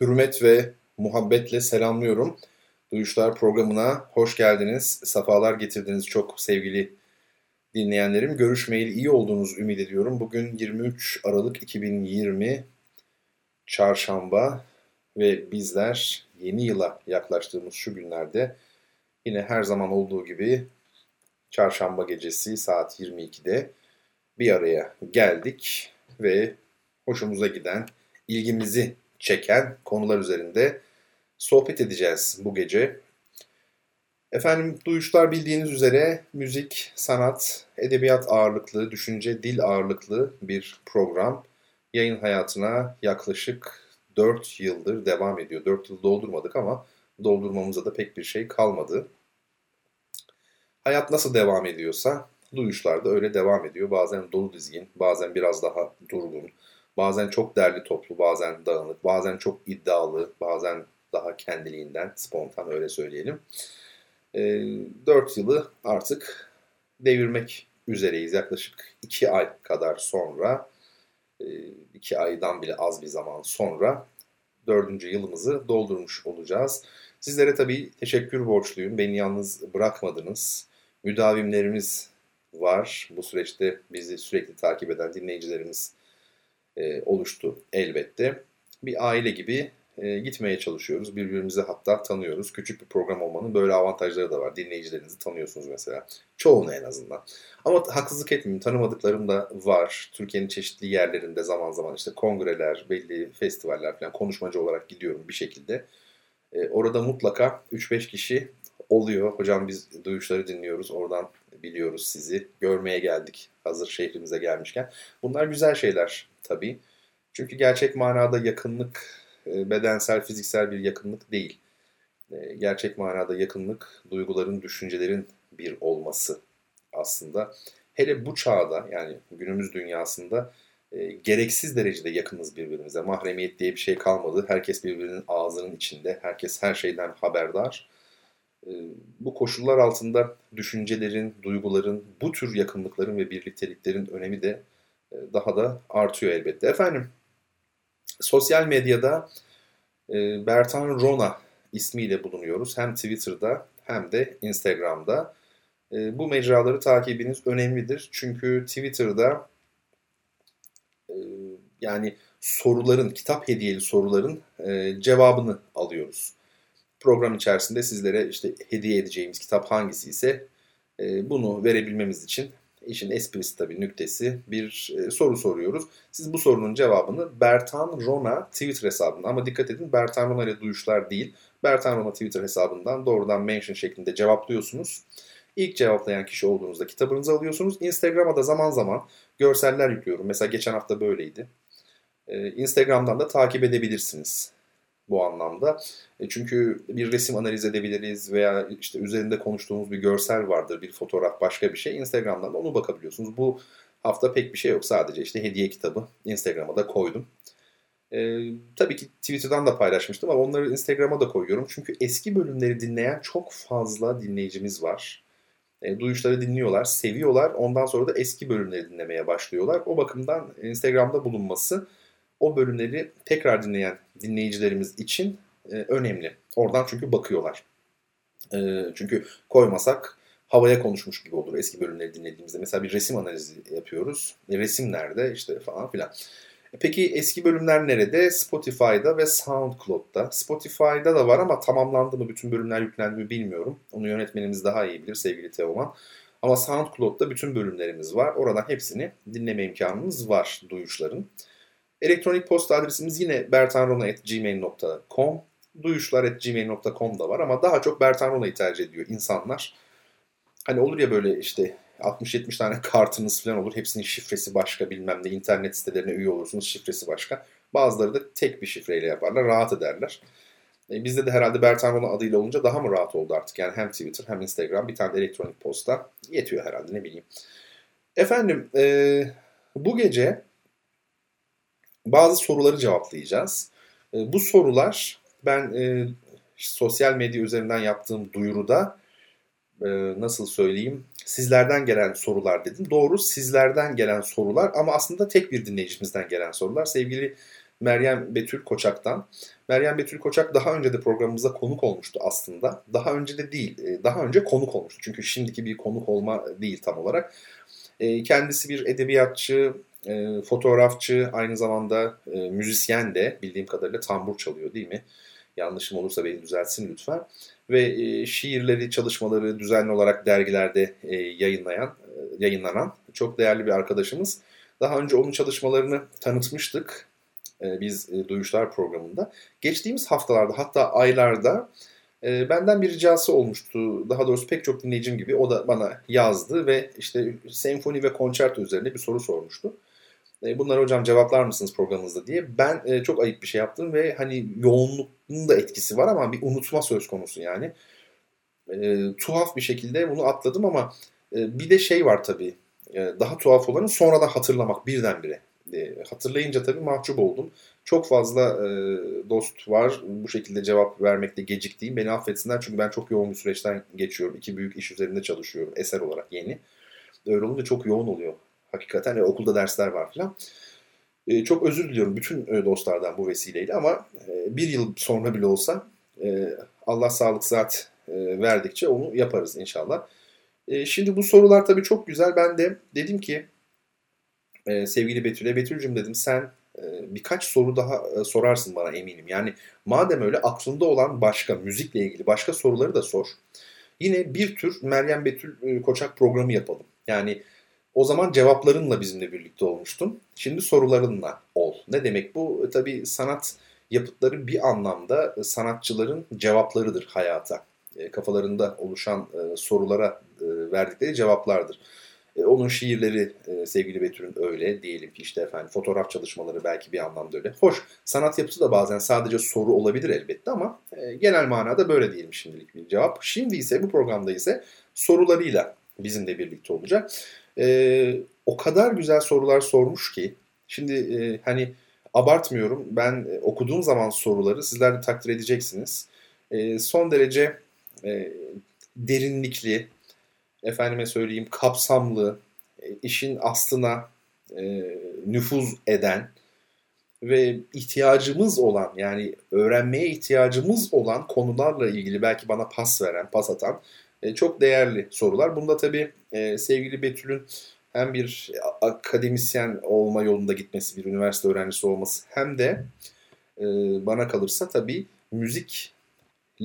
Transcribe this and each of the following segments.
hürmet ve muhabbetle selamlıyorum. Duyuşlar programına hoş geldiniz. Safalar getirdiniz çok sevgili dinleyenlerim. Görüşmeyeli iyi olduğunuz ümit ediyorum. Bugün 23 Aralık 2020 Çarşamba ve bizler yeni yıla yaklaştığımız şu günlerde yine her zaman olduğu gibi Çarşamba gecesi saat 22'de bir araya geldik ve hoşumuza giden, ilgimizi çeken konular üzerinde sohbet edeceğiz bu gece. Efendim duyuşlar bildiğiniz üzere müzik, sanat, edebiyat ağırlıklı, düşünce, dil ağırlıklı bir program. Yayın hayatına yaklaşık 4 yıldır devam ediyor. 4 yıl doldurmadık ama doldurmamıza da pek bir şey kalmadı. Hayat nasıl devam ediyorsa duyuşlar da öyle devam ediyor. Bazen dolu dizgin, bazen biraz daha durgun, bazen çok derli toplu, bazen dağınık, bazen çok iddialı, bazen daha kendiliğinden spontan öyle söyleyelim. E, ee, 4 yılı artık devirmek üzereyiz. Yaklaşık 2 ay kadar sonra, 2 e, aydan bile az bir zaman sonra 4. yılımızı doldurmuş olacağız. Sizlere tabii teşekkür borçluyum. Beni yalnız bırakmadınız. Müdavimlerimiz var. Bu süreçte bizi sürekli takip eden dinleyicilerimiz e, oluştu elbette. Bir aile gibi e, gitmeye çalışıyoruz. Birbirimizi hatta tanıyoruz. Küçük bir program olmanın böyle avantajları da var. Dinleyicilerinizi tanıyorsunuz mesela. Çoğunu en azından. Ama haksızlık etmeyeyim. Tanımadıklarım da var. Türkiye'nin çeşitli yerlerinde zaman zaman işte kongreler, belli festivaller falan konuşmacı olarak gidiyorum bir şekilde. E, orada mutlaka 3-5 kişi oluyor. Hocam biz duyuşları dinliyoruz. Oradan biliyoruz sizi. Görmeye geldik hazır şehrimize gelmişken. Bunlar güzel şeyler tabii. Çünkü gerçek manada yakınlık e, bedensel, fiziksel bir yakınlık değil. E, gerçek manada yakınlık, duyguların, düşüncelerin bir olması aslında. Hele bu çağda yani günümüz dünyasında e, gereksiz derecede yakınız birbirimize. Mahremiyet diye bir şey kalmadı. Herkes birbirinin ağzının içinde. Herkes her şeyden haberdar. E, bu koşullar altında düşüncelerin, duyguların, bu tür yakınlıkların ve birlikteliklerin önemi de e, daha da artıyor elbette. Efendim Sosyal medyada e, Bertan Rona ismiyle bulunuyoruz. Hem Twitter'da hem de Instagram'da. E, bu mecraları takibiniz önemlidir. Çünkü Twitter'da yani soruların, kitap hediyeli soruların cevabını alıyoruz. Program içerisinde sizlere işte hediye edeceğimiz kitap hangisi ise e, bunu verebilmemiz için işin esprisi tabii nüktesi bir e, soru soruyoruz. Siz bu sorunun cevabını Bertan Rona Twitter hesabından ama dikkat edin Bertan Rona ile duyuşlar değil. Bertan Rona Twitter hesabından doğrudan mention şeklinde cevaplıyorsunuz. İlk cevaplayan kişi olduğunuzda kitabınızı alıyorsunuz. Instagram'a da zaman zaman görseller yüklüyorum. Mesela geçen hafta böyleydi. Ee, Instagram'dan da takip edebilirsiniz bu anlamda. E, çünkü bir resim analiz edebiliriz veya işte üzerinde konuştuğumuz bir görsel vardır, bir fotoğraf, başka bir şey. Instagram'dan da onu bakabiliyorsunuz. Bu hafta pek bir şey yok. Sadece işte hediye kitabı Instagram'a da koydum. Ee, tabii ki Twitter'dan da paylaşmıştım ama onları Instagram'a da koyuyorum. Çünkü eski bölümleri dinleyen çok fazla dinleyicimiz var. E, duyuşları dinliyorlar, seviyorlar. Ondan sonra da eski bölümleri dinlemeye başlıyorlar. O bakımdan Instagram'da bulunması o bölümleri tekrar dinleyen dinleyicilerimiz için e, önemli. Oradan çünkü bakıyorlar. E, çünkü koymasak havaya konuşmuş gibi olur eski bölümleri dinlediğimizde. Mesela bir resim analizi yapıyoruz. E, resim nerede işte falan filan. E, peki eski bölümler nerede? Spotify'da ve SoundCloud'da. Spotify'da da var ama tamamlandı mı, bütün bölümler yüklendi mi bilmiyorum. Onu yönetmenimiz daha iyi bilir sevgili Teoman. Ama SoundCloud'da bütün bölümlerimiz var. Oradan hepsini dinleme imkanımız var duyuşların. Elektronik posta adresimiz yine bertanrona.gmail.com duyuşlar.gmail.com da var ama daha çok Bertan tercih ediyor insanlar. Hani olur ya böyle işte 60-70 tane kartınız falan olur. Hepsinin şifresi başka bilmem ne. internet sitelerine üye olursunuz şifresi başka. Bazıları da tek bir şifreyle yaparlar. Rahat ederler. E, bizde de herhalde Bertan Rona adıyla olunca daha mı rahat oldu artık? Yani hem Twitter hem Instagram bir tane elektronik posta yetiyor herhalde ne bileyim. Efendim e, bu gece bazı soruları cevaplayacağız. E, bu sorular ben e, sosyal medya üzerinden yaptığım duyuruda e, nasıl söyleyeyim sizlerden gelen sorular dedim. Doğru sizlerden gelen sorular ama aslında tek bir dinleyicimizden gelen sorular. Sevgili Meryem Betül Koçak'tan. Meryem Betül Koçak daha önce de programımıza konuk olmuştu aslında. Daha önce de değil, e, daha önce konuk olmuştu. Çünkü şimdiki bir konuk olma değil tam olarak. E, kendisi bir edebiyatçı, e, fotoğrafçı, aynı zamanda müzisyen de bildiğim kadarıyla tambur çalıyor değil mi? Yanlışım olursa beni düzeltsin lütfen. Ve şiirleri, çalışmaları düzenli olarak dergilerde yayınlayan, yayınlanan çok değerli bir arkadaşımız. Daha önce onun çalışmalarını tanıtmıştık e, biz e, Duyuşlar programında. Geçtiğimiz haftalarda hatta aylarda e, benden bir ricası olmuştu. Daha doğrusu pek çok dinleyicim gibi o da bana yazdı ve işte senfoni ve konçerto üzerine bir soru sormuştu. E, bunları hocam cevaplar mısınız programınızda diye. Ben e, çok ayıp bir şey yaptım ve hani yoğunluğun da etkisi var ama bir unutma söz konusu yani. E, tuhaf bir şekilde bunu atladım ama e, bir de şey var tabii. E, daha tuhaf olanı sonradan hatırlamak birdenbire. E, hatırlayınca tabii mahcup oldum. Çok fazla e, dost var bu şekilde cevap vermekte geciktiğim. Beni affetsinler çünkü ben çok yoğun bir süreçten geçiyorum. İki büyük iş üzerinde çalışıyorum eser olarak yeni. Öyle olunca çok yoğun oluyor. Hakikaten e, okulda dersler var falan. E, çok özür diliyorum bütün e, dostlardan bu vesileyle ama e, bir yıl sonra bile olsa e, Allah sağlık zat e, verdikçe onu yaparız inşallah. E, şimdi bu sorular tabii çok güzel. Ben de dedim ki e, sevgili Betül'e. Betül'cüm dedim sen e, birkaç soru daha e, sorarsın bana eminim. Yani madem öyle aklında olan başka müzikle ilgili başka soruları da sor. Yine bir tür Meryem Betül e, Koçak programı yapalım. Yani o zaman cevaplarınla bizimle birlikte olmuştun. Şimdi sorularınla ol. Ne demek bu? E, tabii sanat yapıtları bir anlamda e, sanatçıların cevaplarıdır hayata. E, kafalarında oluşan sorulara verdikleri cevaplardır. Onun şiirleri sevgili Betül'ün öyle diyelim ki işte efendim fotoğraf çalışmaları belki bir anlamda öyle. Hoş sanat yapısı da bazen sadece soru olabilir elbette ama genel manada böyle diyelim şimdilik bir cevap. Şimdi ise bu programda ise sorularıyla bizimle birlikte olacak. E, o kadar güzel sorular sormuş ki şimdi e, hani abartmıyorum ben e, okuduğum zaman soruları sizler de takdir edeceksiniz. E, son derece e, derinlikli, efendime söyleyeyim kapsamlı, e, işin aslına e, nüfuz eden ve ihtiyacımız olan yani öğrenmeye ihtiyacımız olan konularla ilgili belki bana pas veren, pas atan e, çok değerli sorular. Bunda tabii e, sevgili Betül'ün hem bir akademisyen olma yolunda gitmesi, bir üniversite öğrencisi olması hem de e, bana kalırsa tabii müzikle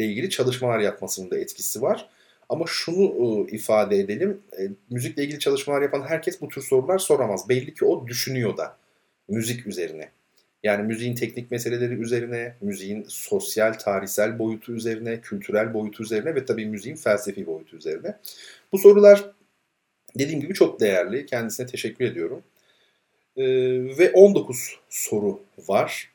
ilgili çalışmalar yapmasının da etkisi var. Ama şunu e, ifade edelim. E, müzikle ilgili çalışmalar yapan herkes bu tür sorular soramaz. Belli ki o düşünüyor da müzik üzerine. Yani müziğin teknik meseleleri üzerine, müziğin sosyal, tarihsel boyutu üzerine, kültürel boyutu üzerine ve tabii müziğin felsefi boyutu üzerine. Bu sorular dediğim gibi çok değerli. Kendisine teşekkür ediyorum. Ee, ve 19 soru var.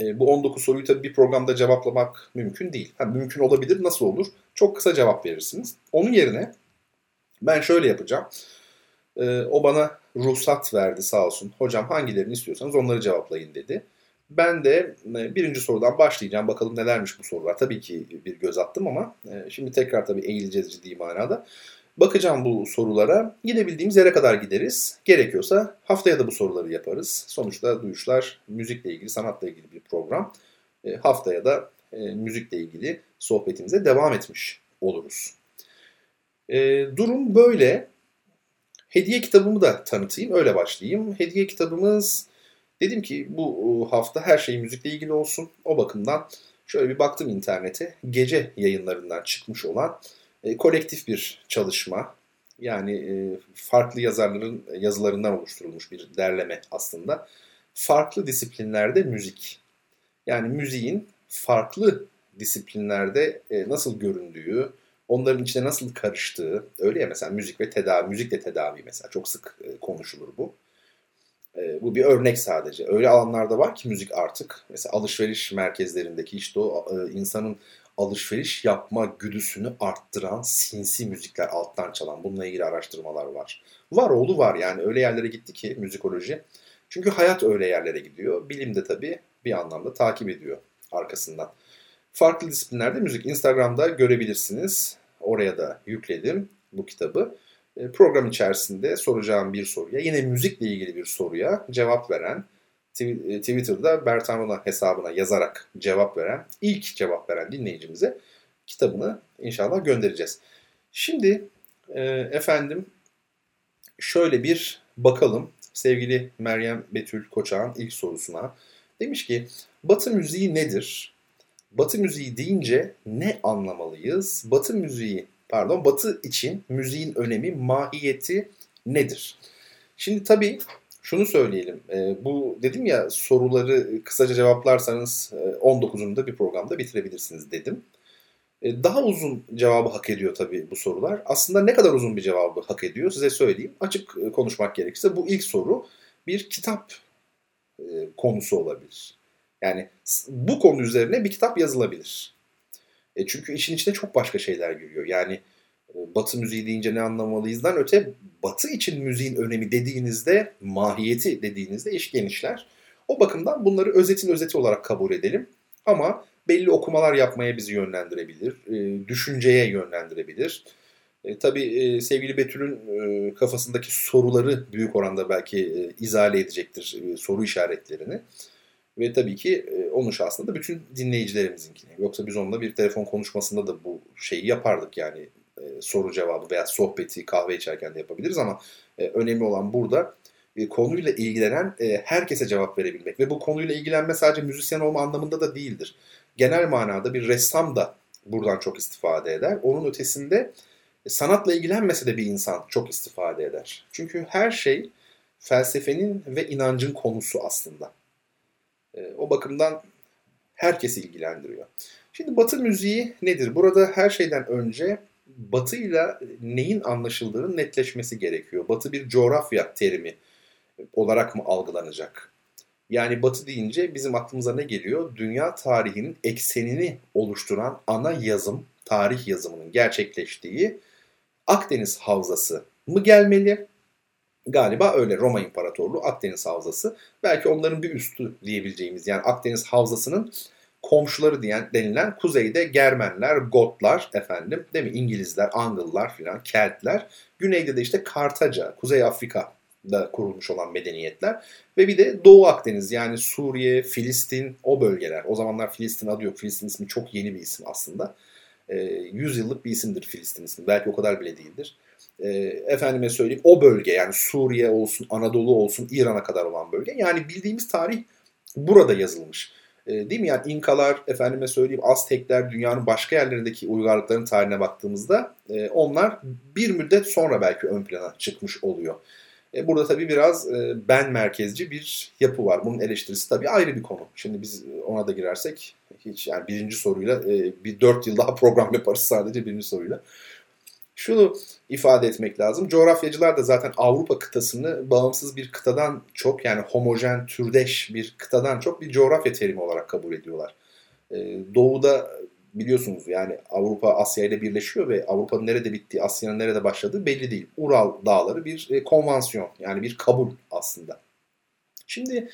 E, bu 19 soruyu tabii bir programda cevaplamak mümkün değil. Ha, mümkün olabilir. Nasıl olur? Çok kısa cevap verirsiniz. Onun yerine ben şöyle yapacağım. E, o bana ruhsat verdi sağ olsun. Hocam hangilerini istiyorsanız onları cevaplayın dedi. Ben de e, birinci sorudan başlayacağım. Bakalım nelermiş bu sorular. Tabii ki bir göz attım ama e, şimdi tekrar tabii eğileceğiz ciddi manada. Bakacağım bu sorulara. Gidebildiğimiz yere kadar gideriz. Gerekiyorsa haftaya da bu soruları yaparız. Sonuçta duyuşlar müzikle ilgili, sanatla ilgili bir program. E, haftaya da müzikle ilgili sohbetimize devam etmiş oluruz. Durum böyle. Hediye kitabımı da tanıtayım, öyle başlayayım. Hediye kitabımız, dedim ki bu hafta her şey müzikle ilgili olsun. O bakımdan şöyle bir baktım internete. Gece yayınlarından çıkmış olan e, kolektif bir çalışma. Yani e, farklı yazarların yazılarından oluşturulmuş bir derleme aslında. Farklı disiplinlerde müzik. Yani müziğin farklı disiplinlerde e, nasıl göründüğü, onların içine nasıl karıştığı, öyle ya mesela müzik ve tedavi, müzikle tedavi mesela çok sık e, konuşulur bu. E, bu bir örnek sadece. Öyle alanlarda var ki müzik artık. Mesela alışveriş merkezlerindeki işte o e, insanın alışveriş yapma güdüsünü arttıran sinsi müzikler alttan çalan. Bununla ilgili araştırmalar var. Var oğlu var yani öyle yerlere gitti ki müzikoloji. Çünkü hayat öyle yerlere gidiyor. Bilim de tabii bir anlamda takip ediyor arkasından. Farklı disiplinlerde müzik. Instagram'da görebilirsiniz. Oraya da yükledim bu kitabı. E, program içerisinde soracağım bir soruya, yine müzikle ilgili bir soruya cevap veren, e, Twitter'da Bertan hesabına yazarak cevap veren, ilk cevap veren dinleyicimize kitabını inşallah göndereceğiz. Şimdi e, efendim şöyle bir bakalım sevgili Meryem Betül Koçak'ın ilk sorusuna. Demiş ki Batı müziği nedir? Batı müziği deyince ne anlamalıyız? Batı müziği, pardon Batı için müziğin önemi, mahiyeti nedir? Şimdi tabii şunu söyleyelim. E, bu dedim ya soruları kısaca cevaplarsanız e, 19'unda bir programda bitirebilirsiniz dedim. E, daha uzun cevabı hak ediyor tabii bu sorular. Aslında ne kadar uzun bir cevabı hak ediyor size söyleyeyim. Açık e, konuşmak gerekirse bu ilk soru bir kitap e, konusu olabilir. Yani bu konu üzerine bir kitap yazılabilir. E çünkü işin içine çok başka şeyler giriyor. Yani e, Batı müziği deyince ne anlamalıyızdan öte Batı için müziğin önemi dediğinizde, mahiyeti dediğinizde iş genişler. O bakımdan bunları özetin özeti olarak kabul edelim. Ama belli okumalar yapmaya bizi yönlendirebilir, e, düşünceye yönlendirebilir. E, tabii e, sevgili Betül'ün e, kafasındaki soruları büyük oranda belki e, izale edecektir e, soru işaretlerini. Ve tabii ki e, onun şahsında da bütün dinleyicilerimizinkini. Yoksa biz onunla bir telefon konuşmasında da bu şeyi yapardık yani e, soru cevabı veya sohbeti kahve içerken de yapabiliriz ama e, önemli olan burada konuyla ilgilenen herkese cevap verebilmek. Ve bu konuyla ilgilenme sadece müzisyen olma anlamında da değildir. Genel manada bir ressam da buradan çok istifade eder. Onun ötesinde sanatla ilgilenmese de bir insan çok istifade eder. Çünkü her şey felsefenin ve inancın konusu aslında. E, o bakımdan herkesi ilgilendiriyor. Şimdi Batı müziği nedir? Burada her şeyden önce Batı ile neyin anlaşıldığının netleşmesi gerekiyor. Batı bir coğrafya terimi olarak mı algılanacak? Yani Batı deyince bizim aklımıza ne geliyor? Dünya tarihinin eksenini oluşturan ana yazım, tarih yazımının gerçekleştiği Akdeniz Havzası mı gelmeli? Galiba öyle Roma İmparatorluğu Akdeniz Havzası. Belki onların bir üstü diyebileceğimiz yani Akdeniz Havzası'nın komşuları diyen denilen kuzeyde Germenler, Gotlar efendim değil mi İngilizler, Angıllar filan, Keltler. Güneyde de işte Kartaca, Kuzey Afrika'da kurulmuş olan medeniyetler ve bir de Doğu Akdeniz yani Suriye, Filistin o bölgeler. O zamanlar Filistin adı yok. Filistin ismi çok yeni bir isim aslında. E, 100 yıllık bir isimdir Filistin ismi. Belki o kadar bile değildir e, efendime söyleyeyim o bölge yani Suriye olsun, Anadolu olsun, İran'a kadar olan bölge. Yani bildiğimiz tarih burada yazılmış. E, değil mi? Yani İnkalar, efendime söyleyeyim Aztekler, dünyanın başka yerlerindeki uygarlıkların tarihine baktığımızda e, onlar bir müddet sonra belki ön plana çıkmış oluyor. E, burada tabii biraz e, ben merkezci bir yapı var. Bunun eleştirisi tabii ayrı bir konu. Şimdi biz ona da girersek hiç yani birinci soruyla e, bir dört yıl daha program yaparız sadece birinci soruyla. Şunu ifade etmek lazım. Coğrafyacılar da zaten Avrupa kıtasını bağımsız bir kıtadan çok yani homojen, türdeş bir kıtadan çok bir coğrafya terimi olarak kabul ediyorlar. Ee, doğu'da biliyorsunuz yani Avrupa Asya ile birleşiyor ve Avrupa'nın nerede bittiği, Asya'nın nerede başladığı belli değil. Ural dağları bir e, konvansiyon yani bir kabul aslında. Şimdi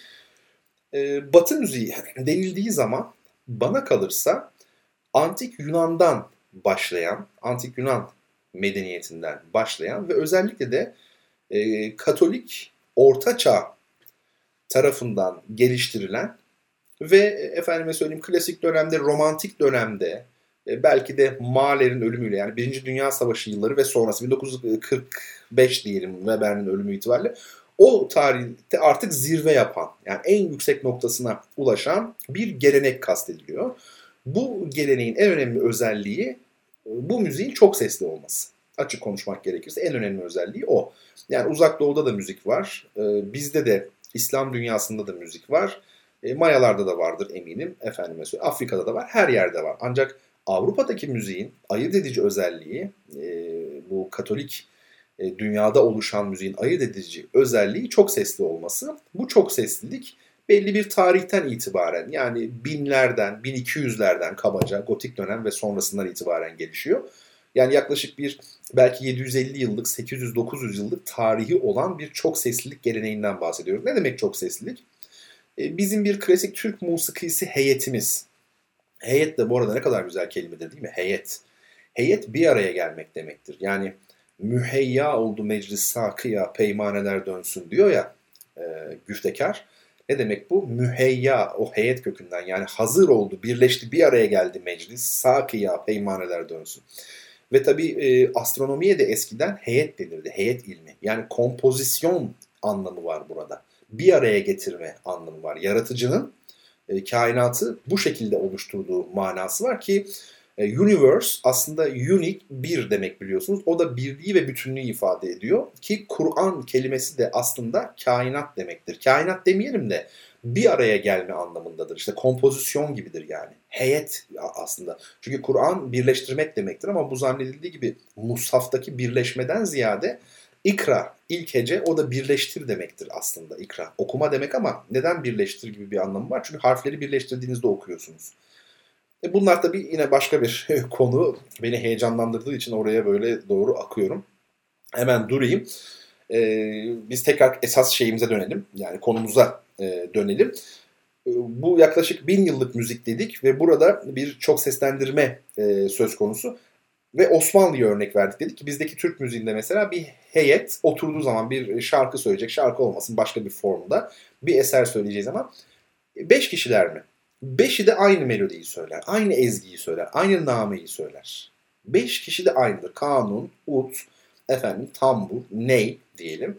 e, Batı müziği denildiği zaman bana kalırsa antik Yunan'dan başlayan, antik Yunan medeniyetinden başlayan ve özellikle de e, Katolik Orta Çağ tarafından geliştirilen ve efendime söyleyeyim klasik dönemde, romantik dönemde e, belki de Mahler'in ölümüyle yani Birinci Dünya Savaşı yılları ve sonrası 1945 diyelim Weber'in ölümü itibariyle o tarihte artık zirve yapan yani en yüksek noktasına ulaşan bir gelenek kastediliyor. Bu geleneğin en önemli özelliği bu müziğin çok sesli olması. Açık konuşmak gerekirse en önemli özelliği o. Yani uzak doğuda da müzik var. Ee, bizde de İslam dünyasında da müzik var. E, Mayalarda da vardır eminim. Efendime söyleyeyim. Afrika'da da var. Her yerde var. Ancak Avrupa'daki müziğin ayırt edici özelliği e, bu Katolik e, dünyada oluşan müziğin ayırt edici özelliği çok sesli olması. Bu çok seslilik belli bir tarihten itibaren yani binlerden, 1200'lerden kabaca gotik dönem ve sonrasından itibaren gelişiyor. Yani yaklaşık bir belki 750 yıllık, 800-900 yıllık tarihi olan bir çok seslilik geleneğinden bahsediyoruz. Ne demek çok seslilik? E, bizim bir klasik Türk musikisi heyetimiz. Heyet de bu arada ne kadar güzel kelimedir değil mi? Heyet. Heyet bir araya gelmek demektir. Yani müheyya oldu meclis sakıya peymaneler dönsün diyor ya e, güftekar. Ne demek bu? Müheyya o heyet kökünden yani hazır oldu, birleşti, bir araya geldi meclis. Sakıya peymaneler dönsün. Ve tabii e, astronomiye de eskiden heyet denirdi. Heyet ilmi. Yani kompozisyon anlamı var burada. Bir araya getirme anlamı var. Yaratıcının e, kainatı bu şekilde oluşturduğu manası var ki universe aslında unique bir demek biliyorsunuz. O da birliği ve bütünlüğü ifade ediyor. Ki Kur'an kelimesi de aslında kainat demektir. Kainat demeyelim de bir araya gelme anlamındadır. İşte kompozisyon gibidir yani. Heyet aslında. Çünkü Kur'an birleştirmek demektir ama bu zannedildiği gibi Musaf'taki birleşmeden ziyade ikra, ilk hece o da birleştir demektir aslında ikra. Okuma demek ama neden birleştir gibi bir anlamı var? Çünkü harfleri birleştirdiğinizde okuyorsunuz. E bunlar tabii yine başka bir konu. Beni heyecanlandırdığı için oraya böyle doğru akıyorum. Hemen durayım. Ee, biz tekrar esas şeyimize dönelim. Yani konumuza e, dönelim. E, bu yaklaşık bin yıllık müzik dedik ve burada bir çok seslendirme e, söz konusu. Ve Osmanlı'ya örnek verdik. Dedik ki bizdeki Türk müziğinde mesela bir heyet oturduğu zaman bir şarkı söyleyecek. Şarkı olmasın başka bir formda bir eser söyleyeceğiz ama beş kişiler mi? Beşi de aynı melodiyi söyler, aynı ezgiyi söyler, aynı nameyi söyler. Beş kişi de aynıdır. Kanun, ut, efendim tambur, ney diyelim.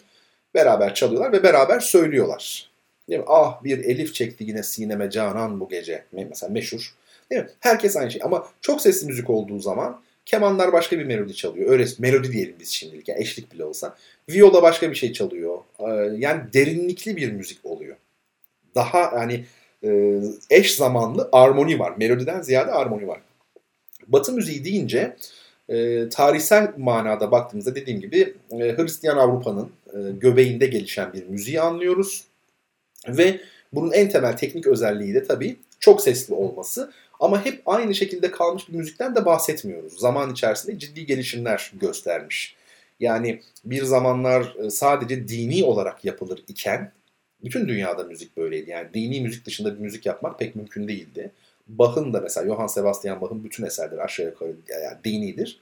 Beraber çalıyorlar ve beraber söylüyorlar. Değil mi? Ah bir elif çekti yine sineme canan bu gece. Mesela meşhur. Değil mi? Herkes aynı şey. Ama çok sesli müzik olduğu zaman kemanlar başka bir melodi çalıyor. Öyle melodi diyelim biz şimdilik. Yani eşlik bile olsa. Viola başka bir şey çalıyor. Ee, yani derinlikli bir müzik oluyor. Daha hani e, eş zamanlı armoni var. Melodiden ziyade armoni var. Batı müziği deyince e, tarihsel manada baktığımızda dediğim gibi e, Hristiyan Avrupa'nın göbeğinde gelişen bir müziği anlıyoruz. Ve bunun en temel teknik özelliği de tabii çok sesli olması. Ama hep aynı şekilde kalmış bir müzikten de bahsetmiyoruz. Zaman içerisinde ciddi gelişimler göstermiş. Yani bir zamanlar sadece dini olarak yapılır iken bütün dünyada müzik böyleydi. Yani dini müzik dışında bir müzik yapmak pek mümkün değildi. Bach'ın da mesela Johann Sebastian Bach'ın bütün eserleri aşağı yukarı yani dinidir.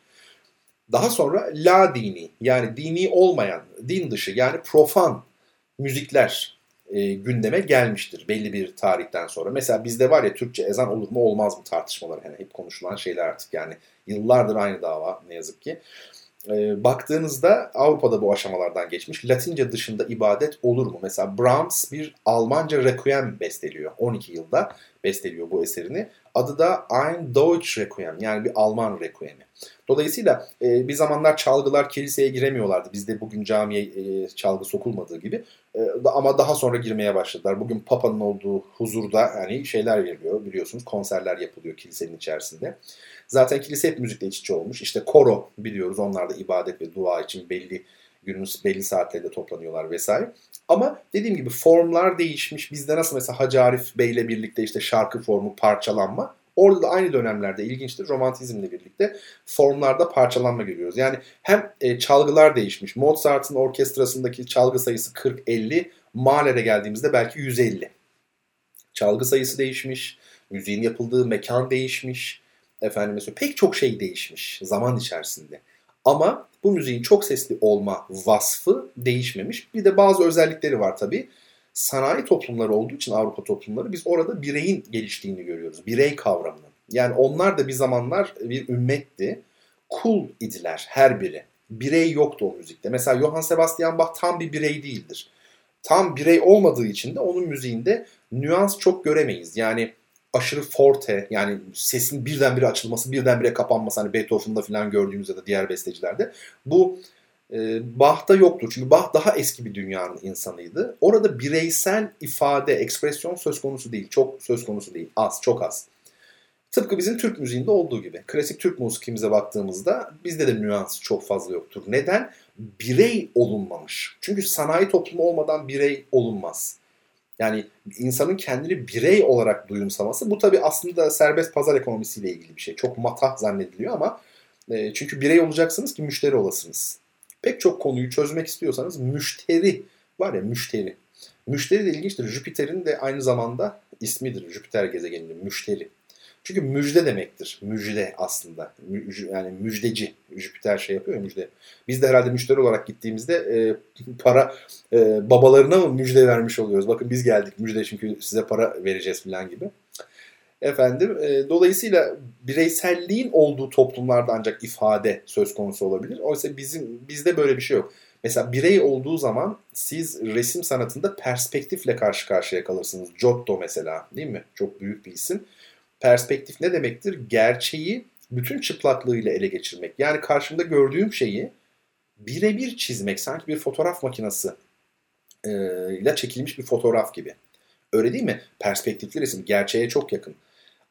Daha sonra la dini yani dini olmayan, din dışı yani profan müzikler e, gündeme gelmiştir belli bir tarihten sonra. Mesela bizde var ya Türkçe ezan olur mu olmaz mı tartışmaları yani hep konuşulan şeyler artık yani yıllardır aynı dava ne yazık ki. E, baktığınızda Avrupa'da bu aşamalardan geçmiş. Latince dışında ibadet olur mu? Mesela Brahms bir Almanca Requiem besteliyor. 12 yılda besteliyor bu eserini. Adı da Ein Deutsch Requiem yani bir Alman Requiem'i. Dolayısıyla e, bir zamanlar çalgılar kiliseye giremiyorlardı. Bizde bugün camiye e, çalgı sokulmadığı gibi. E, ama daha sonra girmeye başladılar. Bugün Papa'nın olduğu huzurda yani şeyler veriliyor biliyorsunuz. Konserler yapılıyor kilisenin içerisinde. Zaten kilise hep müzikle iç içe olmuş. İşte koro biliyoruz. Onlar da ibadet ve dua için belli günün belli saatlerde toplanıyorlar vesaire. Ama dediğim gibi formlar değişmiş. Bizde nasıl mesela Hacı Arif Bey ile birlikte işte şarkı formu parçalanma. Orada da aynı dönemlerde ilginçtir romantizmle birlikte formlarda parçalanma görüyoruz. Yani hem e, çalgılar değişmiş. Mozart'ın orkestrasındaki çalgı sayısı 40-50, Mahler'e geldiğimizde belki 150. Çalgı sayısı değişmiş, müziğin yapıldığı mekan değişmiş, efendim mesela pek çok şey değişmiş zaman içerisinde. Ama bu müziğin çok sesli olma vasfı değişmemiş. Bir de bazı özellikleri var tabii. Sanayi toplumları olduğu için Avrupa toplumları biz orada bireyin geliştiğini görüyoruz. Birey kavramını. Yani onlar da bir zamanlar bir ümmetti. Kul idiler her biri. Birey yoktu o müzikte. Mesela Johann Sebastian Bach tam bir birey değildir. Tam birey olmadığı için de onun müziğinde nüans çok göremeyiz. Yani aşırı forte yani sesin birdenbire açılması, birdenbire kapanması hani Beethoven'da falan gördüğümüz ya da diğer bestecilerde. Bu e, Bach'ta yoktur. Çünkü Bach daha eski bir dünyanın insanıydı. Orada bireysel ifade, ekspresyon söz konusu değil. Çok söz konusu değil. Az, çok az. Tıpkı bizim Türk müziğinde olduğu gibi. Klasik Türk musikimize baktığımızda bizde de nüans çok fazla yoktur. Neden? birey olunmamış. Çünkü sanayi toplumu olmadan birey olunmaz. Yani insanın kendini birey olarak duyumsaması bu tabii aslında serbest pazar ekonomisiyle ilgili bir şey. Çok matah zannediliyor ama e, çünkü birey olacaksınız ki müşteri olasınız. Pek çok konuyu çözmek istiyorsanız müşteri var ya müşteri. Müşteri de ilginçtir. Jüpiter'in de aynı zamanda ismidir. Jüpiter gezegeninin müşteri. Çünkü müjde demektir. Müjde aslında. Mü, yani müjdeci. Jüpiter şey yapıyor ya müjde. Biz de herhalde müşteri olarak gittiğimizde e, para e, babalarına mı müjde vermiş oluyoruz? Bakın biz geldik müjde çünkü size para vereceğiz falan gibi. Efendim e, dolayısıyla bireyselliğin olduğu toplumlarda ancak ifade söz konusu olabilir. Oysa bizim bizde böyle bir şey yok. Mesela birey olduğu zaman siz resim sanatında perspektifle karşı karşıya kalırsınız. Giotto mesela değil mi? Çok büyük bir isim. Perspektif ne demektir? Gerçeği bütün çıplaklığıyla ele geçirmek. Yani karşımda gördüğüm şeyi birebir çizmek. Sanki bir fotoğraf makinesi ile çekilmiş bir fotoğraf gibi. Öyle değil mi? Perspektifli resim gerçeğe çok yakın.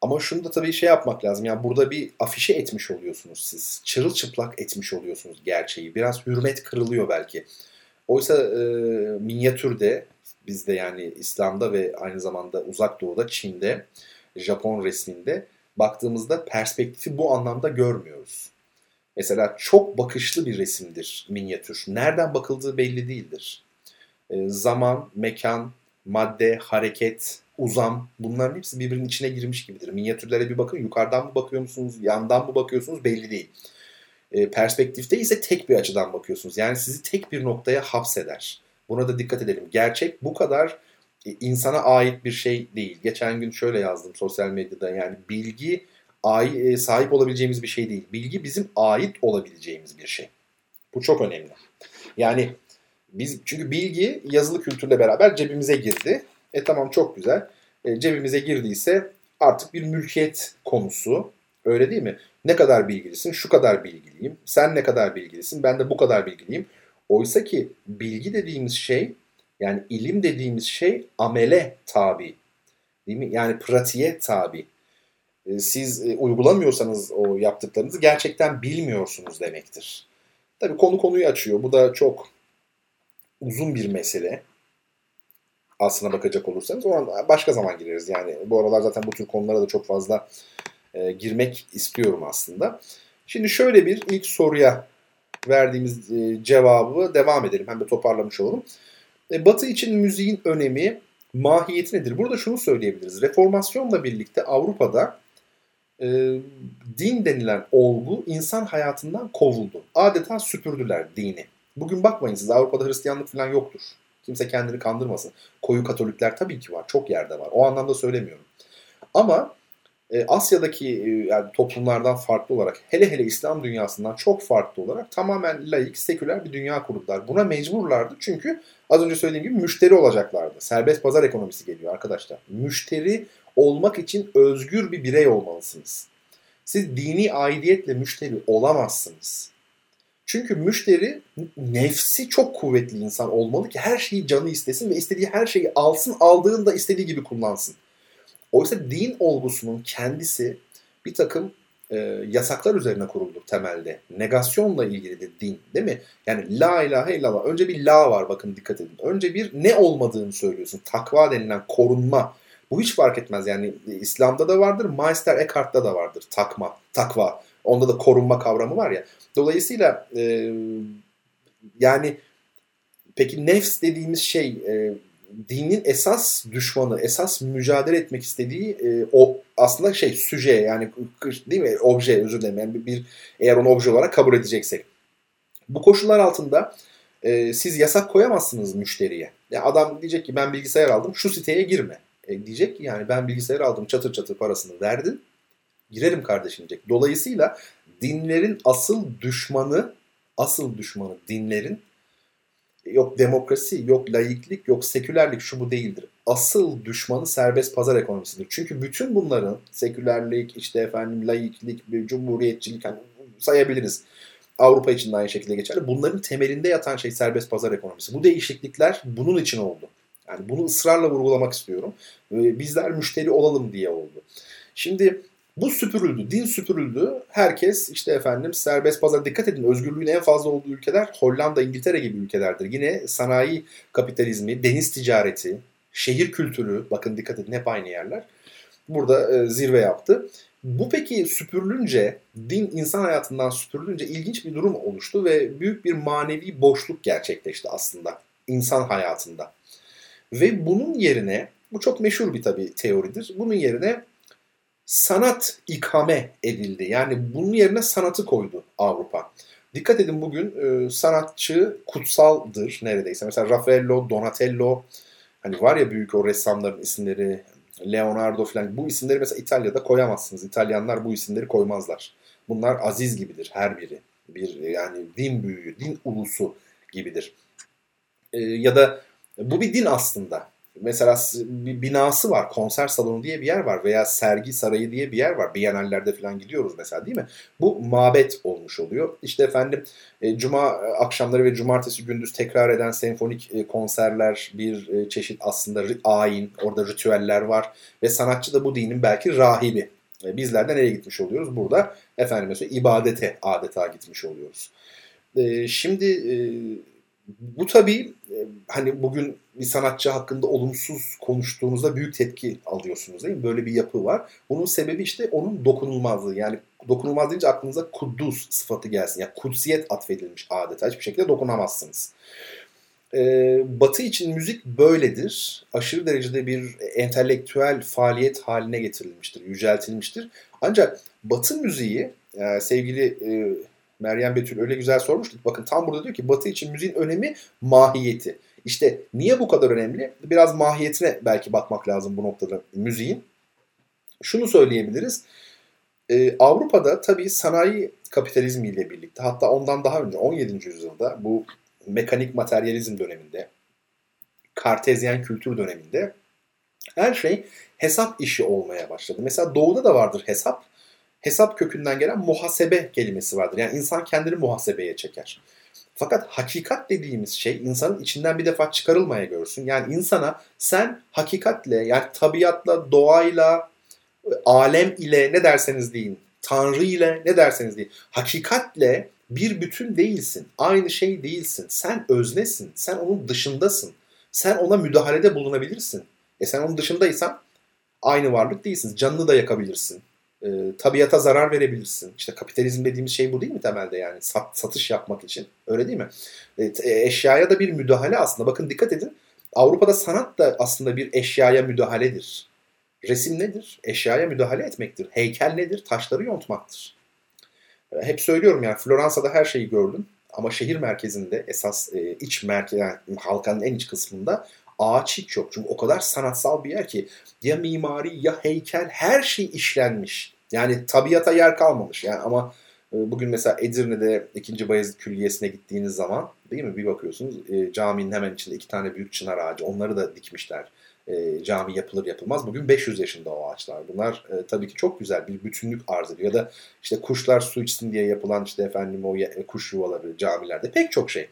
Ama şunu da tabii şey yapmak lazım. Yani burada bir afişe etmiş oluyorsunuz siz. Çırılçıplak etmiş oluyorsunuz gerçeği. Biraz hürmet kırılıyor belki. Oysa e, minyatürde bizde yani İslam'da ve aynı zamanda Uzak Doğu'da, Çin'de, Japon resminde baktığımızda perspektifi bu anlamda görmüyoruz. Mesela çok bakışlı bir resimdir minyatür. Nereden bakıldığı belli değildir. E, zaman, mekan, madde, hareket, uzam bunların hepsi birbirinin içine girmiş gibidir. Minyatürlere bir bakın yukarıdan mı bakıyor musunuz, yandan mı bakıyorsunuz belli değil. E, perspektifte ise tek bir açıdan bakıyorsunuz. Yani sizi tek bir noktaya hapseder. Buna da dikkat edelim. Gerçek bu kadar insana ait bir şey değil. Geçen gün şöyle yazdım sosyal medyada yani bilgi e, sahip olabileceğimiz bir şey değil. Bilgi bizim ait olabileceğimiz bir şey. Bu çok önemli. Yani biz çünkü bilgi yazılı kültürle beraber cebimize girdi. E tamam çok güzel. E, cebimize girdiyse artık bir mülkiyet konusu. Öyle değil mi? Ne kadar bilgilisin? Şu kadar bilgiliyim. Sen ne kadar bilgilisin? Ben de bu kadar bilgiliyim. Oysa ki bilgi dediğimiz şey yani ilim dediğimiz şey amele tabi. Değil mi? Yani pratiğe tabi. E, siz e, uygulamıyorsanız o yaptıklarınızı gerçekten bilmiyorsunuz demektir. Tabii konu konuyu açıyor. Bu da çok uzun bir mesele aslına bakacak olursanız o an başka zaman gireriz. Yani bu aralar zaten bu tür konulara da çok fazla e, girmek istiyorum aslında. Şimdi şöyle bir ilk soruya verdiğimiz e, cevabı devam edelim. Hem de toparlamış olalım. E, Batı için müziğin önemi, mahiyeti nedir? Burada şunu söyleyebiliriz. Reformasyonla birlikte Avrupa'da e, din denilen olgu insan hayatından kovuldu. Adeta süpürdüler dini. Bugün bakmayın siz Avrupa'da Hristiyanlık falan yoktur. Kimse kendini kandırmasın. Koyu Katolikler tabii ki var. Çok yerde var. O anlamda söylemiyorum. Ama Asya'daki e, yani toplumlardan farklı olarak hele hele İslam dünyasından çok farklı olarak tamamen laik, seküler bir dünya kurdular. Buna mecburlardı çünkü az önce söylediğim gibi müşteri olacaklardı. Serbest pazar ekonomisi geliyor arkadaşlar. Müşteri olmak için özgür bir birey olmalısınız. Siz dini aidiyetle müşteri olamazsınız. Çünkü müşteri nefsi çok kuvvetli insan olmalı ki her şeyi canı istesin ve istediği her şeyi alsın, aldığında istediği gibi kullansın. Oysa din olgusunun kendisi bir takım e, yasaklar üzerine kuruldu temelde. Negasyonla ilgili din değil mi? Yani la ilahe illallah. Önce bir la var bakın dikkat edin. Önce bir ne olmadığını söylüyorsun. Takva denilen korunma. Bu hiç fark etmez. Yani İslam'da da vardır, Meister Eckhart'ta da vardır takma, takva. Onda da korunma kavramı var ya. Dolayısıyla e, yani peki nefs dediğimiz şey e, dinin esas düşmanı, esas mücadele etmek istediği e, o aslında şey süje yani değil mi? Obje özür dilerim. Yani bir, eğer onu obje olarak kabul edeceksek. Bu koşullar altında e, siz yasak koyamazsınız müşteriye. Yani adam diyecek ki ben bilgisayar aldım şu siteye girme. E, diyecek ki yani ben bilgisayar aldım çatır çatır parasını verdin. Girerim kardeşim diyecek. Dolayısıyla dinlerin asıl düşmanı, asıl düşmanı dinlerin yok demokrasi, yok laiklik, yok sekülerlik şu bu değildir. Asıl düşmanı serbest pazar ekonomisidir. Çünkü bütün bunların sekülerlik, işte efendim laiklik, cumhuriyetçilik hani sayabiliriz. Avrupa için de aynı şekilde geçerli. Bunların temelinde yatan şey serbest pazar ekonomisi. Bu değişiklikler bunun için oldu. Yani bunu ısrarla vurgulamak istiyorum. Bizler müşteri olalım diye oldu. Şimdi Bu süpürüldü, din süpürüldü. Herkes işte efendim serbest pazar dikkat edin özgürlüğün en fazla olduğu ülkeler Hollanda, İngiltere gibi ülkelerdir. Yine sanayi kapitalizmi, deniz ticareti, şehir kültürü bakın dikkat edin hep aynı yerler. Burada e, zirve yaptı. Bu peki süpürülünce, din insan hayatından süpürülünce ilginç bir durum oluştu ve büyük bir manevi boşluk gerçekleşti aslında insan hayatında. Ve bunun yerine, bu çok meşhur bir tabii teoridir, bunun yerine sanat ikame edildi. Yani bunun yerine sanatı koydu Avrupa. Dikkat edin bugün e, sanatçı kutsaldır neredeyse. Mesela Raffaello, Donatello, hani var ya büyük o ressamların isimleri, Leonardo falan bu isimleri mesela İtalya'da koyamazsınız. İtalyanlar bu isimleri koymazlar. Bunlar aziz gibidir her biri. Bir yani din büyüğü, din ulusu gibidir. E, ya da bu bir din aslında. Mesela bir binası var, konser salonu diye bir yer var veya sergi sarayı diye bir yer var. Bienallerde falan gidiyoruz mesela değil mi? Bu mabet olmuş oluyor. İşte efendim e, cuma akşamları ve cumartesi gündüz tekrar eden senfonik e, konserler bir e, çeşit aslında ayin, orada ritüeller var ve sanatçı da bu dinin belki rahibi. Bizler de nereye gitmiş oluyoruz? Burada efendim mesela ibadete adeta gitmiş oluyoruz. Şimdi bu tabii e, hani bugün bir sanatçı hakkında olumsuz konuştuğunuzda büyük tepki alıyorsunuz değil mi? Böyle bir yapı var. Bunun sebebi işte onun dokunulmazlığı. Yani dokunulmaz deyince aklınıza kuddus sıfatı gelsin. Yani kutsiyet atfedilmiş adeta. Hiçbir şekilde dokunamazsınız. Ee, batı için müzik böyledir. Aşırı derecede bir entelektüel faaliyet haline getirilmiştir, yüceltilmiştir. Ancak Batı müziği, e, sevgili e, Meryem Betül öyle güzel sormuştu. Bakın tam burada diyor ki Batı için müziğin önemi mahiyeti. İşte niye bu kadar önemli? Biraz mahiyetine belki bakmak lazım bu noktada müziğin. Şunu söyleyebiliriz. Ee, Avrupa'da tabii sanayi kapitalizmiyle birlikte hatta ondan daha önce 17. yüzyılda bu mekanik materyalizm döneminde kartezyen kültür döneminde her şey hesap işi olmaya başladı. Mesela doğuda da vardır hesap hesap kökünden gelen muhasebe kelimesi vardır. Yani insan kendini muhasebeye çeker. Fakat hakikat dediğimiz şey insanın içinden bir defa çıkarılmaya görsün. Yani insana sen hakikatle yani tabiatla, doğayla, alem ile ne derseniz deyin, Tanrı ile ne derseniz deyin. Hakikatle bir bütün değilsin. Aynı şey değilsin. Sen öznesin. Sen onun dışındasın. Sen ona müdahalede bulunabilirsin. E sen onun dışındaysan aynı varlık değilsin. Canını da yakabilirsin e, tabiata zarar verebilirsin. İşte kapitalizm dediğimiz şey bu değil mi temelde yani sat, satış yapmak için. Öyle değil mi? E, eşyaya da bir müdahale aslında. Bakın dikkat edin. Avrupa'da sanat da aslında bir eşyaya müdahaledir. Resim nedir? Eşyaya müdahale etmektir. Heykel nedir? Taşları yontmaktır. E, hep söylüyorum yani Floransa'da her şeyi gördüm. Ama şehir merkezinde esas e, iç merkez yani halkanın en iç kısmında ağaç hiç yok. Çünkü o kadar sanatsal bir yer ki ya mimari ya heykel her şey işlenmiş. Yani tabiata yer kalmamış. Yani ama e, bugün mesela Edirne'de 2. Bayezid Külliyesi'ne gittiğiniz zaman değil mi bir bakıyorsunuz e, caminin hemen içinde iki tane büyük çınar ağacı onları da dikmişler. E, cami yapılır yapılmaz. Bugün 500 yaşında o ağaçlar. Bunlar e, tabii ki çok güzel bir bütünlük arz ediyor. Ya da işte kuşlar su içsin diye yapılan işte efendim o kuş yuvaları camilerde pek çok şey.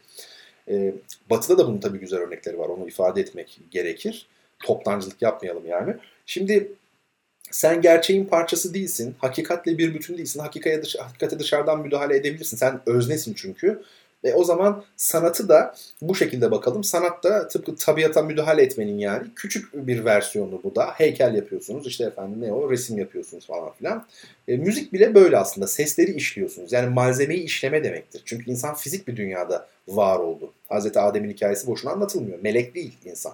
E, batı'da da bunun tabii güzel örnekleri var. Onu ifade etmek gerekir. Toptancılık yapmayalım yani. Şimdi sen gerçeğin parçası değilsin. Hakikatle bir bütün değilsin. Hakikate, dış, hakikate dışarıdan müdahale edebilirsin. Sen öznesin çünkü. Ve o zaman sanatı da bu şekilde bakalım. Sanat da tıpkı tabiata müdahale etmenin yani küçük bir versiyonu bu da. Heykel yapıyorsunuz işte efendim ne o resim yapıyorsunuz falan filan. E, müzik bile böyle aslında sesleri işliyorsunuz. Yani malzemeyi işleme demektir. Çünkü insan fizik bir dünyada var oldu. Hazreti Adem'in hikayesi boşuna anlatılmıyor. Melek değil insan.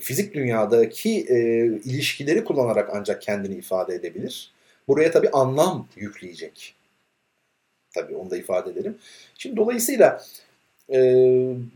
Fizik dünyadaki e, ilişkileri kullanarak ancak kendini ifade edebilir. Buraya tabii anlam yükleyecek. Tabii onu da ifade edelim. Şimdi dolayısıyla e,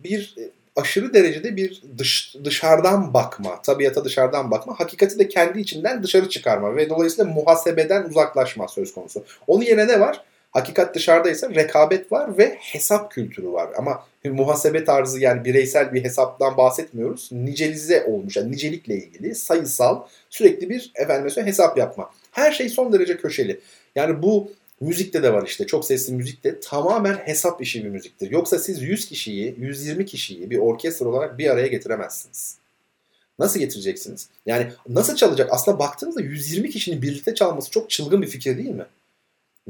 bir aşırı derecede bir dış, dışarıdan bakma, tabiata dışarıdan bakma, hakikati de kendi içinden dışarı çıkarma ve dolayısıyla muhasebeden uzaklaşma söz konusu. Onun yerine ne var? Hakikat dışarıdaysa rekabet var ve hesap kültürü var. Ama muhasebe tarzı yani bireysel bir hesaptan bahsetmiyoruz. Nicelize olmuş yani nicelikle ilgili sayısal sürekli bir efendim mesela hesap yapma. Her şey son derece köşeli. Yani bu müzikte de var işte çok sesli müzikte tamamen hesap işi bir müziktir. Yoksa siz 100 kişiyi 120 kişiyi bir orkestra olarak bir araya getiremezsiniz. Nasıl getireceksiniz? Yani nasıl çalacak? Aslında baktığınızda 120 kişinin birlikte çalması çok çılgın bir fikir değil mi?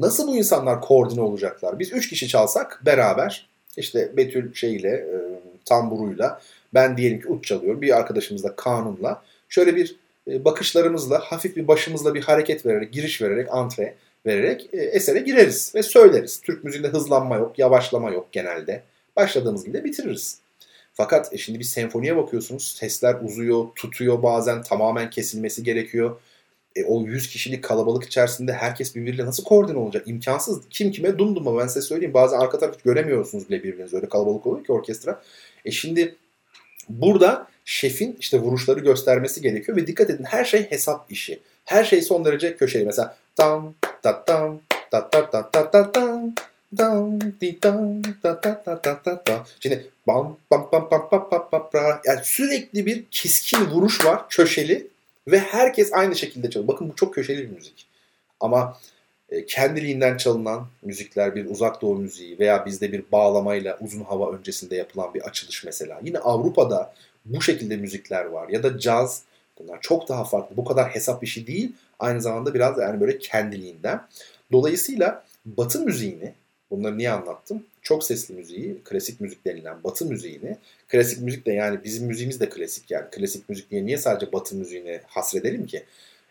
Nasıl bu insanlar koordine olacaklar? Biz 3 kişi çalsak beraber işte Betül şeyle, e, tamburuyla ben diyelim ki uç çalıyorum. Bir arkadaşımız da kanunla. Şöyle bir e, bakışlarımızla, hafif bir başımızla bir hareket vererek, giriş vererek, antre vererek e, esere gireriz ve söyleriz. Türk müziğinde hızlanma yok, yavaşlama yok genelde. Başladığımız gibi de bitiririz. Fakat e, şimdi bir senfoniye bakıyorsunuz. Sesler uzuyor, tutuyor bazen tamamen kesilmesi gerekiyor. E, o 100 kişilik kalabalık içerisinde herkes birbiriyle nasıl koordine olacak? İmkansız. Kim kime dumduma ben size söyleyeyim. Bazen arka tarafı göremiyorsunuz bile birbirinizi. Öyle kalabalık oluyor ki orkestra. E şimdi burada şefin işte vuruşları göstermesi gerekiyor ve dikkat edin her şey hesap işi. Her şey son derece köşeli. Mesela tam ta tam ta ta ta ta ta tam dam di dam ta ta ta ta ta ta. Şimdi bam bam bam bam bam bam bam bam yani sürekli bir keskin vuruş var köşeli ve herkes aynı şekilde çalıyor. Bakın bu çok köşeli bir müzik. Ama e, kendiliğinden çalınan müzikler bir uzak doğu müziği veya bizde bir bağlamayla uzun hava öncesinde yapılan bir açılış mesela. Yine Avrupa'da bu şekilde müzikler var ya da caz bunlar çok daha farklı. Bu kadar hesap işi değil aynı zamanda biraz yani böyle kendiliğinden. Dolayısıyla Batı müziğini bunları niye anlattım? Çok sesli müziği, klasik müzik denilen Batı müziğini, klasik müzik de yani bizim müziğimiz de klasik yani klasik müzik diye niye sadece Batı müziğine hasredelim ki?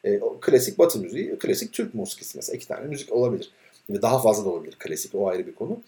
E, o klasik Batı müziği, klasik Türk musikisi mesela iki tane müzik olabilir. Daha fazla da olabilir klasik o ayrı bir konu.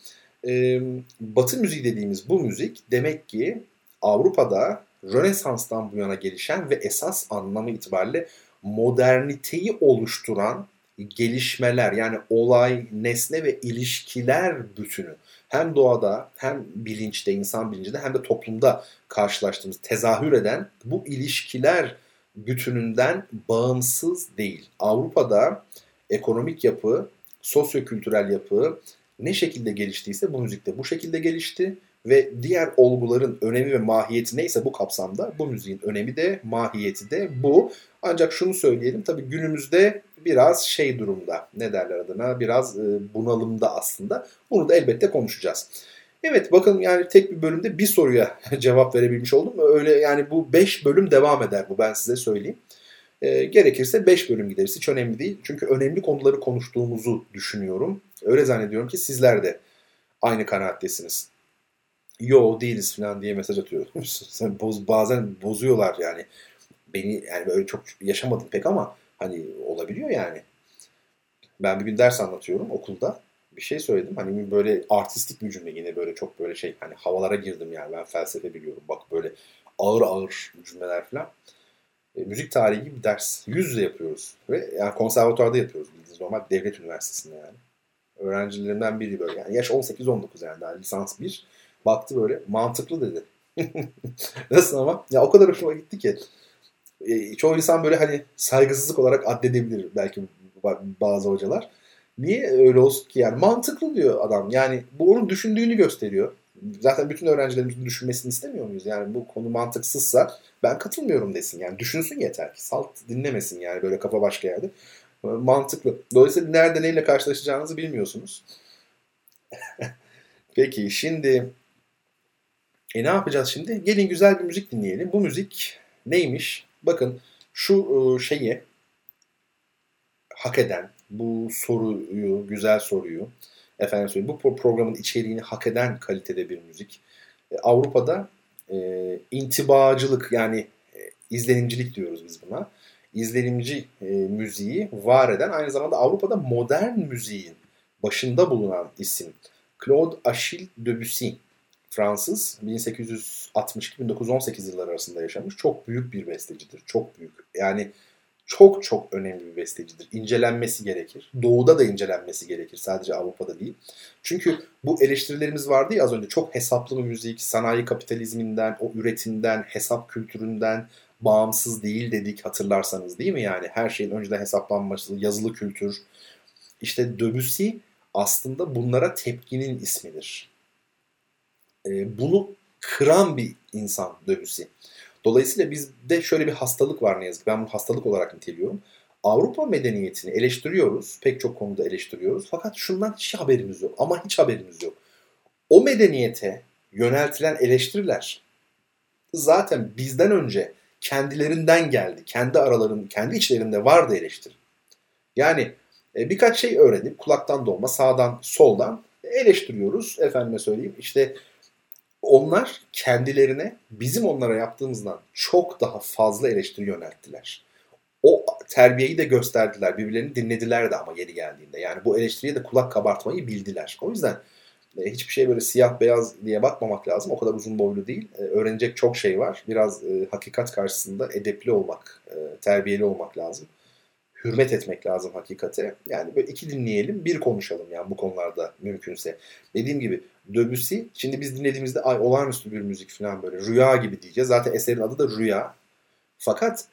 E, batı müziği dediğimiz bu müzik demek ki Avrupa'da Rönesans'tan bu yana gelişen ve esas anlamı itibariyle moderniteyi oluşturan gelişmeler yani olay, nesne ve ilişkiler bütünü hem doğada hem bilinçte, insan bilincinde hem de toplumda karşılaştığımız, tezahür eden bu ilişkiler bütününden bağımsız değil. Avrupa'da ekonomik yapı, sosyokültürel yapı ne şekilde geliştiyse bu müzikte bu şekilde gelişti ve diğer olguların önemi ve mahiyeti neyse bu kapsamda bu müziğin önemi de mahiyeti de bu. Ancak şunu söyleyelim tabii günümüzde biraz şey durumda ne derler adına biraz e, bunalımda aslında. Bunu da elbette konuşacağız. Evet bakın yani tek bir bölümde bir soruya cevap verebilmiş oldum. Öyle yani bu 5 bölüm devam eder bu ben size söyleyeyim. E, gerekirse 5 bölüm gideriz hiç önemli değil. Çünkü önemli konuları konuştuğumuzu düşünüyorum. Öyle zannediyorum ki sizler de aynı kanaattesiniz. Yo değiliz falan diye mesaj atıyor. Boz, bazen bozuyorlar yani. Beni yani böyle çok yaşamadım pek ama hani olabiliyor yani. Ben bir gün ders anlatıyorum okulda. Bir şey söyledim. Hani böyle artistik bir cümle yine böyle çok böyle şey hani havalara girdim yani. Ben felsefe biliyorum. Bak böyle ağır ağır cümleler falan. E, müzik tarihi gibi bir ders. Yüz yüze yapıyoruz. Ve yani konservatuarda yapıyoruz bildiğiniz normal devlet üniversitesinde yani. Öğrencilerimden biri böyle yani yaş 18-19 yani daha lisans 1 Baktı böyle mantıklı dedi. Nasıl ama? Ya o kadar hoşuma gitti ki. E, çoğu insan böyle hani saygısızlık olarak addedebilir belki bazı hocalar. Niye öyle olsun ki yani mantıklı diyor adam. Yani bu onun düşündüğünü gösteriyor. Zaten bütün öğrencilerimizin düşünmesini istemiyor muyuz? Yani bu konu mantıksızsa ben katılmıyorum desin. Yani düşünsün yeter ki. Salt dinlemesin yani böyle kafa başka yerde. Mantıklı. Dolayısıyla nerede neyle karşılaşacağınızı bilmiyorsunuz. Peki şimdi e ne yapacağız şimdi? Gelin güzel bir müzik dinleyelim. Bu müzik neymiş? Bakın şu e, şeyi hak eden, bu soruyu, güzel soruyu, efendim söyleyeyim, bu programın içeriğini hak eden kalitede bir müzik. E, Avrupa'da e, intibacılık yani e, izlenimcilik diyoruz biz buna. İzlenimci e, müziği var eden aynı zamanda Avrupa'da modern müziğin başında bulunan isim Claude Achille Debussy Fransız 1862-1918 yılları arasında yaşamış. Çok büyük bir bestecidir. Çok büyük. Yani çok çok önemli bir bestecidir. İncelenmesi gerekir. Doğuda da incelenmesi gerekir. Sadece Avrupa'da değil. Çünkü bu eleştirilerimiz vardı ya az önce. Çok hesaplı bir müzik, sanayi kapitalizminden, o üretimden, hesap kültüründen bağımsız değil dedik hatırlarsanız değil mi? Yani her şeyin önceden hesaplanması, yazılı kültür. İşte Debussy aslında bunlara tepkinin ismidir e, bunu kıran bir insan Debussy. Dolayısıyla bizde şöyle bir hastalık var ne yazık Ben bunu hastalık olarak niteliyorum. Avrupa medeniyetini eleştiriyoruz. Pek çok konuda eleştiriyoruz. Fakat şundan hiç haberimiz yok. Ama hiç haberimiz yok. O medeniyete yöneltilen eleştiriler zaten bizden önce kendilerinden geldi. Kendi araların, kendi içlerinde vardı eleştiri. Yani e, birkaç şey öğrenip kulaktan dolma, sağdan, soldan eleştiriyoruz. Efendime söyleyeyim işte onlar kendilerine bizim onlara yaptığımızdan çok daha fazla eleştiri yönelttiler. O terbiyeyi de gösterdiler. Birbirlerini dinlediler de ama yeri geldiğinde. Yani bu eleştiriye de kulak kabartmayı bildiler. O yüzden e, hiçbir şey böyle siyah beyaz diye bakmamak lazım. O kadar uzun boylu değil. E, öğrenecek çok şey var. Biraz e, hakikat karşısında edepli olmak, terbiyeli olmak lazım. Hürmet etmek lazım hakikate. Yani böyle iki dinleyelim, bir konuşalım yani bu konularda mümkünse. Dediğim gibi Debussy, şimdi biz dinlediğimizde ay olağanüstü bir müzik falan böyle rüya gibi diyeceğiz. Zaten eserin adı da Rüya. Fakat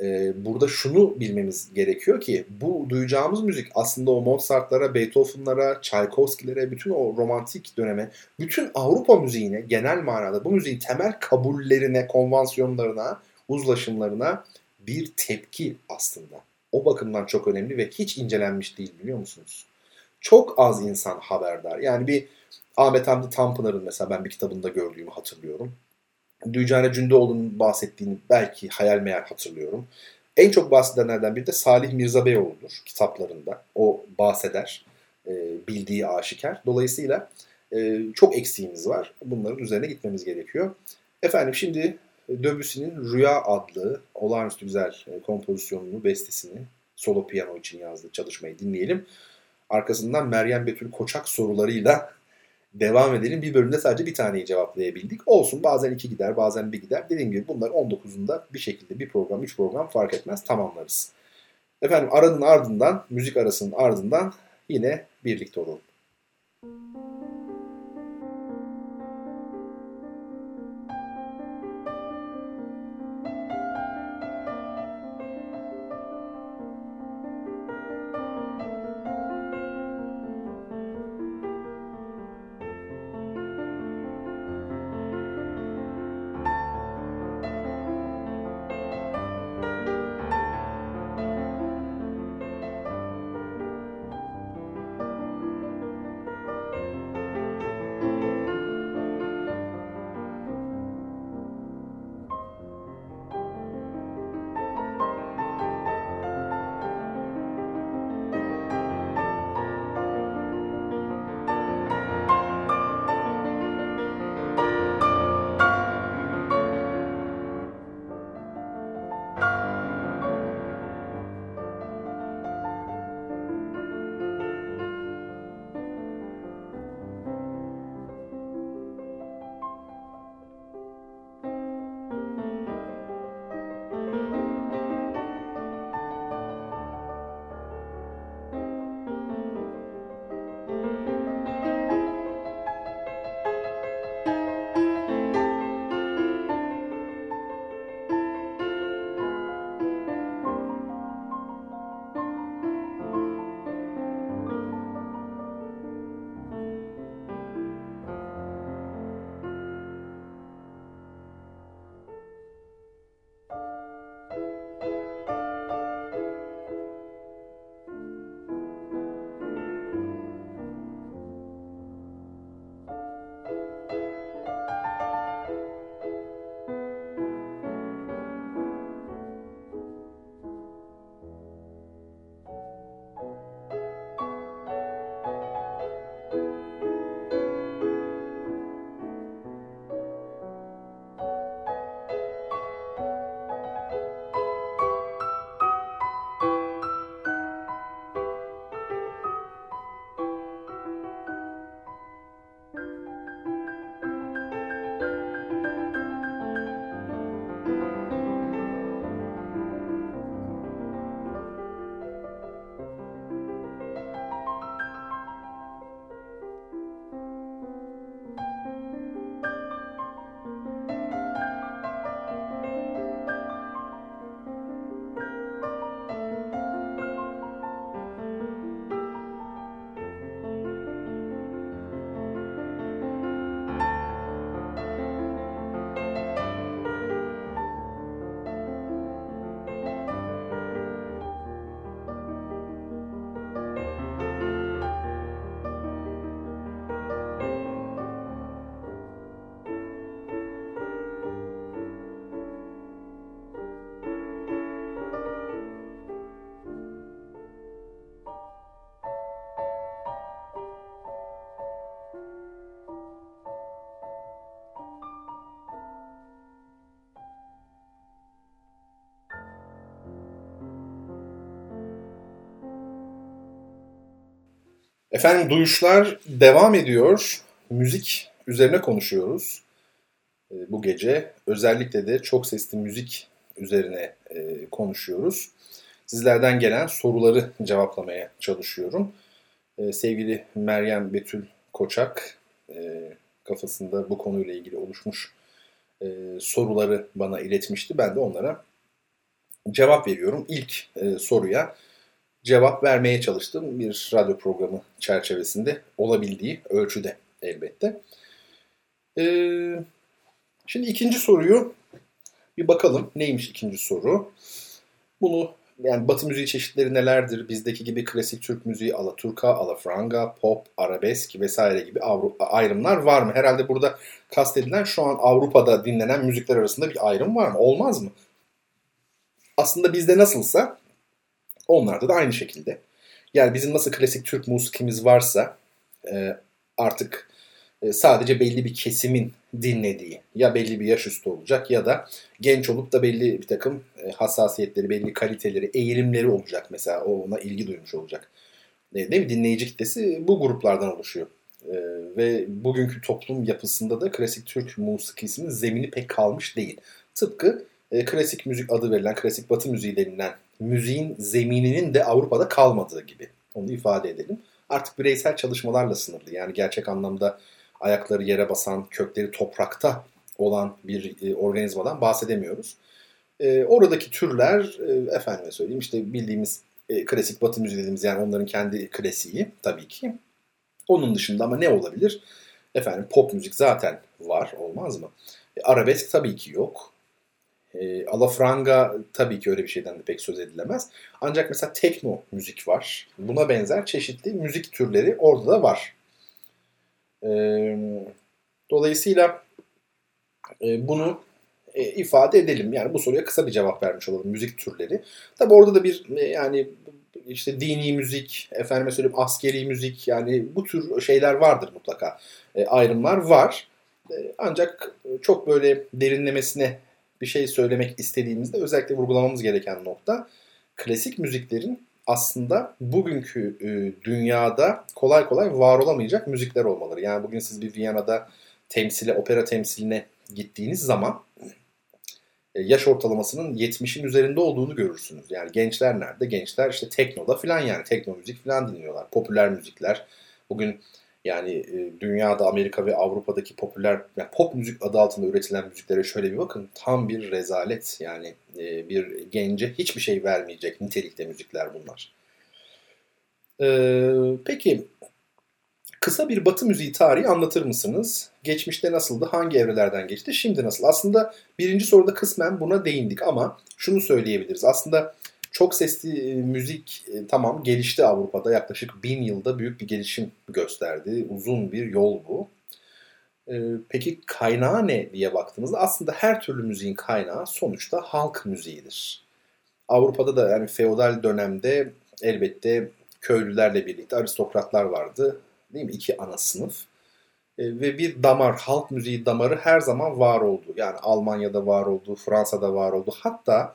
e, burada şunu bilmemiz gerekiyor ki bu duyacağımız müzik aslında o Mozart'lara, Beethoven'lara, Tchaikovsky'lere, bütün o romantik döneme, bütün Avrupa müziğine genel manada bu müziğin temel kabullerine, konvansiyonlarına, uzlaşımlarına bir tepki aslında. O bakımdan çok önemli ve hiç incelenmiş değil biliyor musunuz? Çok az insan haberdar. Yani bir Ahmet Hamdi Tanpınar'ın mesela ben bir kitabında gördüğümü hatırlıyorum. Dücane Cündoğlu'nun bahsettiğini belki hayal meyal hatırlıyorum. En çok bahsedenlerden biri de Salih Mirza Beyoğlu'dur kitaplarında. O bahseder. E, bildiği aşikar. Dolayısıyla e, çok eksiğimiz var. Bunların üzerine gitmemiz gerekiyor. Efendim şimdi Debussy'nin Rüya adlı olağanüstü güzel e, kompozisyonunu, bestesini solo piyano için yazdığı çalışmayı dinleyelim. Arkasından Meryem Betül Koçak sorularıyla devam edelim. Bir bölümde sadece bir taneyi cevaplayabildik. Olsun bazen iki gider bazen bir gider. Dediğim gibi bunlar 19'unda bir şekilde bir program, üç program fark etmez tamamlarız. Efendim aranın ardından, müzik arasının ardından yine birlikte olalım. Efendim duyuşlar devam ediyor. Müzik üzerine konuşuyoruz. Ee, bu gece özellikle de çok sesli müzik üzerine e, konuşuyoruz. Sizlerden gelen soruları cevaplamaya çalışıyorum. Ee, sevgili Meryem Betül Koçak e, kafasında bu konuyla ilgili oluşmuş e, soruları bana iletmişti. Ben de onlara cevap veriyorum. İlk soruya cevap vermeye çalıştım bir radyo programı çerçevesinde olabildiği ölçüde elbette. Ee, şimdi ikinci soruyu bir bakalım. Neymiş ikinci soru? Bunu yani Batı müziği çeşitleri nelerdir? Bizdeki gibi klasik Türk müziği, alaturka, alafranga, pop, arabesk vesaire gibi ayrımlar var mı? Herhalde burada kastedilen şu an Avrupa'da dinlenen müzikler arasında bir ayrım var mı? Olmaz mı? Aslında bizde nasılsa Onlarda da aynı şekilde. Yani bizim nasıl klasik Türk musikimiz varsa e, artık e, sadece belli bir kesimin dinlediği ya belli bir yaş üstü olacak ya da genç olup da belli bir takım e, hassasiyetleri, belli kaliteleri, eğilimleri olacak mesela o ona ilgi duymuş olacak. E, değil mi? Dinleyici kitlesi bu gruplardan oluşuyor. Ve bugünkü toplum yapısında da klasik Türk musikisinin zemini pek kalmış değil. Tıpkı klasik müzik adı verilen, klasik batı müziği denilen müziğin zemininin de Avrupa'da kalmadığı gibi. Onu ifade edelim. Artık bireysel çalışmalarla sınırlı. Yani gerçek anlamda ayakları yere basan, kökleri toprakta olan bir e, organizmadan bahsedemiyoruz. E, oradaki türler, e, efendime söyleyeyim işte bildiğimiz e, klasik batı müziği dediğimiz yani onların kendi klasiği tabii ki. Onun dışında ama ne olabilir? Efendim pop müzik zaten var olmaz mı? E, arabesk tabii ki yok. E, alafranga tabii ki öyle bir şeyden de pek söz edilemez. Ancak mesela tekno müzik var. Buna benzer çeşitli müzik türleri orada da var. E, dolayısıyla e, bunu e, ifade edelim. Yani bu soruya kısa bir cevap vermiş olalım. Müzik türleri. Tabii orada da bir e, yani işte dini müzik, efendime söyleyeyim askeri müzik yani bu tür şeyler vardır mutlaka. E, ayrımlar var. E, ancak çok böyle derinlemesine bir şey söylemek istediğimizde özellikle vurgulamamız gereken nokta klasik müziklerin aslında bugünkü e, dünyada kolay kolay var olamayacak müzikler olmaları. Yani bugün siz bir Viyana'da temsile, opera temsiline gittiğiniz zaman e, yaş ortalamasının 70'in üzerinde olduğunu görürsünüz. Yani gençler nerede? Gençler işte teknoda falan yani tekno müzik falan dinliyorlar. Popüler müzikler. Bugün yani e, dünyada Amerika ve Avrupa'daki popüler yani pop müzik adı altında üretilen müziklere şöyle bir bakın. Tam bir rezalet. Yani e, bir gence hiçbir şey vermeyecek nitelikte müzikler bunlar. E, peki kısa bir batı müziği tarihi anlatır mısınız? Geçmişte nasıldı? Hangi evrelerden geçti? Şimdi nasıl? Aslında birinci soruda kısmen buna değindik ama şunu söyleyebiliriz. Aslında çok sesli e, müzik e, tamam gelişti Avrupa'da yaklaşık bin yılda büyük bir gelişim gösterdi. Uzun bir yol bu. E, peki kaynağı ne diye baktığımızda aslında her türlü müziğin kaynağı sonuçta halk müziğidir. Avrupa'da da yani feodal dönemde elbette köylülerle birlikte aristokratlar vardı. Değil mi? İki ana sınıf. Ve bir damar, halk müziği damarı her zaman var oldu. Yani Almanya'da var oldu, Fransa'da var oldu. Hatta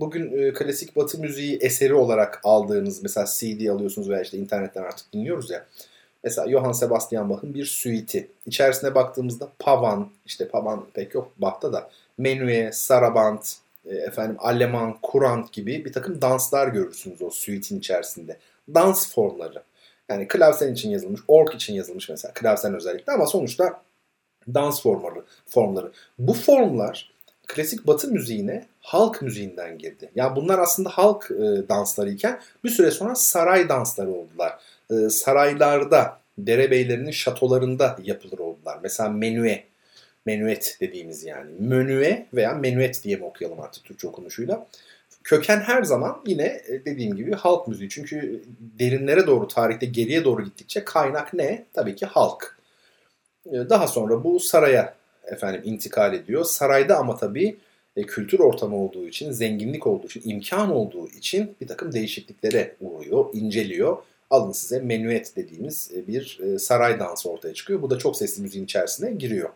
bugün e, klasik batı müziği eseri olarak aldığınız mesela CD alıyorsunuz veya işte internetten artık dinliyoruz ya. Mesela Johann Sebastian Bach'ın bir suite'i. İçerisine baktığımızda pavan, işte pavan pek yok Bach'ta da menüe, saraband, e, efendim Aleman, kurant gibi bir takım danslar görürsünüz o suite'in içerisinde. Dans formları. Yani klavsen için yazılmış, ork için yazılmış mesela klavsen özellikle ama sonuçta dans formları. formları. Bu formlar klasik batı müziğine halk müziğinden girdi. Yani bunlar aslında halk e, dansları iken bir süre sonra saray dansları oldular. E, saraylarda, derebeylerinin şatolarında yapılır oldular. Mesela menüe, menüet dediğimiz yani. Menüe veya menüet diye mi okuyalım artık Türkçe okunuşuyla. Köken her zaman yine e, dediğim gibi halk müziği. Çünkü derinlere doğru, tarihte geriye doğru gittikçe kaynak ne? Tabii ki halk. E, daha sonra bu saraya efendim intikal ediyor. Sarayda ama tabii e, kültür ortamı olduğu için, zenginlik olduğu için, imkan olduğu için bir takım değişikliklere uğruyor, inceliyor. Alın size menüet dediğimiz e, bir e, saray dansı ortaya çıkıyor. Bu da çok sesli müziğin içerisine giriyor.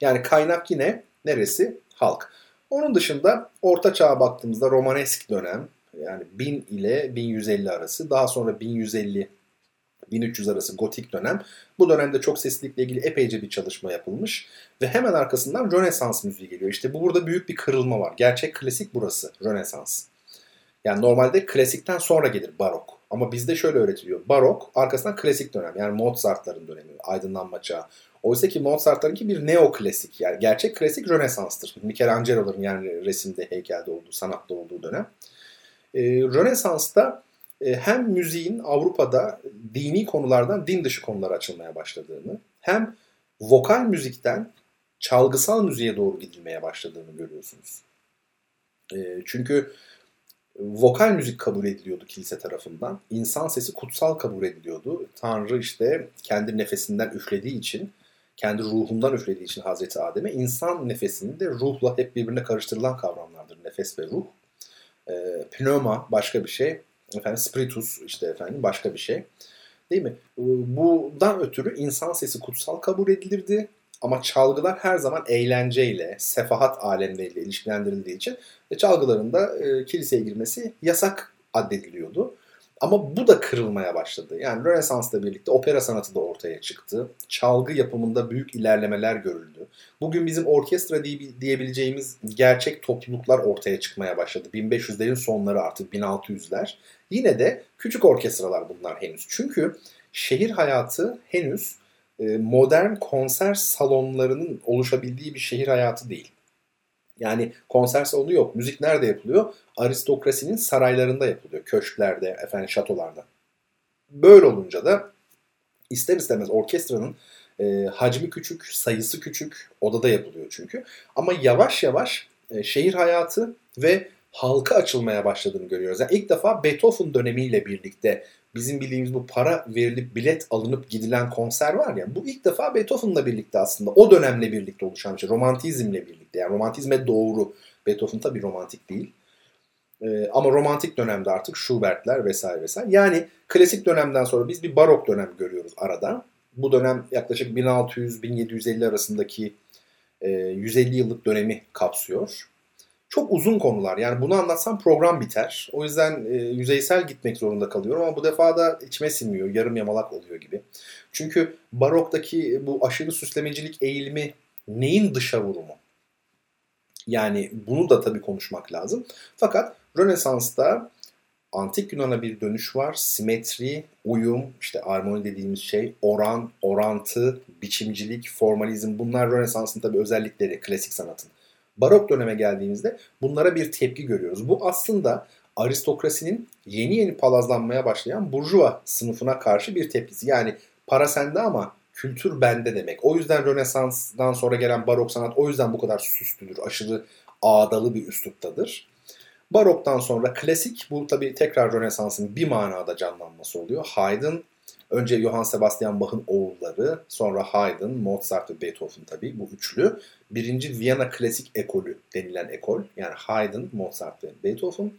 Yani kaynak yine neresi? Halk. Onun dışında Orta Çağ'a baktığımızda Romanesk dönem yani 1000 ile 1150 arası daha sonra 1150 1300 arası gotik dönem. Bu dönemde çok seslilikle ilgili epeyce bir çalışma yapılmış ve hemen arkasından Rönesans müziği geliyor. İşte bu burada büyük bir kırılma var. Gerçek klasik burası, Rönesans. Yani normalde klasikten sonra gelir barok. Ama bizde şöyle öğretiliyor. Barok arkasından klasik dönem. Yani Mozart'ların dönemi, aydınlanma çağı. Oysa ki Mozart'larınki bir neoklasik. Yani gerçek klasik Rönesans'tır. Michelangelo'ların yani resimde, heykelde olduğu, sanatta olduğu dönem. Ee, Rönesans'ta hem müziğin Avrupa'da dini konulardan din dışı konulara açılmaya başladığını, hem vokal müzikten çalgısal müziğe doğru gidilmeye başladığını görüyorsunuz. E, çünkü vokal müzik kabul ediliyordu kilise tarafından. İnsan sesi kutsal kabul ediliyordu. Tanrı işte kendi nefesinden üflediği için, kendi ruhundan üflediği için Hazreti Adem'e insan nefesinin de ruhla hep birbirine karıştırılan kavramlardır. Nefes ve ruh. E, pneuma başka bir şey. Efendim spiritus işte efendim başka bir şey. Değil mi? Bundan ötürü insan sesi kutsal kabul edilirdi. Ama çalgılar her zaman eğlenceyle, sefahat alemleriyle ilişkilendirildiği için e, çalgıların da e, kiliseye girmesi yasak addediliyordu. Ama bu da kırılmaya başladı. Yani Rönesans'la birlikte opera sanatı da ortaya çıktı. Çalgı yapımında büyük ilerlemeler görüldü. Bugün bizim orkestra diyebileceğimiz gerçek topluluklar ortaya çıkmaya başladı. 1500'lerin sonları artık 1600'ler. Yine de küçük orkestralar bunlar henüz. Çünkü şehir hayatı henüz e, modern konser salonlarının oluşabildiği bir şehir hayatı değil. Yani konser salonu yok. Müzik nerede yapılıyor? Aristokrasinin saraylarında yapılıyor. Köşklerde, efendim şatolarda. Böyle olunca da ister istemez orkestranın e, hacmi küçük, sayısı küçük. Odada yapılıyor çünkü. Ama yavaş yavaş e, şehir hayatı ve halka açılmaya başladığını görüyoruz. Yani ilk defa Beethoven dönemiyle birlikte bizim bildiğimiz bu para verilip bilet alınıp gidilen konser var ya bu ilk defa Beethoven'la birlikte aslında o dönemle birlikte oluşan bir şey. Romantizmle birlikte yani romantizme doğru. Beethoven tabi romantik değil. Ee, ama romantik dönemde artık Schubert'ler vesaire vesaire. Yani klasik dönemden sonra biz bir barok dönem görüyoruz arada. Bu dönem yaklaşık 1600-1750 arasındaki e, 150 yıllık dönemi kapsıyor çok uzun konular. Yani bunu anlatsam program biter. O yüzden e, yüzeysel gitmek zorunda kalıyorum ama bu defa da içime sinmiyor. Yarım yamalak oluyor gibi. Çünkü baroktaki bu aşırı süslemecilik eğilimi neyin dışa vurumu? Yani bunu da tabii konuşmak lazım. Fakat Rönesans'ta antik Yunan'a bir dönüş var. Simetri, uyum, işte armoni dediğimiz şey, oran, orantı, biçimcilik, formalizm bunlar Rönesans'ın tabii özellikleri klasik sanatın. Barok döneme geldiğimizde bunlara bir tepki görüyoruz. Bu aslında aristokrasinin yeni yeni palazlanmaya başlayan burjuva sınıfına karşı bir tepkisi. Yani para sende ama kültür bende demek. O yüzden Rönesans'dan sonra gelen barok sanat o yüzden bu kadar süslüdür. Aşırı ağdalı bir üsluptadır. Baroktan sonra klasik bu tabi tekrar Rönesans'ın bir manada canlanması oluyor. Haydn Önce Johann Sebastian Bach'ın oğulları, sonra Haydn, Mozart ve Beethoven tabii bu üçlü. Birinci Viyana klasik ekolü denilen ekol. Yani Haydn, Mozart ve Beethoven.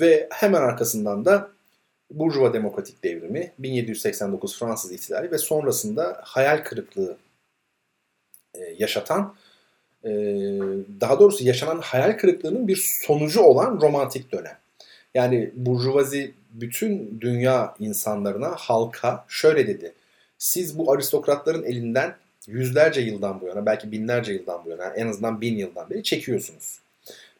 Ve hemen arkasından da Burjuva Demokratik Devrimi, 1789 Fransız İhtilali ve sonrasında hayal kırıklığı e, yaşatan, e, daha doğrusu yaşanan hayal kırıklığının bir sonucu olan romantik dönem. Yani Burjuvazi bütün dünya insanlarına, halka şöyle dedi. Siz bu aristokratların elinden yüzlerce yıldan bu yana, belki binlerce yıldan bu yana, en azından bin yıldan beri çekiyorsunuz.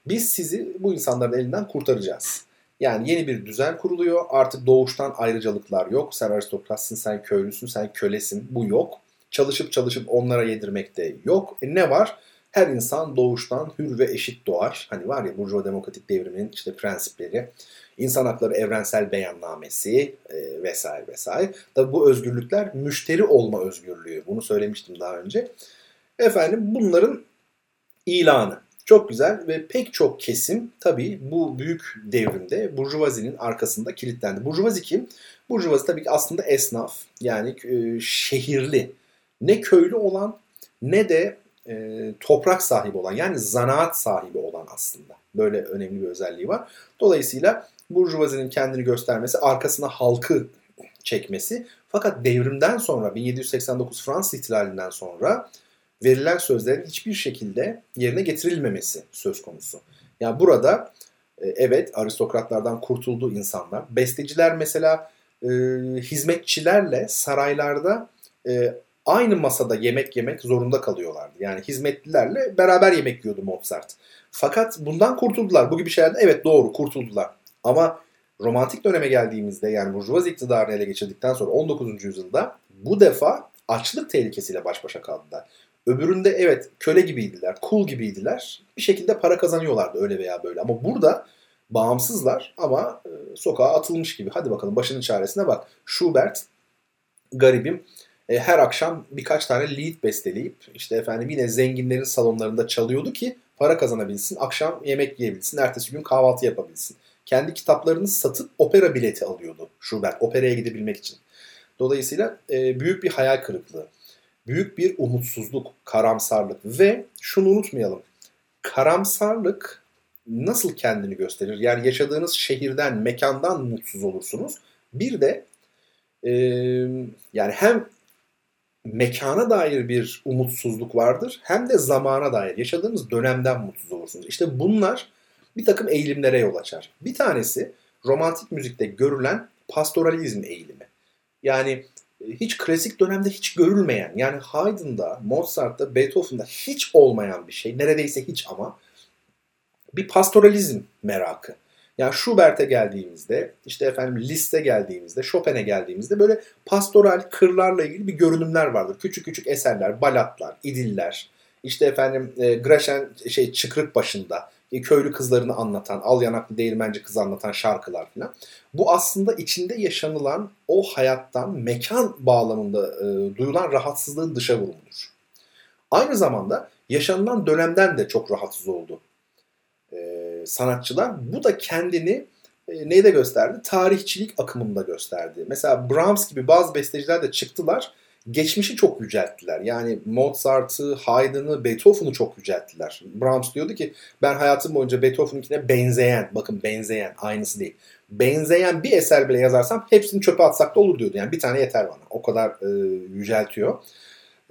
Biz sizi bu insanların elinden kurtaracağız. Yani yeni bir düzen kuruluyor. Artık doğuştan ayrıcalıklar yok. Sen aristokratsın, sen köylüsün, sen kölesin. Bu yok. Çalışıp çalışıp onlara yedirmek de yok. E ne var? Her insan doğuştan hür ve eşit doğar. Hani var ya Burjuva Demokratik Devriminin işte prensipleri. İnsan Hakları Evrensel Beyannamesi e, vesaire vesaire. Tabi bu özgürlükler müşteri olma özgürlüğü. Bunu söylemiştim daha önce. Efendim bunların ilanı. Çok güzel ve pek çok kesim tabii bu büyük devrimde Burjuvazi'nin arkasında kilitlendi. Burjuvazi kim? Burjuvazi tabii ki aslında esnaf yani e, şehirli. Ne köylü olan ne de e, toprak sahibi olan yani zanaat sahibi olan aslında. Böyle önemli bir özelliği var. Dolayısıyla Burjuvazinin kendini göstermesi, arkasına halkı çekmesi. Fakat devrimden sonra 1789 Fransız ihtilalinden sonra verilen sözlerin hiçbir şekilde yerine getirilmemesi söz konusu. Yani burada e, evet aristokratlardan kurtuldu insanlar. Besteciler mesela e, hizmetçilerle saraylarda e, aynı masada yemek yemek zorunda kalıyorlardı. Yani hizmetlilerle beraber yemek yiyordu Mozart. Fakat bundan kurtuldular. Bu gibi şeylerden evet doğru kurtuldular. Ama romantik döneme geldiğimizde yani Burjuvazi iktidarını ele geçirdikten sonra 19. yüzyılda bu defa açlık tehlikesiyle baş başa kaldılar. Öbüründe evet köle gibiydiler, kul gibiydiler. Bir şekilde para kazanıyorlardı öyle veya böyle. Ama burada bağımsızlar ama e, sokağa atılmış gibi. Hadi bakalım başının çaresine bak. Schubert garibim e, her akşam birkaç tane lead besteleyip işte efendim yine zenginlerin salonlarında çalıyordu ki para kazanabilsin, akşam yemek yiyebilsin, ertesi gün kahvaltı yapabilsin. Kendi kitaplarını satıp opera bileti alıyordu Schubert, operaya gidebilmek için. Dolayısıyla e, büyük bir hayal kırıklığı, büyük bir umutsuzluk, karamsarlık ve şunu unutmayalım. Karamsarlık nasıl kendini gösterir? Yani yaşadığınız şehirden, mekandan mutsuz olursunuz. Bir de e, yani hem mekana dair bir umutsuzluk vardır hem de zamana dair yaşadığınız dönemden mutsuz olursunuz. İşte bunlar bir takım eğilimlere yol açar. Bir tanesi romantik müzikte görülen pastoralizm eğilimi. Yani e, hiç klasik dönemde hiç görülmeyen yani Haydn'da, Mozart'ta, Beethoven'da hiç olmayan bir şey. Neredeyse hiç ama bir pastoralizm merakı. Yani Schubert'e geldiğimizde, işte efendim Liszt'e geldiğimizde, Chopin'e geldiğimizde böyle pastoral kırlarla ilgili bir görünümler vardır. Küçük küçük eserler, balatlar, idiller. İşte efendim e, Graşen şey Çıkrık başında e, köylü kızlarını anlatan, al yanaklı değirmenci kızı anlatan şarkılar falan. Bu aslında içinde yaşanılan o hayattan mekan bağlamında e, duyulan rahatsızlığın dışa vurumudur. Aynı zamanda yaşanılan dönemden de çok rahatsız oldu sanatçılar. Bu da kendini e, neyde gösterdi? Tarihçilik akımında gösterdi. Mesela Brahms gibi bazı besteciler de çıktılar. Geçmişi çok yücelttiler. Yani Mozart'ı, Haydn'ı, Beethoven'ı çok yücelttiler. Brahms diyordu ki ben hayatım boyunca Beethoven'ınkine benzeyen, bakın benzeyen, aynısı değil. Benzeyen bir eser bile yazarsam hepsini çöpe atsak da olur diyordu. Yani bir tane yeter bana. O kadar e, yüceltiyor.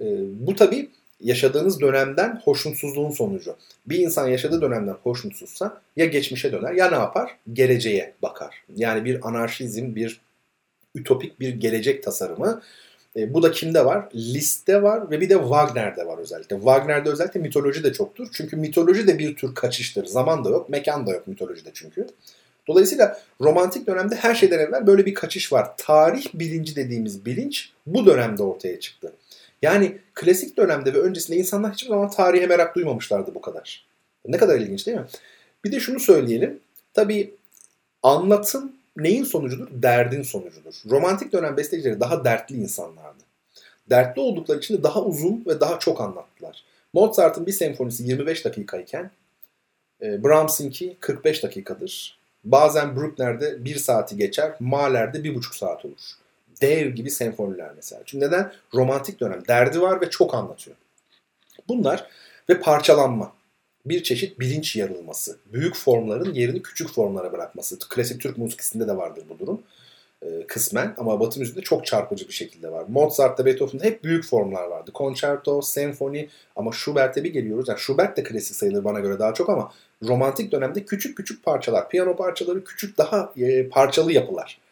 E, bu tabii yaşadığınız dönemden hoşnutsuzluğun sonucu. Bir insan yaşadığı dönemden hoşnutsuzsa ya geçmişe döner ya ne yapar? Geleceğe bakar. Yani bir anarşizm, bir ütopik bir gelecek tasarımı. E, bu da kimde var? Liste var ve bir de Wagner'de var özellikle. Wagner'de özellikle mitoloji de çoktur. Çünkü mitoloji de bir tür kaçıştır. Zaman da yok, mekan da yok mitolojide çünkü. Dolayısıyla romantik dönemde her şeyden evvel böyle bir kaçış var. Tarih bilinci dediğimiz bilinç bu dönemde ortaya çıktı. Yani klasik dönemde ve öncesinde insanlar hiçbir zaman tarihe merak duymamışlardı bu kadar. Ne kadar ilginç değil mi? Bir de şunu söyleyelim. Tabii anlatım neyin sonucudur? Derdin sonucudur. Romantik dönem bestecileri daha dertli insanlardı. Dertli oldukları için de daha uzun ve daha çok anlattılar. Mozart'ın bir senfonisi 25 dakikayken e, Brahms'ınki 45 dakikadır. Bazen Bruckner'de 1 saati geçer, Mahler'de 1,5 saat olur dev gibi senfoniler mesela. Çünkü neden? Romantik dönem. Derdi var ve çok anlatıyor. Bunlar ve parçalanma. Bir çeşit bilinç yarılması. Büyük formların yerini küçük formlara bırakması. Klasik Türk musikisinde de vardır bu durum. Ee, kısmen ama Batı müziğinde çok çarpıcı bir şekilde var. Mozart'ta, Beethoven'da hep büyük formlar vardı. Concerto, senfoni ama Schubert'e bir geliyoruz. Yani Schubert de klasik sayılır bana göre daha çok ama romantik dönemde küçük küçük parçalar, piyano parçaları küçük daha e, parçalı yapılar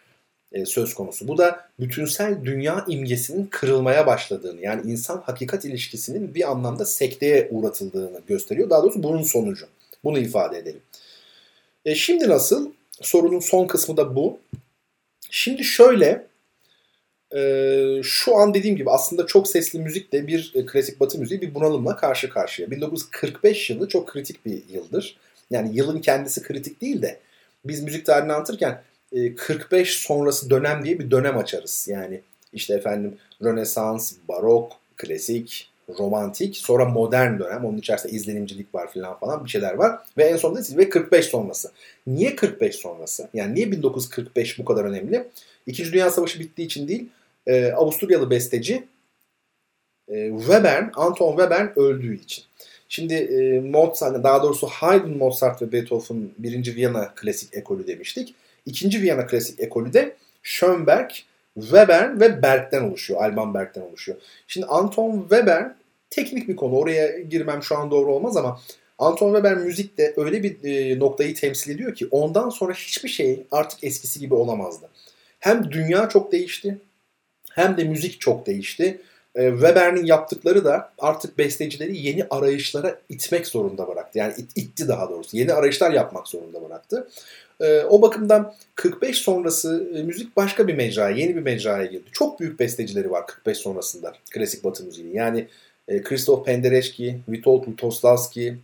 e, söz konusu. Bu da bütünsel dünya imgesinin kırılmaya başladığını yani insan hakikat ilişkisinin bir anlamda sekteye uğratıldığını gösteriyor. Daha doğrusu bunun sonucu. Bunu ifade edelim. E, şimdi nasıl? Sorunun son kısmı da bu. Şimdi şöyle e, şu an dediğim gibi aslında çok sesli müzik de bir e, klasik batı müziği bir bunalımla karşı karşıya. 1945 yılı çok kritik bir yıldır. Yani yılın kendisi kritik değil de biz müzik tarihini anlatırken 45 e, sonrası dönem diye bir dönem açarız. Yani işte efendim Rönesans, Barok, Klasik, Romantik, sonra modern dönem. Onun içerisinde izlenimcilik var filan falan bir şeyler var. Ve en sonunda ve 45 sonrası. Niye 45 sonrası? Yani niye 1945 bu kadar önemli? İkinci Dünya Savaşı bittiği için değil, e, Avusturyalı besteci e, Webern, Anton Webern öldüğü için. Şimdi e, Mozart, daha doğrusu Haydn, Mozart ve Beethoven birinci Viyana klasik ekolü demiştik. İkinci Viyana klasik ekolü de Schönberg, Webern ve Berg'den oluşuyor. Alban Berg'den oluşuyor. Şimdi Anton Webern teknik bir konu. Oraya girmem şu an doğru olmaz ama Anton Weber müzikte öyle bir e, noktayı temsil ediyor ki ondan sonra hiçbir şey artık eskisi gibi olamazdı. hem dünya çok değişti hem de müzik çok değişti. E, Weber'in yaptıkları da artık bestecileri yeni arayışlara itmek zorunda bıraktı. Yani it, itti daha doğrusu. Yeni arayışlar yapmak zorunda bıraktı. E, o bakımdan 45 sonrası e, müzik başka bir mecraya, yeni bir mecraya girdi. Çok büyük bestecileri var 45 sonrasında klasik batı müziğinin. Yani e, Christoph Penderecki, Witold Lutoslavski,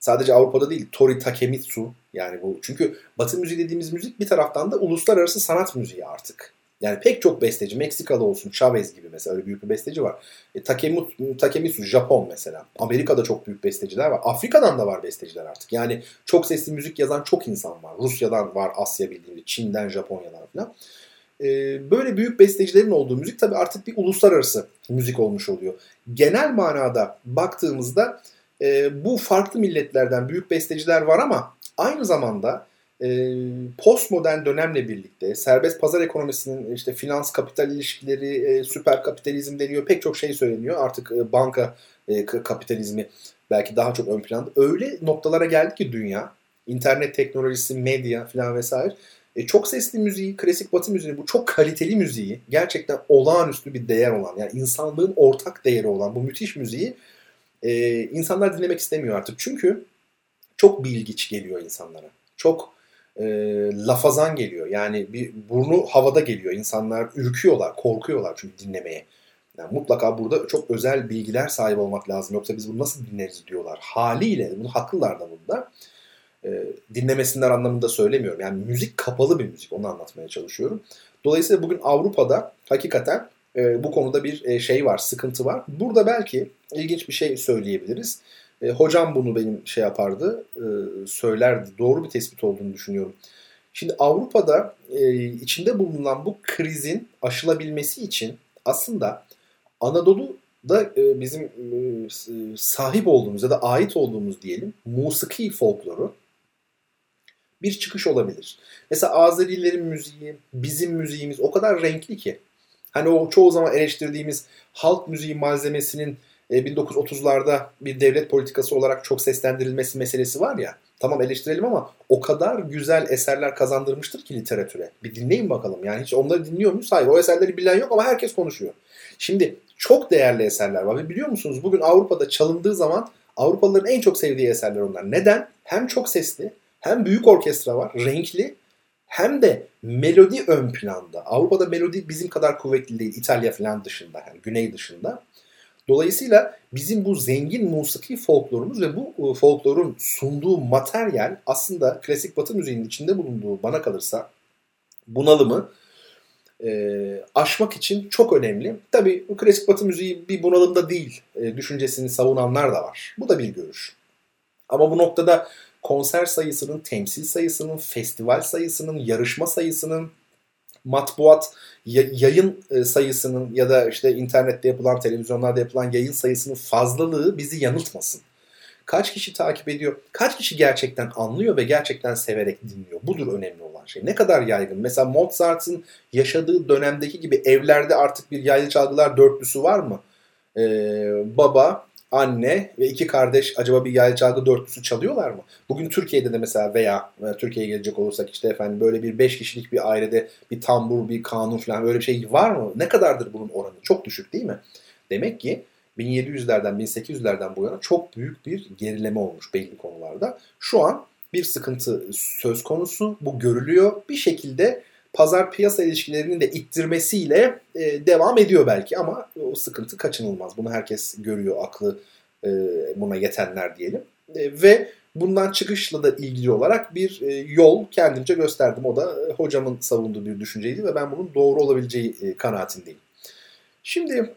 sadece Avrupa'da değil Tori Takemitsu yani bu. Çünkü batı müziği dediğimiz müzik bir taraftan da uluslararası sanat müziği artık. Yani pek çok besteci Meksikalı olsun Chavez gibi mesela öyle büyük bir besteci var. E, Takemitsu, Takemitsu Japon mesela. Amerika'da çok büyük besteciler var. Afrika'dan da var besteciler artık. Yani çok sesli müzik yazan çok insan var. Rusya'dan var Asya bildiğimiz, Çin'den, Japonya'dan falan. E, böyle büyük bestecilerin olduğu müzik tabii artık bir uluslararası müzik olmuş oluyor. Genel manada baktığımızda e, bu farklı milletlerden büyük besteciler var ama aynı zamanda postmodern dönemle birlikte serbest pazar ekonomisinin işte finans kapital ilişkileri, e, süper kapitalizm deniyor. Pek çok şey söyleniyor. Artık e, banka e, kapitalizmi belki daha çok ön planda. Öyle noktalara geldi ki dünya, internet teknolojisi, medya falan vesaire. Çok sesli müziği, klasik batı müziği, bu çok kaliteli müziği, gerçekten olağanüstü bir değer olan, yani insanlığın ortak değeri olan bu müthiş müziği insanlar dinlemek istemiyor artık. Çünkü çok bilgiç geliyor insanlara. Çok e, lafazan geliyor. Yani bir burnu havada geliyor. İnsanlar ürküyorlar, korkuyorlar çünkü dinlemeye. Yani mutlaka burada çok özel bilgiler sahip olmak lazım. Yoksa biz bunu nasıl dinleriz diyorlar. Haliyle bunu haklılar da bunda. E, dinlemesinler anlamında söylemiyorum. Yani müzik kapalı bir müzik. Onu anlatmaya çalışıyorum. Dolayısıyla bugün Avrupa'da hakikaten e, bu konuda bir e, şey var, sıkıntı var. Burada belki ilginç bir şey söyleyebiliriz. E, hocam bunu benim şey yapardı, e, söylerdi. Doğru bir tespit olduğunu düşünüyorum. Şimdi Avrupa'da e, içinde bulunan bu krizin aşılabilmesi için aslında Anadolu'da e, bizim e, sahip olduğumuz ya da ait olduğumuz diyelim musiki folkloru bir çıkış olabilir. Mesela Azerilerin müziği, bizim müziğimiz o kadar renkli ki. Hani o çoğu zaman eleştirdiğimiz halk müziği malzemesinin 1930'larda e, bir devlet politikası olarak çok seslendirilmesi meselesi var ya. Tamam eleştirelim ama o kadar güzel eserler kazandırmıştır ki literatüre. Bir dinleyin bakalım. Yani hiç onları dinliyor muyuz? Hayır. O eserleri bilen yok ama herkes konuşuyor. Şimdi çok değerli eserler var. Ve biliyor musunuz bugün Avrupa'da çalındığı zaman Avrupalıların en çok sevdiği eserler onlar. Neden? Hem çok sesli, hem büyük orkestra var, renkli, hem de melodi ön planda. Avrupa'da melodi bizim kadar kuvvetli değil. İtalya falan dışında, yani güney dışında. Dolayısıyla bizim bu zengin musiki folklorumuz ve bu e, folklorun sunduğu materyal aslında klasik batı müziğinin içinde bulunduğu bana kalırsa bunalımı e, aşmak için çok önemli. Tabi klasik batı müziği bir bunalımda değil e, düşüncesini savunanlar da var. Bu da bir görüş. Ama bu noktada konser sayısının, temsil sayısının, festival sayısının, yarışma sayısının, matbuat yayın e, sayısının ya da işte internette yapılan, televizyonlarda yapılan yayın sayısının fazlalığı bizi yanıltmasın. Kaç kişi takip ediyor? Kaç kişi gerçekten anlıyor ve gerçekten severek dinliyor? Budur önemli olan şey. Ne kadar yaygın? Mesela Mozart'ın yaşadığı dönemdeki gibi evlerde artık bir yaylı çalgılar dörtlüsü var mı? Ee, baba, anne ve iki kardeş acaba bir yaylı çalgı dörtlüsü çalıyorlar mı? Bugün Türkiye'de de mesela veya e, Türkiye'ye gelecek olursak işte efendim böyle bir beş kişilik bir ailede bir tambur, bir kanun falan böyle bir şey var mı? Ne kadardır bunun oranı? Çok düşük değil mi? Demek ki 1700'lerden 1800'lerden bu yana çok büyük bir gerileme olmuş belli konularda. Şu an bir sıkıntı söz konusu. Bu görülüyor. Bir şekilde pazar piyasa ilişkilerinin de ittirmesiyle e, devam ediyor belki ama o sıkıntı kaçınılmaz. Bunu herkes görüyor, aklı e, buna yetenler diyelim. E, ve bundan çıkışla da ilgili olarak bir e, yol kendimce gösterdim. O da e, hocamın savunduğu bir düşünceydi ve ben bunun doğru olabileceği e, kanaatindeyim. Şimdi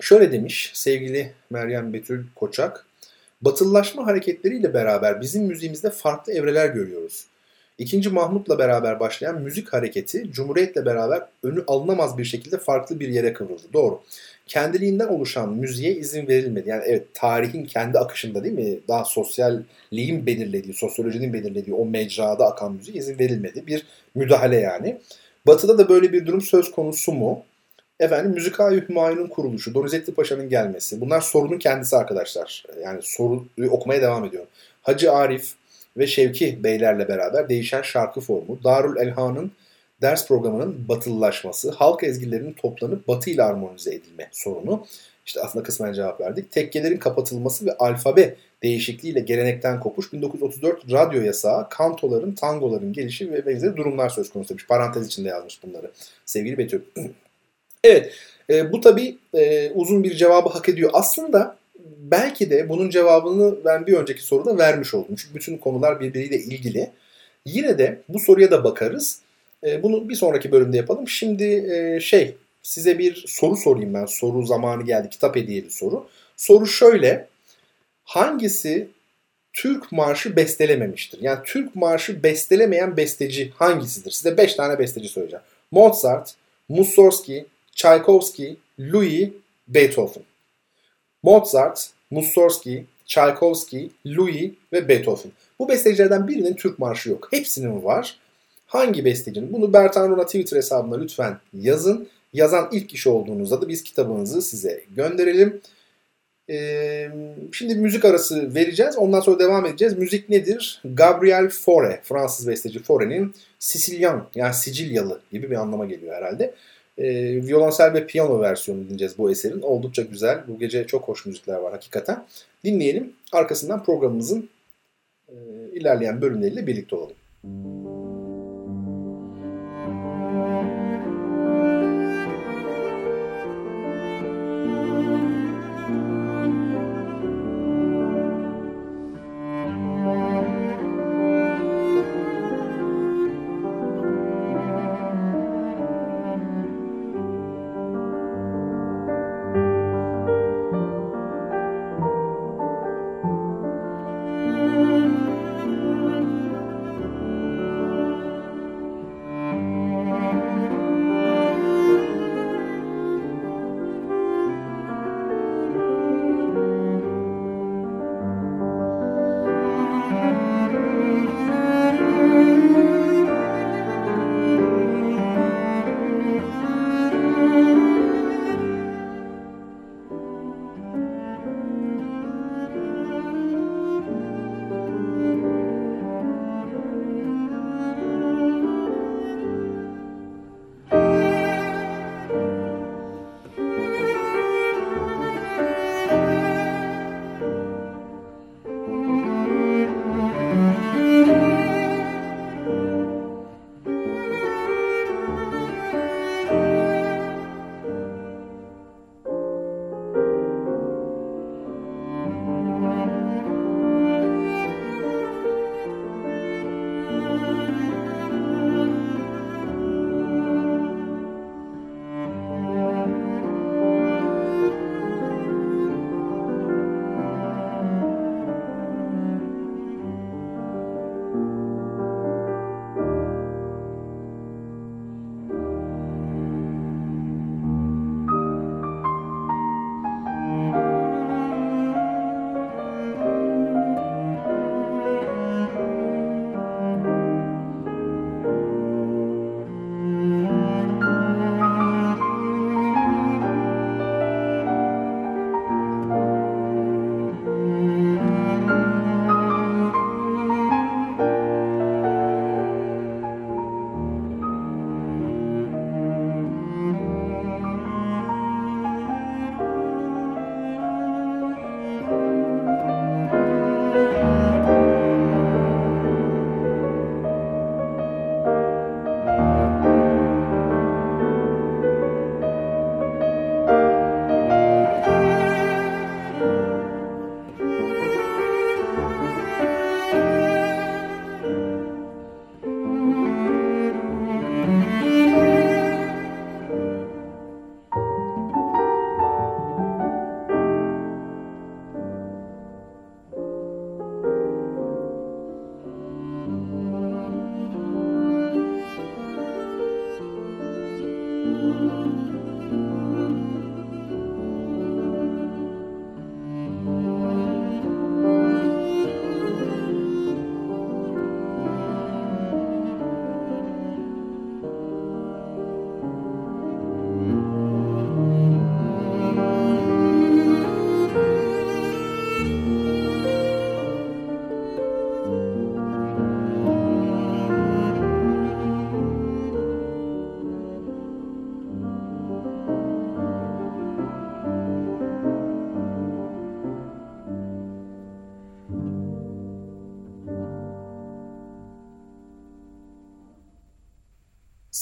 şöyle demiş sevgili Meryem Betül Koçak. Batılılaşma hareketleriyle beraber bizim müziğimizde farklı evreler görüyoruz. İkinci Mahmut'la beraber başlayan müzik hareketi Cumhuriyet'le beraber önü alınamaz bir şekilde farklı bir yere kıvrıldı. Doğru. Kendiliğinden oluşan müziğe izin verilmedi. Yani evet tarihin kendi akışında değil mi? Daha sosyalliğin belirlediği, sosyolojinin belirlediği o mecrada akan müziğe izin verilmedi. Bir müdahale yani. Batı'da da böyle bir durum söz konusu mu? Efendim Müzika-i Hümayun'un kuruluşu, Donizetti Paşa'nın gelmesi. Bunlar sorunun kendisi arkadaşlar. Yani soruyu okumaya devam ediyorum. Hacı Arif, ve Şevki Beylerle beraber değişen şarkı formu, Darül Elhan'ın ders programının batılılaşması, halk ezgilerinin toplanıp batı ile armonize edilme sorunu. İşte aslında kısmen cevap verdik. Tekkelerin kapatılması ve alfabe değişikliğiyle gelenekten kopuş 1934 radyo yasağı, kantoların, tangoların gelişi ve benzeri durumlar söz konusu demiş. Parantez içinde yazmış bunları sevgili Betül. evet e, bu tabii e, uzun bir cevabı hak ediyor. Aslında belki de bunun cevabını ben bir önceki soruda vermiş oldum. Çünkü bütün konular birbiriyle ilgili. Yine de bu soruya da bakarız. E, bunu bir sonraki bölümde yapalım. Şimdi e, şey size bir soru sorayım ben. Soru zamanı geldi. Kitap hediyeli soru. Soru şöyle. Hangisi Türk marşı bestelememiştir? Yani Türk marşı bestelemeyen besteci hangisidir? Size 5 tane besteci söyleyeceğim. Mozart, Mussorgsky, Tchaikovsky, Louis, Beethoven. Mozart, Mussorgsky, Tchaikovsky, Louis ve Beethoven. Bu bestecilerden birinin Türk marşı yok. Hepsinin var. Hangi bestecinin? Bunu Bertan Rona Twitter hesabına lütfen yazın. Yazan ilk kişi olduğunuzda da biz kitabınızı size gönderelim. Ee, şimdi müzik arası vereceğiz. Ondan sonra devam edeceğiz. Müzik nedir? Gabriel Fauré, Fransız besteci Fauré'nin Sicilyan yani Sicilyalı gibi bir anlama geliyor herhalde. Ee, violonsel ve piyano versiyonu dinleyeceğiz bu eserin. Oldukça güzel. Bu gece çok hoş müzikler var hakikaten. Dinleyelim. Arkasından programımızın e, ilerleyen bölümleriyle birlikte olalım.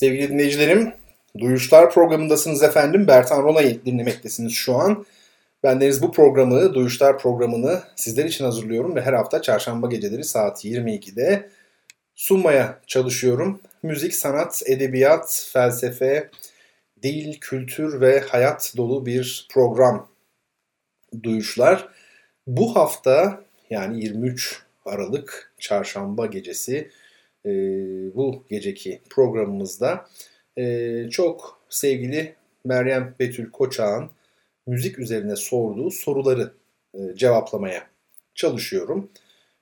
Sevgili dinleyicilerim, Duyuşlar programındasınız efendim. Bertan Rona'yı dinlemektesiniz şu an. Ben Deniz bu programı, Duyuşlar programını sizler için hazırlıyorum ve her hafta çarşamba geceleri saat 22'de sunmaya çalışıyorum. Müzik, sanat, edebiyat, felsefe, dil, kültür ve hayat dolu bir program Duyuşlar. Bu hafta yani 23 Aralık çarşamba gecesi e, bu geceki programımızda e, çok sevgili Meryem Betül Koçak'ın müzik üzerine sorduğu soruları e, cevaplamaya çalışıyorum.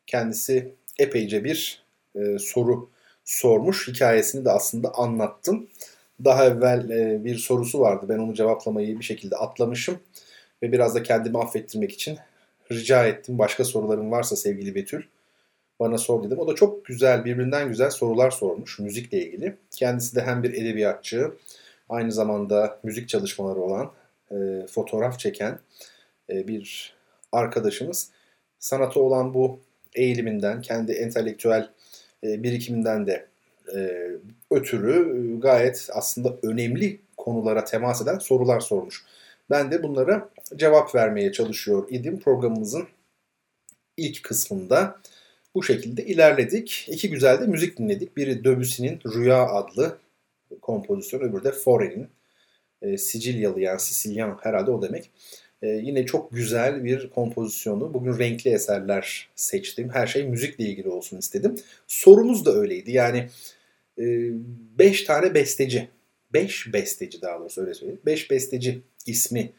Kendisi epeyce bir e, soru sormuş. Hikayesini de aslında anlattım. Daha evvel e, bir sorusu vardı. Ben onu cevaplamayı bir şekilde atlamışım. Ve biraz da kendimi affettirmek için rica ettim. Başka soruların varsa sevgili Betül bana sor dedim. O da çok güzel, birbirinden güzel sorular sormuş müzikle ilgili. Kendisi de hem bir edebiyatçı, aynı zamanda müzik çalışmaları olan, e, fotoğraf çeken e, bir arkadaşımız. Sanata olan bu eğiliminden, kendi entelektüel e, birikiminden de e, ötürü e, gayet aslında önemli konulara temas eden sorular sormuş. Ben de bunlara cevap vermeye çalışıyor idim programımızın ilk kısmında. Bu şekilde ilerledik. İki güzel de müzik dinledik. Biri Debussy'nin Rüya adlı kompozisyon, öbürü de Fore'nin e, Sicilyalı yani Sicilyan herhalde o demek. E, yine çok güzel bir kompozisyonu. Bugün renkli eserler seçtim. Her şey müzikle ilgili olsun istedim. Sorumuz da öyleydi. Yani 5 e, tane besteci, 5 besteci daha doğrusu öyle söyleyeyim. 5 besteci ismi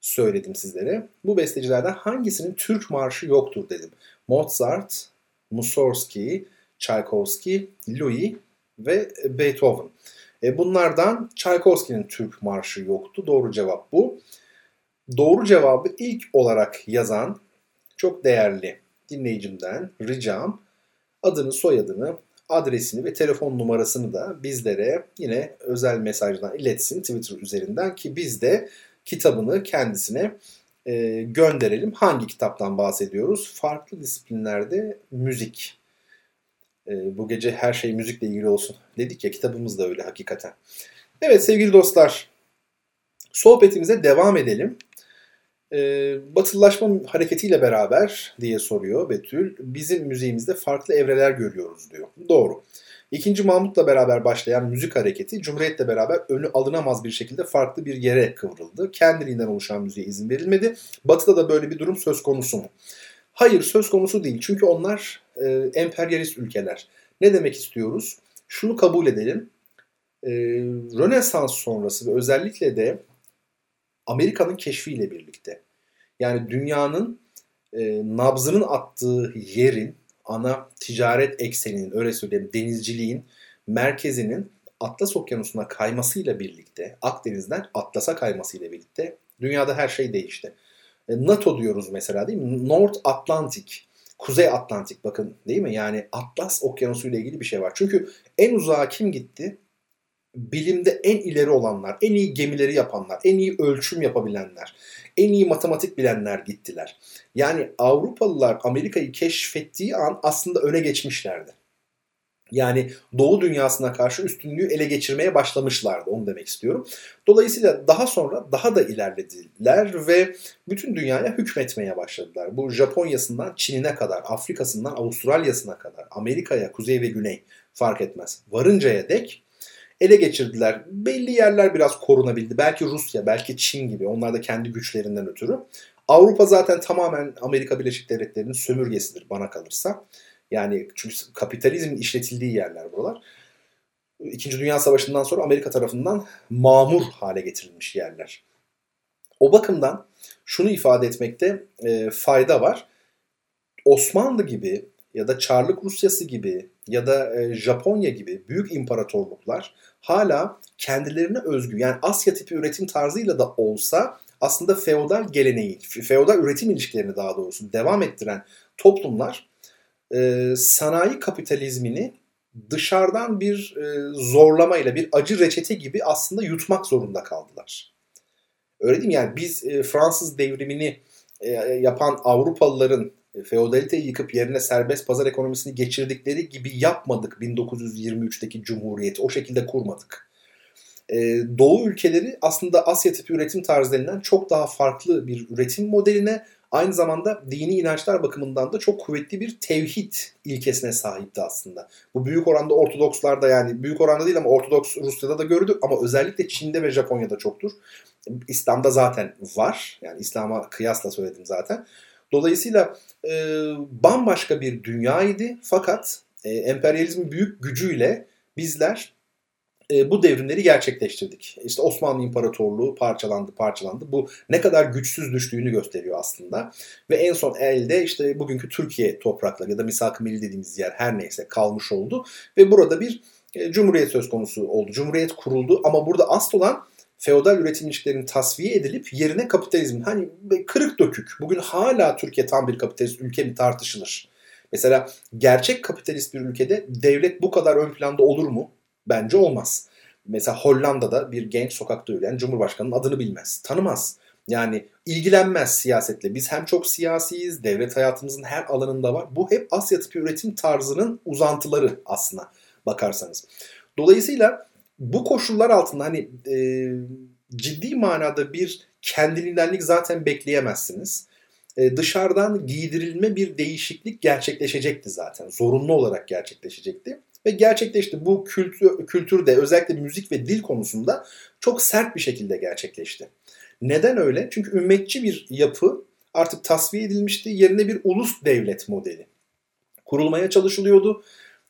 söyledim sizlere. Bu bestecilerden hangisinin Türk marşı yoktur dedim. Mozart, Mussorgsky, Tchaikovsky, Louis ve Beethoven. E bunlardan Tchaikovsky'nin Türk marşı yoktu. Doğru cevap bu. Doğru cevabı ilk olarak yazan çok değerli dinleyicimden ricam adını, soyadını, adresini ve telefon numarasını da bizlere yine özel mesajdan iletsin Twitter üzerinden ki biz de kitabını kendisine e, gönderelim. Hangi kitaptan bahsediyoruz? Farklı disiplinlerde müzik. E, bu gece her şey müzikle ilgili olsun dedik ya kitabımız da öyle hakikaten. Evet sevgili dostlar sohbetimize devam edelim. E, batılılaşma hareketiyle beraber diye soruyor Betül. Bizim müziğimizde farklı evreler görüyoruz diyor. Doğru. İkinci Mahmut'la beraber başlayan müzik hareketi Cumhuriyet'le beraber önü alınamaz bir şekilde farklı bir yere kıvrıldı. Kendiliğinden oluşan müziğe izin verilmedi. Batı'da da böyle bir durum söz konusu mu? Hayır söz konusu değil. Çünkü onlar e, emperyalist ülkeler. Ne demek istiyoruz? Şunu kabul edelim. E, Rönesans sonrası ve özellikle de Amerika'nın keşfiyle birlikte yani dünyanın e, nabzının attığı yerin ana ticaret ekseninin öyle söyleyeyim denizciliğin merkezinin Atlas Okyanusu'na kaymasıyla birlikte Akdeniz'den Atlas'a kaymasıyla birlikte dünyada her şey değişti. E, NATO diyoruz mesela değil mi? North Atlantic, Kuzey Atlantik bakın değil mi? Yani Atlas Okyanusu ile ilgili bir şey var. Çünkü en uzağa kim gitti? Bilimde en ileri olanlar, en iyi gemileri yapanlar, en iyi ölçüm yapabilenler, en iyi matematik bilenler gittiler. Yani Avrupalılar Amerika'yı keşfettiği an aslında öne geçmişlerdi. Yani Doğu dünyasına karşı üstünlüğü ele geçirmeye başlamışlardı. Onu demek istiyorum. Dolayısıyla daha sonra daha da ilerlediler ve bütün dünyaya hükmetmeye başladılar. Bu Japonya'sından Çin'ine kadar, Afrika'sından Avustralya'sına kadar, Amerika'ya, kuzey ve güney fark etmez. Varıncaya dek ele geçirdiler. Belli yerler biraz korunabildi. Belki Rusya, belki Çin gibi. Onlar da kendi güçlerinden ötürü. Avrupa zaten tamamen Amerika Birleşik Devletleri'nin sömürgesidir bana kalırsa. Yani çünkü kapitalizmin işletildiği yerler buralar. İkinci Dünya Savaşı'ndan sonra Amerika tarafından mamur hale getirilmiş yerler. O bakımdan şunu ifade etmekte e, fayda var. Osmanlı gibi ya da Çarlık Rusyası gibi ya da e, Japonya gibi büyük imparatorluklar hala kendilerine özgü yani Asya tipi üretim tarzıyla da olsa aslında feodal geleneği, feodal üretim ilişkilerini daha doğrusu devam ettiren toplumlar e, sanayi kapitalizmini dışarıdan bir e, zorlamayla, bir acı reçete gibi aslında yutmak zorunda kaldılar. Öyle değil mi? Yani biz e, Fransız devrimini e, yapan Avrupalıların feodaliteyi yıkıp yerine serbest pazar ekonomisini geçirdikleri gibi yapmadık 1923'teki cumhuriyeti. O şekilde kurmadık. Ee, Doğu ülkeleri aslında Asya tipi üretim denilen çok daha farklı bir üretim modeline aynı zamanda dini inançlar bakımından da çok kuvvetli bir tevhid ilkesine sahipti aslında. Bu büyük oranda Ortodokslarda yani büyük oranda değil ama Ortodoks Rusya'da da gördük ama özellikle Çin'de ve Japonya'da çoktur. İslam'da zaten var. Yani İslam'a kıyasla söyledim zaten. Dolayısıyla e, bambaşka bir dünyaydı fakat e, emperyalizmin büyük gücüyle bizler e, bu devrimleri gerçekleştirdik. İşte Osmanlı İmparatorluğu parçalandı parçalandı. Bu ne kadar güçsüz düştüğünü gösteriyor aslında. Ve en son elde işte bugünkü Türkiye toprakları ya da misak-ı milli dediğimiz yer her neyse kalmış oldu. Ve burada bir e, cumhuriyet söz konusu oldu. Cumhuriyet kuruldu ama burada asıl olan feodal üretim ilişkilerinin tasfiye edilip yerine kapitalizmin hani kırık dökük. Bugün hala Türkiye tam bir kapitalist ülke mi tartışılır. Mesela gerçek kapitalist bir ülkede devlet bu kadar ön planda olur mu? Bence olmaz. Mesela Hollanda'da bir genç sokakta yürüyen Cumhurbaşkanı'nın adını bilmez, tanımaz. Yani ilgilenmez siyasetle. Biz hem çok siyasiyiz, devlet hayatımızın her alanında var. Bu hep Asya tipi üretim tarzının uzantıları aslına bakarsanız. Dolayısıyla bu koşullar altında hani e, ciddi manada bir kendiliğindenlik zaten bekleyemezsiniz. E, dışarıdan giydirilme bir değişiklik gerçekleşecekti zaten. Zorunlu olarak gerçekleşecekti. Ve gerçekleşti. Bu kültür, kültürde özellikle müzik ve dil konusunda çok sert bir şekilde gerçekleşti. Neden öyle? Çünkü ümmetçi bir yapı artık tasfiye edilmişti. Yerine bir ulus devlet modeli kurulmaya çalışılıyordu.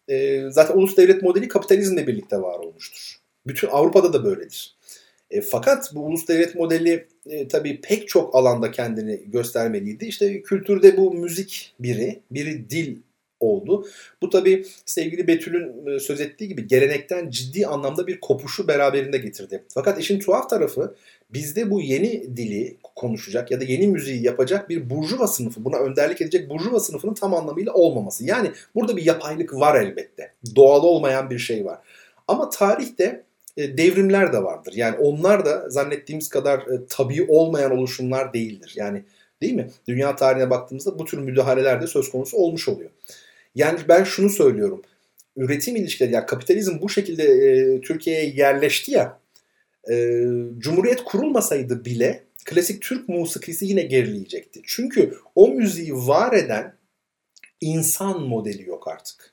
E, zaten ulus devlet modeli kapitalizmle birlikte var olmuştur. Bütün Avrupa'da da böyledir. E, fakat bu ulus devlet modeli e, tabii pek çok alanda kendini göstermeliydi. İşte kültürde bu müzik biri, biri dil oldu. Bu tabii sevgili Betül'ün e, söz ettiği gibi gelenekten ciddi anlamda bir kopuşu beraberinde getirdi. Fakat işin tuhaf tarafı bizde bu yeni dili konuşacak ya da yeni müziği yapacak bir burjuva sınıfı, buna önderlik edecek burjuva sınıfının tam anlamıyla olmaması. Yani burada bir yapaylık var elbette. Doğal olmayan bir şey var. Ama tarihte devrimler de vardır. Yani onlar da zannettiğimiz kadar e, tabii olmayan oluşumlar değildir. Yani değil mi? Dünya tarihine baktığımızda bu tür müdahaleler de söz konusu olmuş oluyor. Yani ben şunu söylüyorum. Üretim ilişkileri, yani kapitalizm bu şekilde e, Türkiye'ye yerleşti ya, e, Cumhuriyet kurulmasaydı bile klasik Türk musikisi yine gerileyecekti. Çünkü o müziği var eden insan modeli yok artık.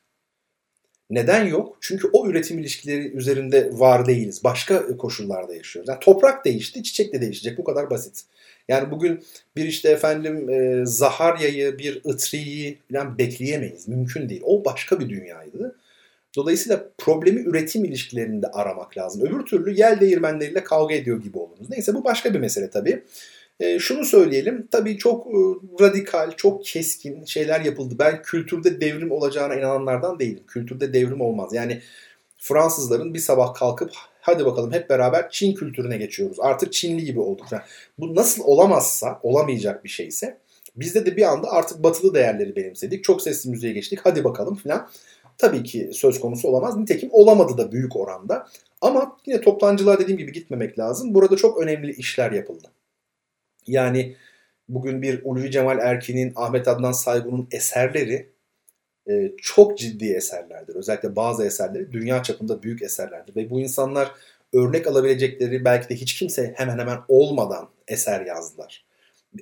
Neden yok? Çünkü o üretim ilişkileri üzerinde var değiliz. Başka koşullarda yaşıyoruz. Yani toprak değişti, çiçek de değişecek. Bu kadar basit. Yani bugün bir işte efendim e, Zaharya'yı, bir Itri'yi falan bekleyemeyiz. Mümkün değil. O başka bir dünyaydı. Dolayısıyla problemi üretim ilişkilerinde aramak lazım. Öbür türlü yel değirmenleriyle kavga ediyor gibi oluruz. Neyse bu başka bir mesele tabii. E, şunu söyleyelim. Tabii çok e, radikal, çok keskin şeyler yapıldı. Ben kültürde devrim olacağına inananlardan değilim. Kültürde devrim olmaz. Yani Fransızların bir sabah kalkıp hadi bakalım hep beraber Çin kültürüne geçiyoruz. Artık Çinli gibi olduk. Yani bu nasıl olamazsa, olamayacak bir şeyse bizde de bir anda artık batılı değerleri benimsedik. Çok sesli müziğe geçtik. Hadi bakalım filan. Tabii ki söz konusu olamaz. Nitekim olamadı da büyük oranda. Ama yine toptancılığa dediğim gibi gitmemek lazım. Burada çok önemli işler yapıldı. Yani bugün bir Ulvi Cemal Erkin'in, Ahmet Adnan Saygun'un eserleri e, çok ciddi eserlerdir. Özellikle bazı eserleri dünya çapında büyük eserlerdir. Ve bu insanlar örnek alabilecekleri belki de hiç kimse hemen hemen olmadan eser yazdılar.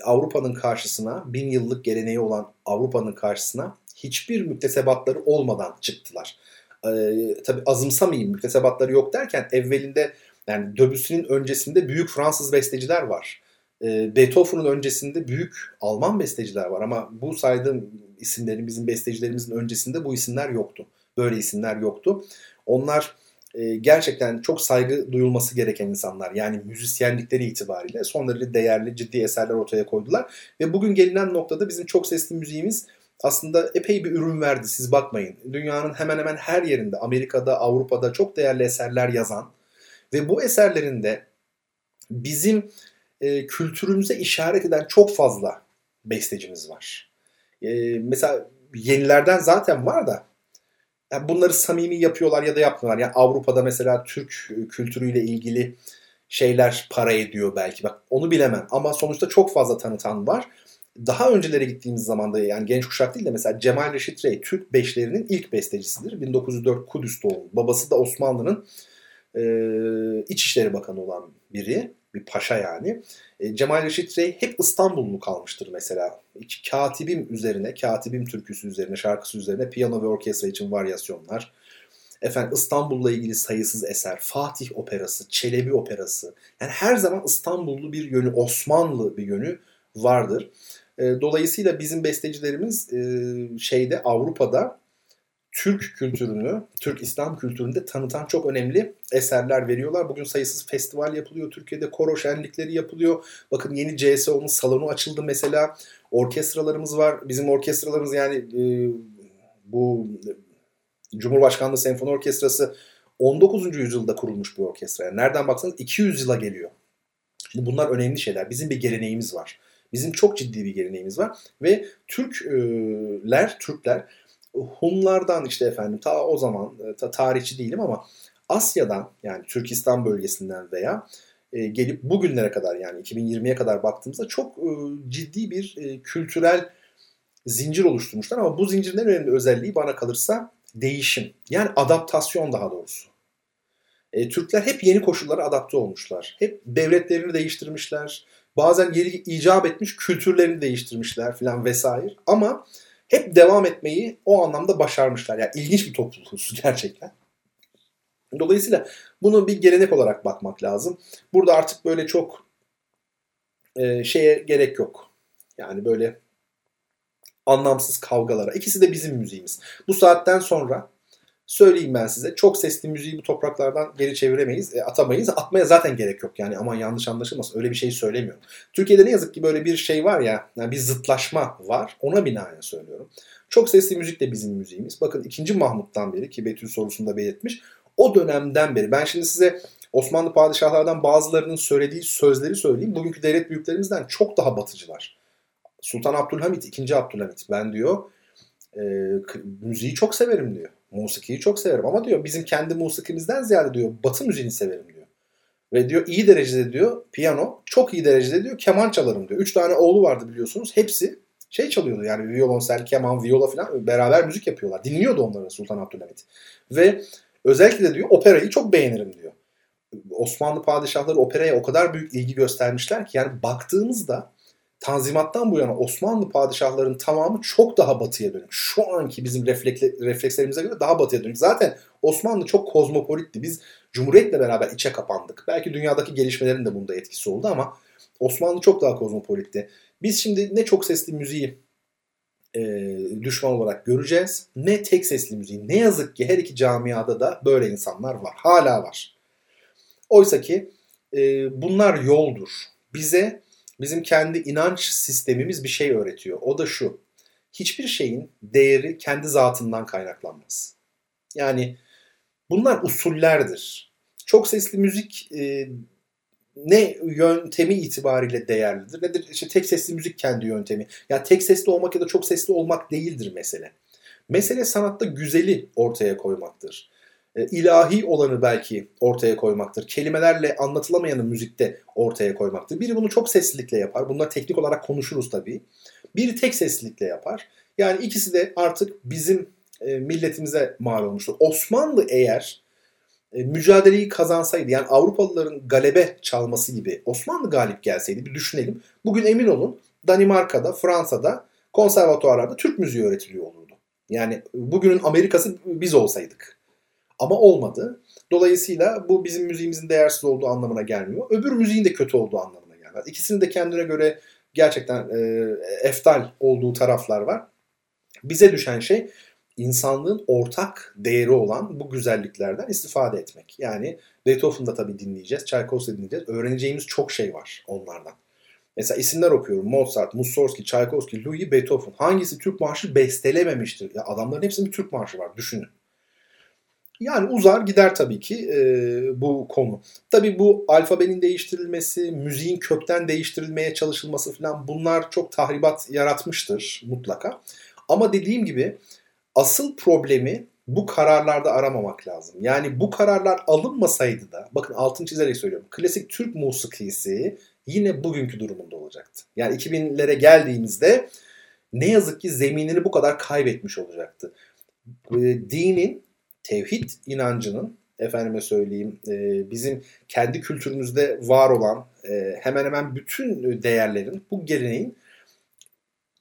Avrupa'nın karşısına, bin yıllık geleneği olan Avrupa'nın karşısına hiçbir müktesebatları olmadan çıktılar. Ee, tabii azımsamayayım müktesebatları yok derken evvelinde yani Debussy'nin öncesinde büyük Fransız besteciler var. Ee, Beethoven'ın öncesinde büyük Alman besteciler var ama bu saydığım isimlerin bizim bestecilerimizin öncesinde bu isimler yoktu. Böyle isimler yoktu. Onlar e, gerçekten çok saygı duyulması gereken insanlar. Yani müzisyenlikleri itibariyle son derece değerli, ciddi eserler ortaya koydular. Ve bugün gelinen noktada bizim çok sesli müziğimiz aslında epey bir ürün verdi. Siz bakmayın. Dünyanın hemen hemen her yerinde, Amerika'da, Avrupa'da çok değerli eserler yazan ve bu eserlerinde bizim e, kültürümüze işaret eden çok fazla bestecimiz var. E, mesela yenilerden zaten var da yani bunları samimi yapıyorlar ya da yapmıyorlar. Yani Avrupa'da mesela Türk kültürüyle ilgili şeyler para ediyor belki. Bak onu bilemem ama sonuçta çok fazla tanıtan var. daha öncelere gittiğimiz zaman da yani genç kuşak değil de mesela Cemal Reşit Rey Türk beşlerinin ilk bestecisidir. 1904 Kudüs doğumlu. Babası da Osmanlı'nın e, İçişleri Bakanı olan biri. Bir paşa yani. E, Cemal Reşit Rey hep İstanbullu kalmıştır mesela. Katibim üzerine, Katibim türküsü üzerine, şarkısı üzerine piyano ve orkestra için varyasyonlar. Efendim İstanbul'la ilgili sayısız eser, Fatih Operası, Çelebi Operası. Yani her zaman İstanbullu bir yönü, Osmanlı bir yönü vardır. E, dolayısıyla bizim bestecilerimiz e, şeyde Avrupa'da Türk kültürünü, Türk İslam kültürünü de tanıtan çok önemli eserler veriyorlar. Bugün sayısız festival yapılıyor. Türkiye'de koro şenlikleri yapılıyor. Bakın yeni CSO'nun salonu açıldı mesela. Orkestralarımız var. Bizim orkestralarımız yani e, bu Cumhurbaşkanlığı Senfoni Orkestrası 19. yüzyılda kurulmuş bir orkestra. Yani nereden baksanız 200 yıla geliyor. Şimdi bunlar önemli şeyler. Bizim bir geleneğimiz var. Bizim çok ciddi bir geleneğimiz var ve Türkler, Türkler Hunlardan işte efendim ta o zaman ta tarihçi değilim ama Asya'dan yani Türkistan bölgesinden veya e, gelip bugünlere kadar yani 2020'ye kadar baktığımızda çok e, ciddi bir e, kültürel zincir oluşturmuşlar ama bu zincirin en önemli özelliği bana kalırsa değişim. Yani adaptasyon daha doğrusu. E, Türkler hep yeni koşullara adapte olmuşlar. Hep devletlerini değiştirmişler. Bazen geri icap etmiş kültürlerini değiştirmişler filan vesaire. Ama hep devam etmeyi o anlamda başarmışlar. Yani ilginç bir topluluğuz gerçekten. Dolayısıyla bunu bir gelenek olarak bakmak lazım. Burada artık böyle çok e, şeye gerek yok. Yani böyle anlamsız kavgalara. İkisi de bizim müziğimiz. Bu saatten sonra söyleyeyim ben size. Çok sesli müziği bu topraklardan geri çeviremeyiz, e, atamayız. Atmaya zaten gerek yok yani aman yanlış anlaşılmasın. Öyle bir şey söylemiyorum. Türkiye'de ne yazık ki böyle bir şey var ya, yani bir zıtlaşma var. Ona binaen söylüyorum. Çok sesli müzik de bizim müziğimiz. Bakın 2. Mahmut'tan beri ki Betül sorusunda belirtmiş. O dönemden beri ben şimdi size Osmanlı padişahlardan bazılarının söylediği sözleri söyleyeyim. Bugünkü devlet büyüklerimizden çok daha batıcılar. Sultan Abdülhamit, 2. Abdülhamit ben diyor e, müziği çok severim diyor. Musikiyi çok severim ama diyor bizim kendi musikimizden ziyade diyor batı müziğini severim diyor. Ve diyor iyi derecede diyor piyano, çok iyi derecede diyor keman çalarım diyor. Üç tane oğlu vardı biliyorsunuz. Hepsi şey çalıyordu yani violonsel, keman, viola falan beraber müzik yapıyorlar. Dinliyordu onları Sultan Abdülhamit. Ve özellikle de diyor operayı çok beğenirim diyor. Osmanlı padişahları operaya o kadar büyük ilgi göstermişler ki yani baktığımızda Tanzimat'tan bu yana Osmanlı padişahlarının tamamı çok daha batıya dönük. Şu anki bizim reflekslerimize göre daha batıya dönük. Zaten Osmanlı çok kozmopolitti. Biz Cumhuriyet'le beraber içe kapandık. Belki dünyadaki gelişmelerin de bunda etkisi oldu ama Osmanlı çok daha kozmopolitti. Biz şimdi ne çok sesli müziği e, düşman olarak göreceğiz ne tek sesli müziği. Ne yazık ki her iki camiada da böyle insanlar var. Hala var. Oysa ki e, bunlar yoldur. Bize bizim kendi inanç sistemimiz bir şey öğretiyor. O da şu. Hiçbir şeyin değeri kendi zatından kaynaklanmaz. Yani bunlar usullerdir. Çok sesli müzik e, ne yöntemi itibariyle değerlidir nedir? İşte tek sesli müzik kendi yöntemi. Ya yani tek sesli olmak ya da çok sesli olmak değildir mesele. Mesele sanatta güzeli ortaya koymaktır. E, ilahi olanı belki ortaya koymaktır. Kelimelerle anlatılamayanı müzikte ortaya koymaktır. Biri bunu çok seslilikle yapar. Bunlar teknik olarak konuşuruz tabii. Biri tek seslilikle yapar. Yani ikisi de artık bizim e, milletimize mal olmuştur. Osmanlı eğer e, mücadeleyi kazansaydı yani Avrupalıların galebe çalması gibi Osmanlı galip gelseydi bir düşünelim. Bugün emin olun Danimarka'da, Fransa'da konservatuarlarda Türk müziği öğretiliyor olurdu. Yani bugünün Amerika'sı biz olsaydık. Ama olmadı. Dolayısıyla bu bizim müziğimizin değersiz olduğu anlamına gelmiyor. Öbür müziğin de kötü olduğu anlamına gelmez. İkisinin de kendine göre gerçekten e, eftal olduğu taraflar var. Bize düşen şey insanlığın ortak değeri olan bu güzelliklerden istifade etmek. Yani Beethoven'da tabii dinleyeceğiz, Tchaikovsky'da dinleyeceğiz. Öğreneceğimiz çok şey var onlardan. Mesela isimler okuyorum. Mozart, Mussorgsky, Tchaikovsky, Louis, Beethoven. Hangisi Türk marşı bestelememiştir? Ya adamların hepsinin bir Türk marşı var. Düşünün. Yani uzar gider tabii ki e, bu konu. Tabii bu alfabenin değiştirilmesi, müziğin kökten değiştirilmeye çalışılması falan bunlar çok tahribat yaratmıştır mutlaka. Ama dediğim gibi asıl problemi bu kararlarda aramamak lazım. Yani bu kararlar alınmasaydı da bakın altını çizerek söylüyorum. Klasik Türk musikisi yine bugünkü durumunda olacaktı. Yani 2000'lere geldiğimizde ne yazık ki zeminini bu kadar kaybetmiş olacaktı. Dinin, tevhid inancının efendime söyleyeyim e, bizim kendi kültürümüzde var olan e, hemen hemen bütün değerlerin bu geleneğin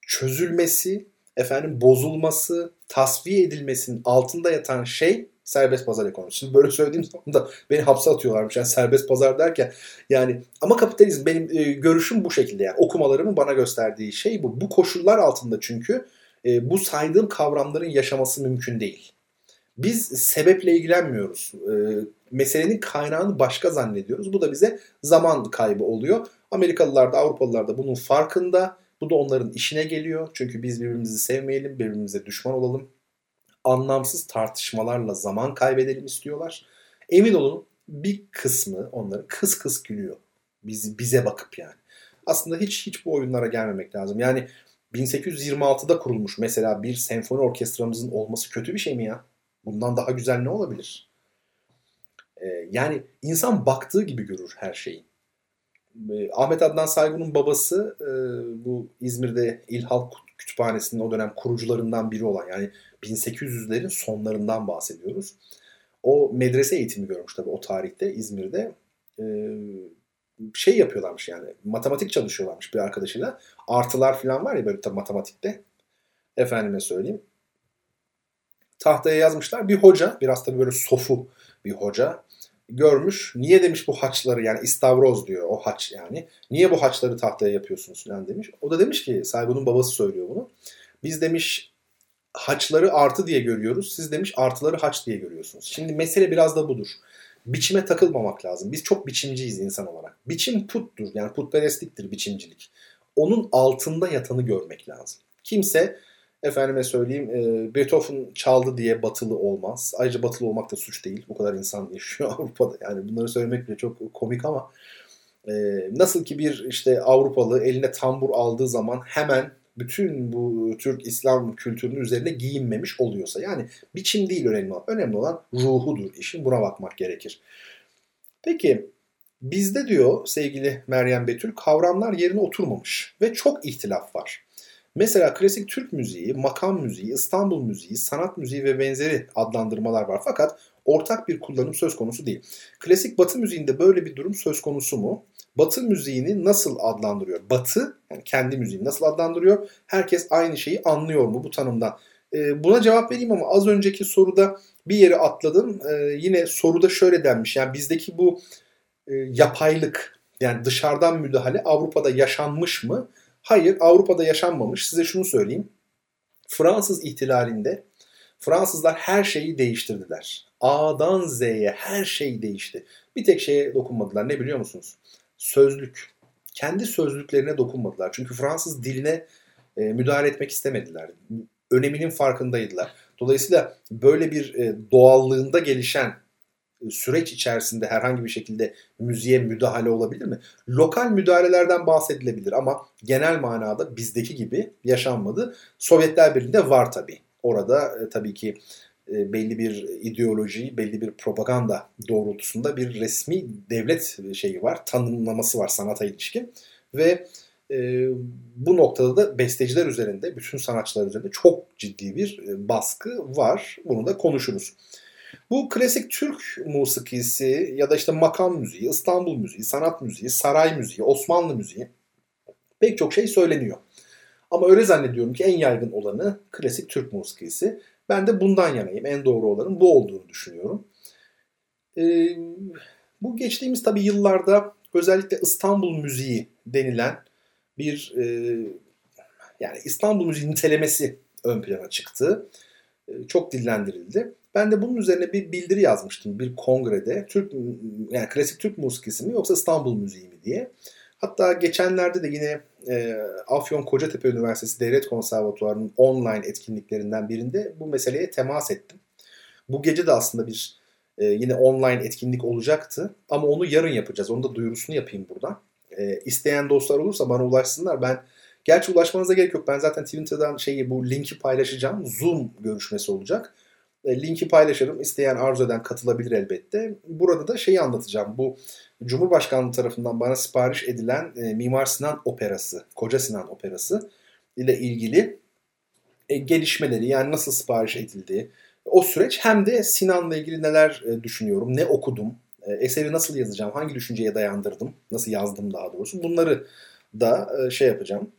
çözülmesi, efendim bozulması, tasfiye edilmesinin altında yatan şey serbest pazar ekonomisi. Şimdi böyle söylediğim zaman da beni hapse atıyorlarmış. Yani serbest pazar derken yani ama kapitalizm benim e, görüşüm bu şekilde yani okumalarımın bana gösterdiği şey bu. Bu koşullar altında çünkü e, bu saydığım kavramların yaşaması mümkün değil. Biz sebeple ilgilenmiyoruz. E, meselenin kaynağını başka zannediyoruz. Bu da bize zaman kaybı oluyor. Amerikalılar da Avrupalılar da bunun farkında. Bu da onların işine geliyor. Çünkü biz birbirimizi sevmeyelim, birbirimize düşman olalım. Anlamsız tartışmalarla zaman kaybedelim istiyorlar. Emin olun bir kısmı onları kıs kıs gülüyor. Bizi, bize bakıp yani. Aslında hiç hiç bu oyunlara gelmemek lazım. Yani 1826'da kurulmuş mesela bir senfoni orkestramızın olması kötü bir şey mi ya? Bundan daha güzel ne olabilir? Ee, yani insan baktığı gibi görür her şeyi. Ee, Ahmet Adnan Saygun'un babası e, bu İzmir'de İl Halk Kütüphanesi'nin o dönem kurucularından biri olan yani 1800'lerin sonlarından bahsediyoruz. O medrese eğitimi görmüş tabii o tarihte İzmir'de. Ee, şey yapıyorlarmış yani matematik çalışıyorlarmış bir arkadaşıyla. Artılar falan var ya böyle tabii matematikte. Efendime söyleyeyim tahtaya yazmışlar. Bir hoca, biraz tabii böyle sofu bir hoca görmüş. Niye demiş bu haçları yani istavroz diyor o haç yani. Niye bu haçları tahtaya yapıyorsunuz falan demiş. O da demiş ki sahibinin babası söylüyor bunu. Biz demiş haçları artı diye görüyoruz. Siz demiş artıları haç diye görüyorsunuz. Şimdi mesele biraz da budur. Biçime takılmamak lazım. Biz çok biçimciyiz insan olarak. Biçim puttur. Yani putperestliktir biçimcilik. Onun altında yatanı görmek lazım. Kimse efendime söyleyeyim e, Beethoven çaldı diye batılı olmaz. Ayrıca batılı olmak da suç değil. Bu kadar insan yaşıyor Avrupa'da. Yani bunları söylemek bile çok komik ama e, nasıl ki bir işte Avrupalı eline tambur aldığı zaman hemen bütün bu Türk İslam kültürünün üzerine giyinmemiş oluyorsa. Yani biçim değil önemli olan. Önemli olan ruhudur işin. Buna bakmak gerekir. Peki bizde diyor sevgili Meryem Betül kavramlar yerine oturmamış ve çok ihtilaf var. Mesela klasik Türk müziği, makam müziği, İstanbul müziği, sanat müziği ve benzeri adlandırmalar var. Fakat ortak bir kullanım söz konusu değil. Klasik Batı müziğinde böyle bir durum söz konusu mu? Batı müziğini nasıl adlandırıyor? Batı, yani kendi müziğini nasıl adlandırıyor? Herkes aynı şeyi anlıyor mu bu tanımdan? Ee, buna cevap vereyim ama az önceki soruda bir yere atladım. Ee, yine soruda şöyle denmiş. Yani bizdeki bu e, yapaylık, yani dışarıdan müdahale Avrupa'da yaşanmış mı? Hayır Avrupa'da yaşanmamış. Size şunu söyleyeyim. Fransız ihtilalinde Fransızlar her şeyi değiştirdiler. A'dan Z'ye her şey değişti. Bir tek şeye dokunmadılar. Ne biliyor musunuz? Sözlük. Kendi sözlüklerine dokunmadılar. Çünkü Fransız diline e, müdahale etmek istemediler. Öneminin farkındaydılar. Dolayısıyla böyle bir e, doğallığında gelişen süreç içerisinde herhangi bir şekilde müziğe müdahale olabilir mi? Lokal müdahalelerden bahsedilebilir ama genel manada bizdeki gibi yaşanmadı. Sovyetler Birliği'nde var tabii. Orada e, tabii ki e, belli bir ideoloji, belli bir propaganda doğrultusunda bir resmi devlet şeyi var, tanımlaması var sanata ilişkin ve e, bu noktada da besteciler üzerinde, bütün sanatçılar üzerinde çok ciddi bir e, baskı var. Bunu da konuşuruz. Bu klasik Türk musikisi ya da işte makam müziği, İstanbul müziği, sanat müziği, saray müziği, Osmanlı müziği pek çok şey söyleniyor. Ama öyle zannediyorum ki en yaygın olanı klasik Türk musikisi. Ben de bundan yanayım. En doğru olanın bu olduğunu düşünüyorum. Ee, bu geçtiğimiz tabii yıllarda özellikle İstanbul müziği denilen bir e, yani İstanbul müziği nitelemesi ön plana çıktı. E, çok dillendirildi. Ben de bunun üzerine bir bildiri yazmıştım bir kongrede. Türk yani klasik Türk musikisi mi yoksa İstanbul müziği mi diye. Hatta geçenlerde de yine e, Afyon Kocatepe Üniversitesi Devlet Konservatuvarı'nın online etkinliklerinden birinde bu meseleye temas ettim. Bu gece de aslında bir e, yine online etkinlik olacaktı ama onu yarın yapacağız. Onu da duyurusunu yapayım buradan. E, isteyen dostlar olursa bana ulaşsınlar. Ben gerçi ulaşmanıza gerek yok. Ben zaten Twitter'dan şeyi bu linki paylaşacağım. Zoom görüşmesi olacak linki paylaşırım. İsteyen arzu eden katılabilir elbette. Burada da şeyi anlatacağım. Bu Cumhurbaşkanlığı tarafından bana sipariş edilen e, Mimar Sinan Operası, Koca Sinan Operası ile ilgili e, gelişmeleri yani nasıl sipariş edildiği, o süreç hem de Sinan'la ilgili neler e, düşünüyorum, ne okudum, e, eseri nasıl yazacağım, hangi düşünceye dayandırdım, nasıl yazdım daha doğrusu bunları da e, şey yapacağım,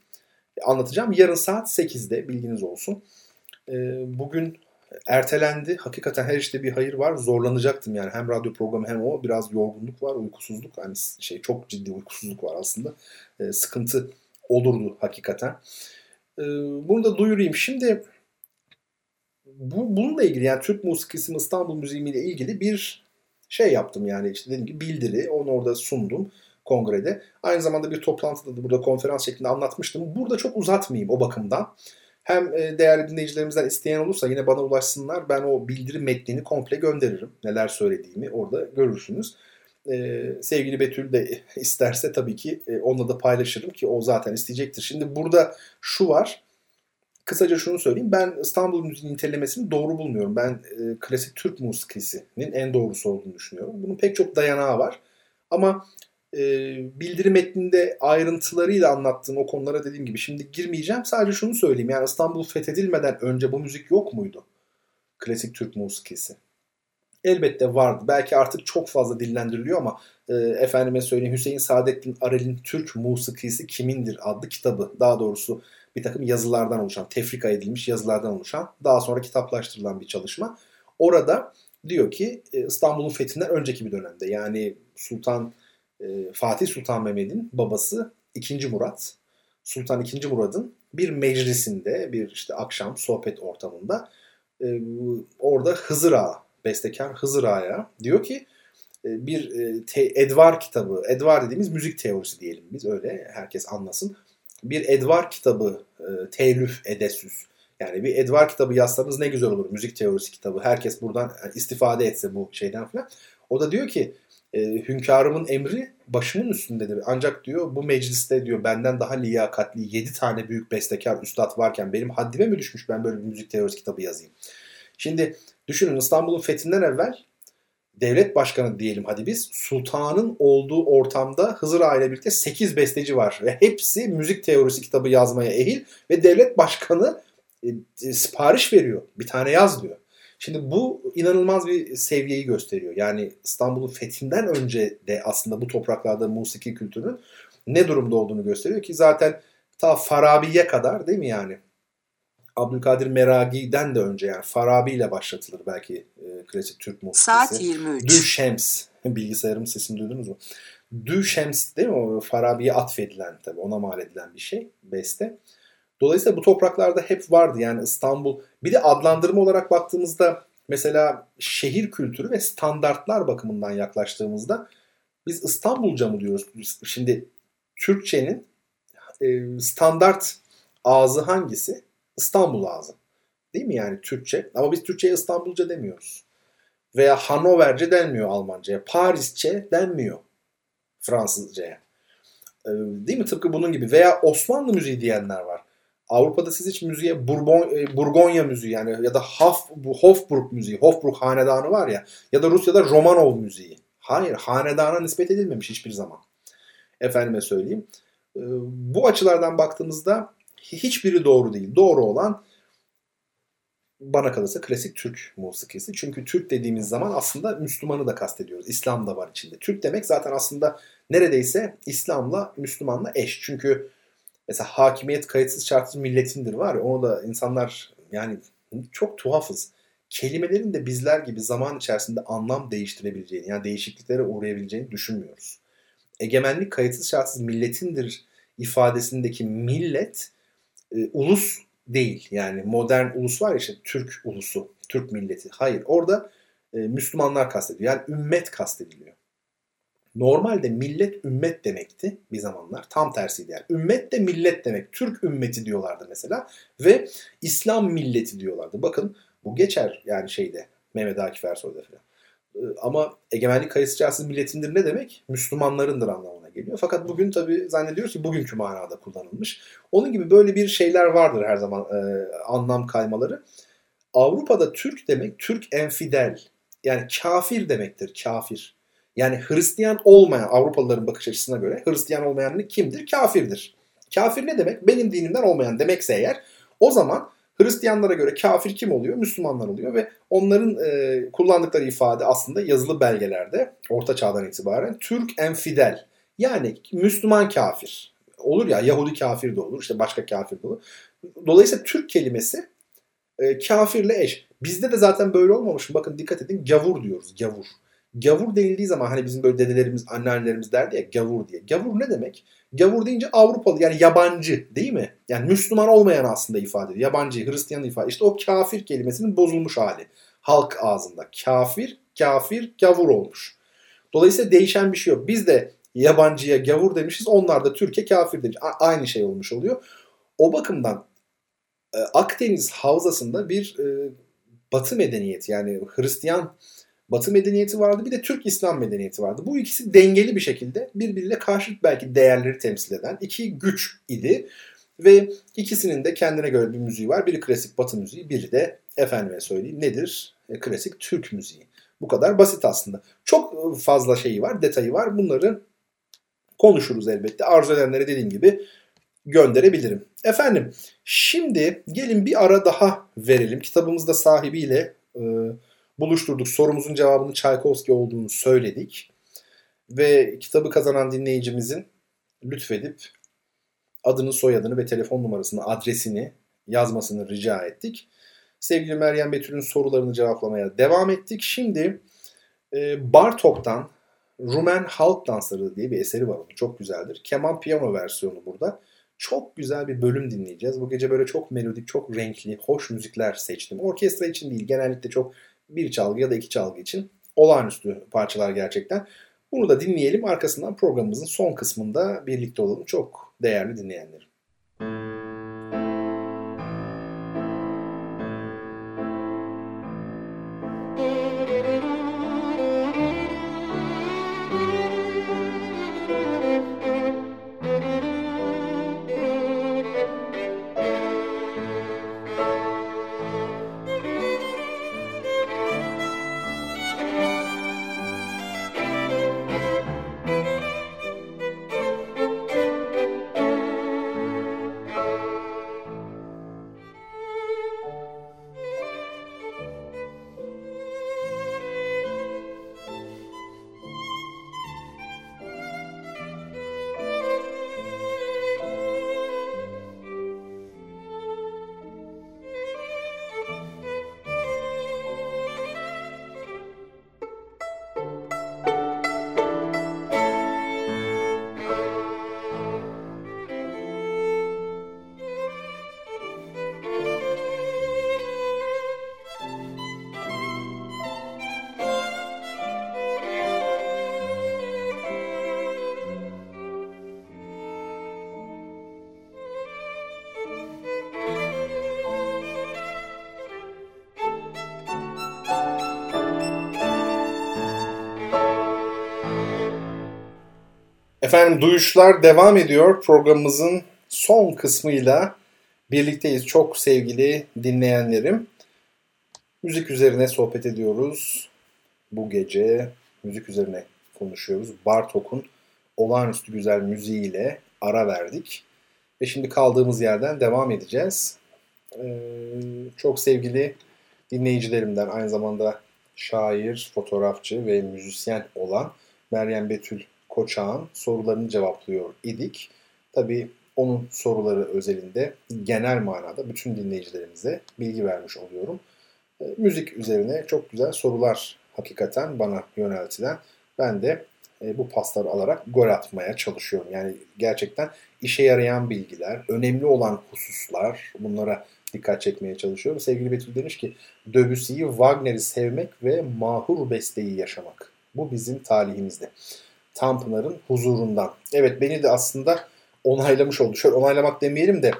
anlatacağım. Yarın saat 8'de bilginiz olsun. E, bugün ertelendi. Hakikaten her işte bir hayır var. Zorlanacaktım yani. Hem radyo programı hem o. Biraz yorgunluk var, uykusuzluk. Hani şey çok ciddi uykusuzluk var aslında. E, sıkıntı olurdu hakikaten. E, bunu da duyurayım. Şimdi bu, bununla ilgili yani Türk musikisi İstanbul müziği ile ilgili bir şey yaptım yani işte dediğim gibi bildiri onu orada sundum kongrede. Aynı zamanda bir toplantıda da burada konferans şeklinde anlatmıştım. Burada çok uzatmayayım o bakımdan. Hem e, değerli dinleyicilerimizden isteyen olursa yine bana ulaşsınlar. Ben o bildiri metnini komple gönderirim. Neler söylediğimi orada görürsünüz. Ee, sevgili Betül de isterse tabii ki e, onunla da paylaşırım ki o zaten isteyecektir. Şimdi burada şu var. Kısaca şunu söyleyeyim. Ben İstanbul müziğinin nitelemesini doğru bulmuyorum. Ben e, klasik Türk musikisinin en doğrusu olduğunu düşünüyorum. Bunun pek çok dayanağı var. Ama e, bildiri metninde ayrıntılarıyla anlattığım o konulara dediğim gibi şimdi girmeyeceğim. Sadece şunu söyleyeyim. Yani İstanbul fethedilmeden önce bu müzik yok muydu? Klasik Türk musikisi. Elbette vardı. Belki artık çok fazla dillendiriliyor ama e, efendime söyleyeyim Hüseyin Saadettin Arel'in Türk Musikisi Kimindir adlı kitabı. Daha doğrusu bir takım yazılardan oluşan, tefrika edilmiş yazılardan oluşan, daha sonra kitaplaştırılan bir çalışma. Orada diyor ki e, İstanbul'un fethinden önceki bir dönemde yani Sultan e, Fatih Sultan Mehmet'in babası 2. Murat, Sultan 2. Murad'ın bir meclisinde, bir işte akşam sohbet ortamında e, orada Hızır Ağa, bestekar Hızır Ağa'ya diyor ki bir Edvar kitabı, Edvar dediğimiz müzik teorisi diyelim biz öyle herkes anlasın bir Edvar kitabı e, telif edesüz. Yani bir Edvar kitabı yazsanız ne güzel olur. Müzik teorisi kitabı. Herkes buradan istifade etse bu şeyden falan. O da diyor ki e, hünkârımın emri başımın üstündedir. Ancak diyor bu mecliste diyor benden daha liyakatli 7 tane büyük bestekar üstad varken benim haddime mi düşmüş ben böyle bir müzik teorisi kitabı yazayım. Şimdi düşünün İstanbul'un fethinden evvel devlet başkanı diyelim hadi biz sultanın olduğu ortamda Hızır Ağa ile birlikte 8 besteci var ve hepsi müzik teorisi kitabı yazmaya ehil ve devlet başkanı e, e, sipariş veriyor. Bir tane yaz diyor. Şimdi bu inanılmaz bir seviyeyi gösteriyor. Yani İstanbul'un fethinden önce de aslında bu topraklarda musiki kültürünün ne durumda olduğunu gösteriyor ki zaten ta Farabi'ye kadar değil mi yani? Abdülkadir Meragi'den de önce yani Farabi ile başlatılır belki e, klasik Türk musikisi. Saat 23. Dü Şems. Bilgisayarımın sesini duydunuz mu? Dü Şems değil mi? O Farabi'ye atfedilen tabii ona mal edilen bir şey. Beste. Dolayısıyla bu topraklarda hep vardı. Yani İstanbul bir de adlandırma olarak baktığımızda mesela şehir kültürü ve standartlar bakımından yaklaştığımızda biz İstanbulca mı diyoruz? Şimdi Türkçenin e, standart ağzı hangisi? İstanbul ağzı. Değil mi yani Türkçe? Ama biz Türkçe'ye İstanbulca demiyoruz. Veya Hanoverce denmiyor Almanca'ya. Parisçe denmiyor Fransızca'ya. Ee, değil mi? Tıpkı bunun gibi. Veya Osmanlı müziği diyenler var. Avrupa'da siz hiç müziğe Bourbon, e, Burgonya müziği yani ya da Hof, Hofburg müziği, Hofburg hanedanı var ya ya da Rusya'da Romanov müziği. Hayır, hanedana nispet edilmemiş hiçbir zaman. Efendime söyleyeyim. Ee, bu açılardan baktığımızda hiçbiri doğru değil. Doğru olan bana kalırsa klasik Türk musikisi. Çünkü Türk dediğimiz zaman aslında Müslümanı da kastediyoruz. İslam da var içinde. Türk demek zaten aslında neredeyse İslam'la Müslüman'la eş. Çünkü mesela hakimiyet kayıtsız şartsız milletindir var ya onu da insanlar yani çok tuhafız. Kelimelerin de bizler gibi zaman içerisinde anlam değiştirebileceğini yani değişikliklere uğrayabileceğini düşünmüyoruz. Egemenlik kayıtsız şartsız milletindir ifadesindeki millet e, ulus değil. Yani modern ulus var ya işte Türk ulusu, Türk milleti. Hayır orada e, Müslümanlar kastediliyor. Yani ümmet kastediliyor. Normalde millet ümmet demekti bir zamanlar. Tam tersiydi yani. Ümmet de millet demek. Türk ümmeti diyorlardı mesela. Ve İslam milleti diyorlardı. Bakın bu geçer yani şeyde Mehmet Akif Ersoy'da falan. E, ama egemenlik kayıtsız milletindir ne demek? Müslümanlarındır anlamına geliyor. Fakat bugün tabii zannediyoruz ki bugünkü manada kullanılmış. Onun gibi böyle bir şeyler vardır her zaman e, anlam kaymaları. Avrupa'da Türk demek Türk enfidel. Yani kafir demektir. Kafir. Yani Hristiyan olmayan Avrupalıların bakış açısına göre Hristiyan olmayan kimdir? Kafirdir. Kafir ne demek? Benim dinimden olmayan demekse eğer o zaman Hristiyanlara göre kafir kim oluyor? Müslümanlar oluyor ve onların e, kullandıkları ifade aslında yazılı belgelerde Orta Çağ'dan itibaren Türk enfidel yani Müslüman kafir. Olur ya Yahudi kafir de olur işte başka kafir de olur. Dolayısıyla Türk kelimesi e, kafirle eş. Bizde de zaten böyle olmamış mı? Bakın dikkat edin gavur diyoruz gavur. Gavur denildiği zaman hani bizim böyle dedelerimiz, anneannelerimiz derdi ya gavur diye. Gavur ne demek? Gavur deyince Avrupalı yani yabancı değil mi? Yani Müslüman olmayan aslında ifade ediyor. Yabancı, Hristiyan ifade. İşte o kafir kelimesinin bozulmuş hali. Halk ağzında. Kafir, kafir, gavur olmuş. Dolayısıyla değişen bir şey yok. Biz de yabancıya gavur demişiz. Onlar da Türkiye kafir demiş. A- aynı şey olmuş oluyor. O bakımdan e, Akdeniz havzasında bir e, Batı medeniyeti yani Hristiyan Batı medeniyeti vardı bir de Türk İslam medeniyeti vardı. Bu ikisi dengeli bir şekilde birbiriyle karşıt belki değerleri temsil eden iki güç idi. Ve ikisinin de kendine göre bir müziği var. Biri klasik Batı müziği, biri de efendime söyleyeyim nedir? E, klasik Türk müziği. Bu kadar basit aslında. Çok fazla şeyi var, detayı var. Bunları konuşuruz elbette. Arzu edenlere dediğim gibi gönderebilirim. Efendim şimdi gelin bir ara daha verelim. Kitabımızda sahibiyle e, buluşturduk. Sorumuzun cevabının Çaykovski olduğunu söyledik. Ve kitabı kazanan dinleyicimizin lütfedip adını, soyadını ve telefon numarasını, adresini yazmasını rica ettik. Sevgili Meryem Betül'ün sorularını cevaplamaya devam ettik. Şimdi e, Bartok'tan Rumen Halk Dansları diye bir eseri var onun. Çok güzeldir. Keman piyano versiyonu burada. Çok güzel bir bölüm dinleyeceğiz. Bu gece böyle çok melodik, çok renkli, hoş müzikler seçtim. Orkestra için değil, genellikle çok bir çalgı ya da iki çalgı için olağanüstü parçalar gerçekten. Bunu da dinleyelim. Arkasından programımızın son kısmında birlikte olalım. Çok değerli dinleyenlerim. Efendim duyuşlar devam ediyor. Programımızın son kısmıyla birlikteyiz. Çok sevgili dinleyenlerim. Müzik üzerine sohbet ediyoruz. Bu gece müzik üzerine konuşuyoruz. Bartok'un olağanüstü güzel müziğiyle ara verdik. Ve şimdi kaldığımız yerden devam edeceğiz. Ee, çok sevgili dinleyicilerimden aynı zamanda şair, fotoğrafçı ve müzisyen olan Meryem Betül Koçak'ın sorularını cevaplıyor idik. Tabii onun soruları özelinde genel manada bütün dinleyicilerimize bilgi vermiş oluyorum. E, müzik üzerine çok güzel sorular hakikaten bana yöneltilen. Ben de e, bu pasları alarak gol atmaya çalışıyorum. Yani gerçekten işe yarayan bilgiler, önemli olan hususlar bunlara dikkat çekmeye çalışıyorum. Sevgili Betül demiş ki Debussy'yi, Wagner'i sevmek ve mahur besteyi yaşamak. Bu bizim talihimizde. Tanpınar'ın huzurundan. Evet beni de aslında onaylamış oldu. Şöyle onaylamak demeyelim de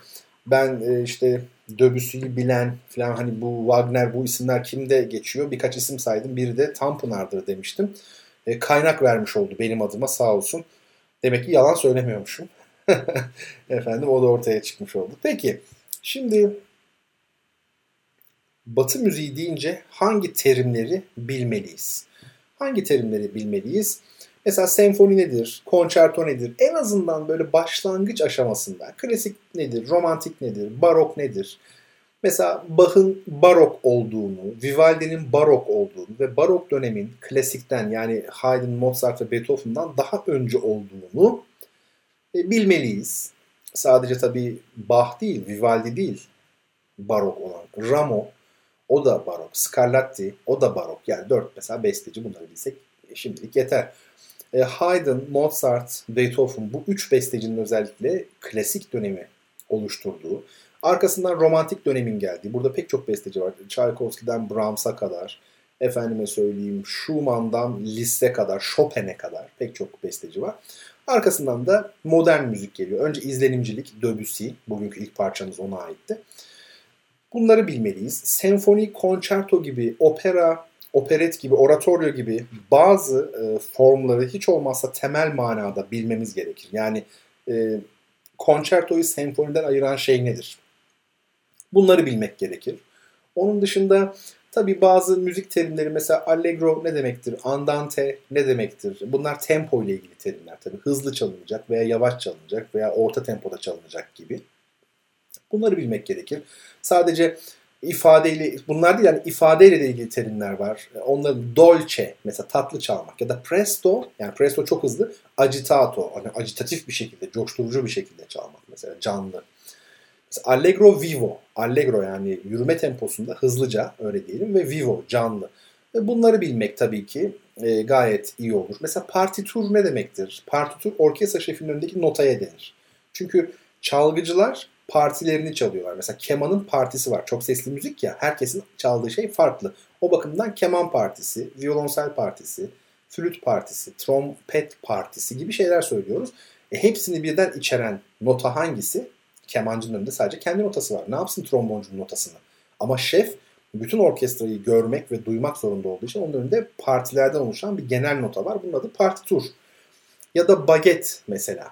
ben e, işte Döbüsü'yü bilen falan hani bu Wagner bu isimler kimde geçiyor birkaç isim saydım. Biri de Tanpınar'dır demiştim. E, kaynak vermiş oldu benim adıma sağ olsun. Demek ki yalan söylemiyormuşum. Efendim o da ortaya çıkmış oldu. Peki şimdi Batı müziği deyince hangi terimleri bilmeliyiz? Hangi terimleri bilmeliyiz? Mesela senfoni nedir, konçerto nedir? En azından böyle başlangıç aşamasında klasik nedir, romantik nedir, barok nedir? Mesela Bach'ın barok olduğunu, Vivaldi'nin barok olduğunu ve barok dönemin klasikten yani Haydn, Mozart ve Beethoven'dan daha önce olduğunu e, bilmeliyiz. Sadece tabii Bach değil, Vivaldi değil barok olan. Ramo o da barok. Scarlatti o da barok. Yani dört mesela besteci bunları bilsek şimdilik yeter. E, Haydn, Mozart, Beethoven bu üç bestecinin özellikle klasik dönemi oluşturduğu, arkasından romantik dönemin geldiği, burada pek çok besteci var. Tchaikovsky'den Brahms'a kadar, efendime söyleyeyim Schumann'dan Liszt'e kadar, Chopin'e kadar pek çok besteci var. Arkasından da modern müzik geliyor. Önce izlenimcilik, Debussy, bugünkü ilk parçamız ona aitti. Bunları bilmeliyiz. Senfoni, konçerto gibi, opera, operet gibi, oratoryo gibi bazı e, formları hiç olmazsa temel manada bilmemiz gerekir. Yani e, konçertoyu senfoniden ayıran şey nedir? Bunları bilmek gerekir. Onun dışında tabi bazı müzik terimleri mesela allegro ne demektir, andante ne demektir? Bunlar tempo ile ilgili terimler tabi. Hızlı çalınacak veya yavaş çalınacak veya orta tempoda çalınacak gibi. Bunları bilmek gerekir. Sadece ifadeyle bunlar değil yani ifadeyle de ilgili terimler var. Onların dolce mesela tatlı çalmak ya da presto yani presto çok hızlı agitato hani agitatif bir şekilde coşturucu bir şekilde çalmak mesela canlı. Mesela allegro vivo allegro yani yürüme temposunda hızlıca öyle diyelim ve vivo canlı. Ve bunları bilmek tabii ki e, gayet iyi olur. Mesela partitur ne demektir? Partitur orkestra şefinin önündeki notaya denir. Çünkü çalgıcılar partilerini çalıyorlar. Mesela kemanın partisi var. Çok sesli müzik ya. Herkesin çaldığı şey farklı. O bakımdan keman partisi, violonsel partisi, flüt partisi, trompet partisi gibi şeyler söylüyoruz. E, hepsini birden içeren nota hangisi? Kemancının önünde sadece kendi notası var. Ne yapsın tromboncunun notasını? Ama şef bütün orkestrayı görmek ve duymak zorunda olduğu için onun önünde partilerden oluşan bir genel nota var. Bunun adı partitur. Ya da baget mesela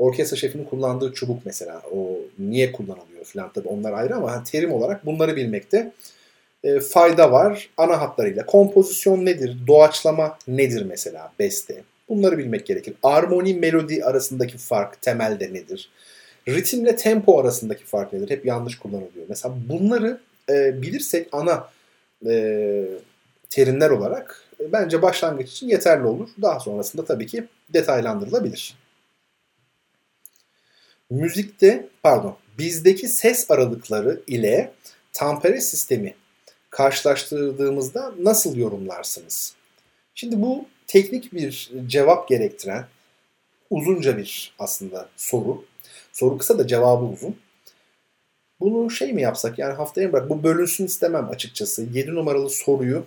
orkestra şefinin kullandığı çubuk mesela o niye kullanılıyor falan tabii onlar ayrı ama hani terim olarak bunları bilmekte e, fayda var ana hatlarıyla. Kompozisyon nedir? Doğaçlama nedir mesela beste? Bunları bilmek gerekir. Armoni, melodi arasındaki fark temelde nedir? Ritimle tempo arasındaki fark nedir? Hep yanlış kullanılıyor. Mesela bunları e, bilirsek ana e, terimler olarak e, bence başlangıç için yeterli olur. Daha sonrasında tabii ki detaylandırılabilir müzikte pardon bizdeki ses aralıkları ile tampere sistemi karşılaştırdığımızda nasıl yorumlarsınız? Şimdi bu teknik bir cevap gerektiren uzunca bir aslında soru. Soru kısa da cevabı uzun. Bunu şey mi yapsak yani haftaya bırak bu bölünsün istemem açıkçası. 7 numaralı soruyu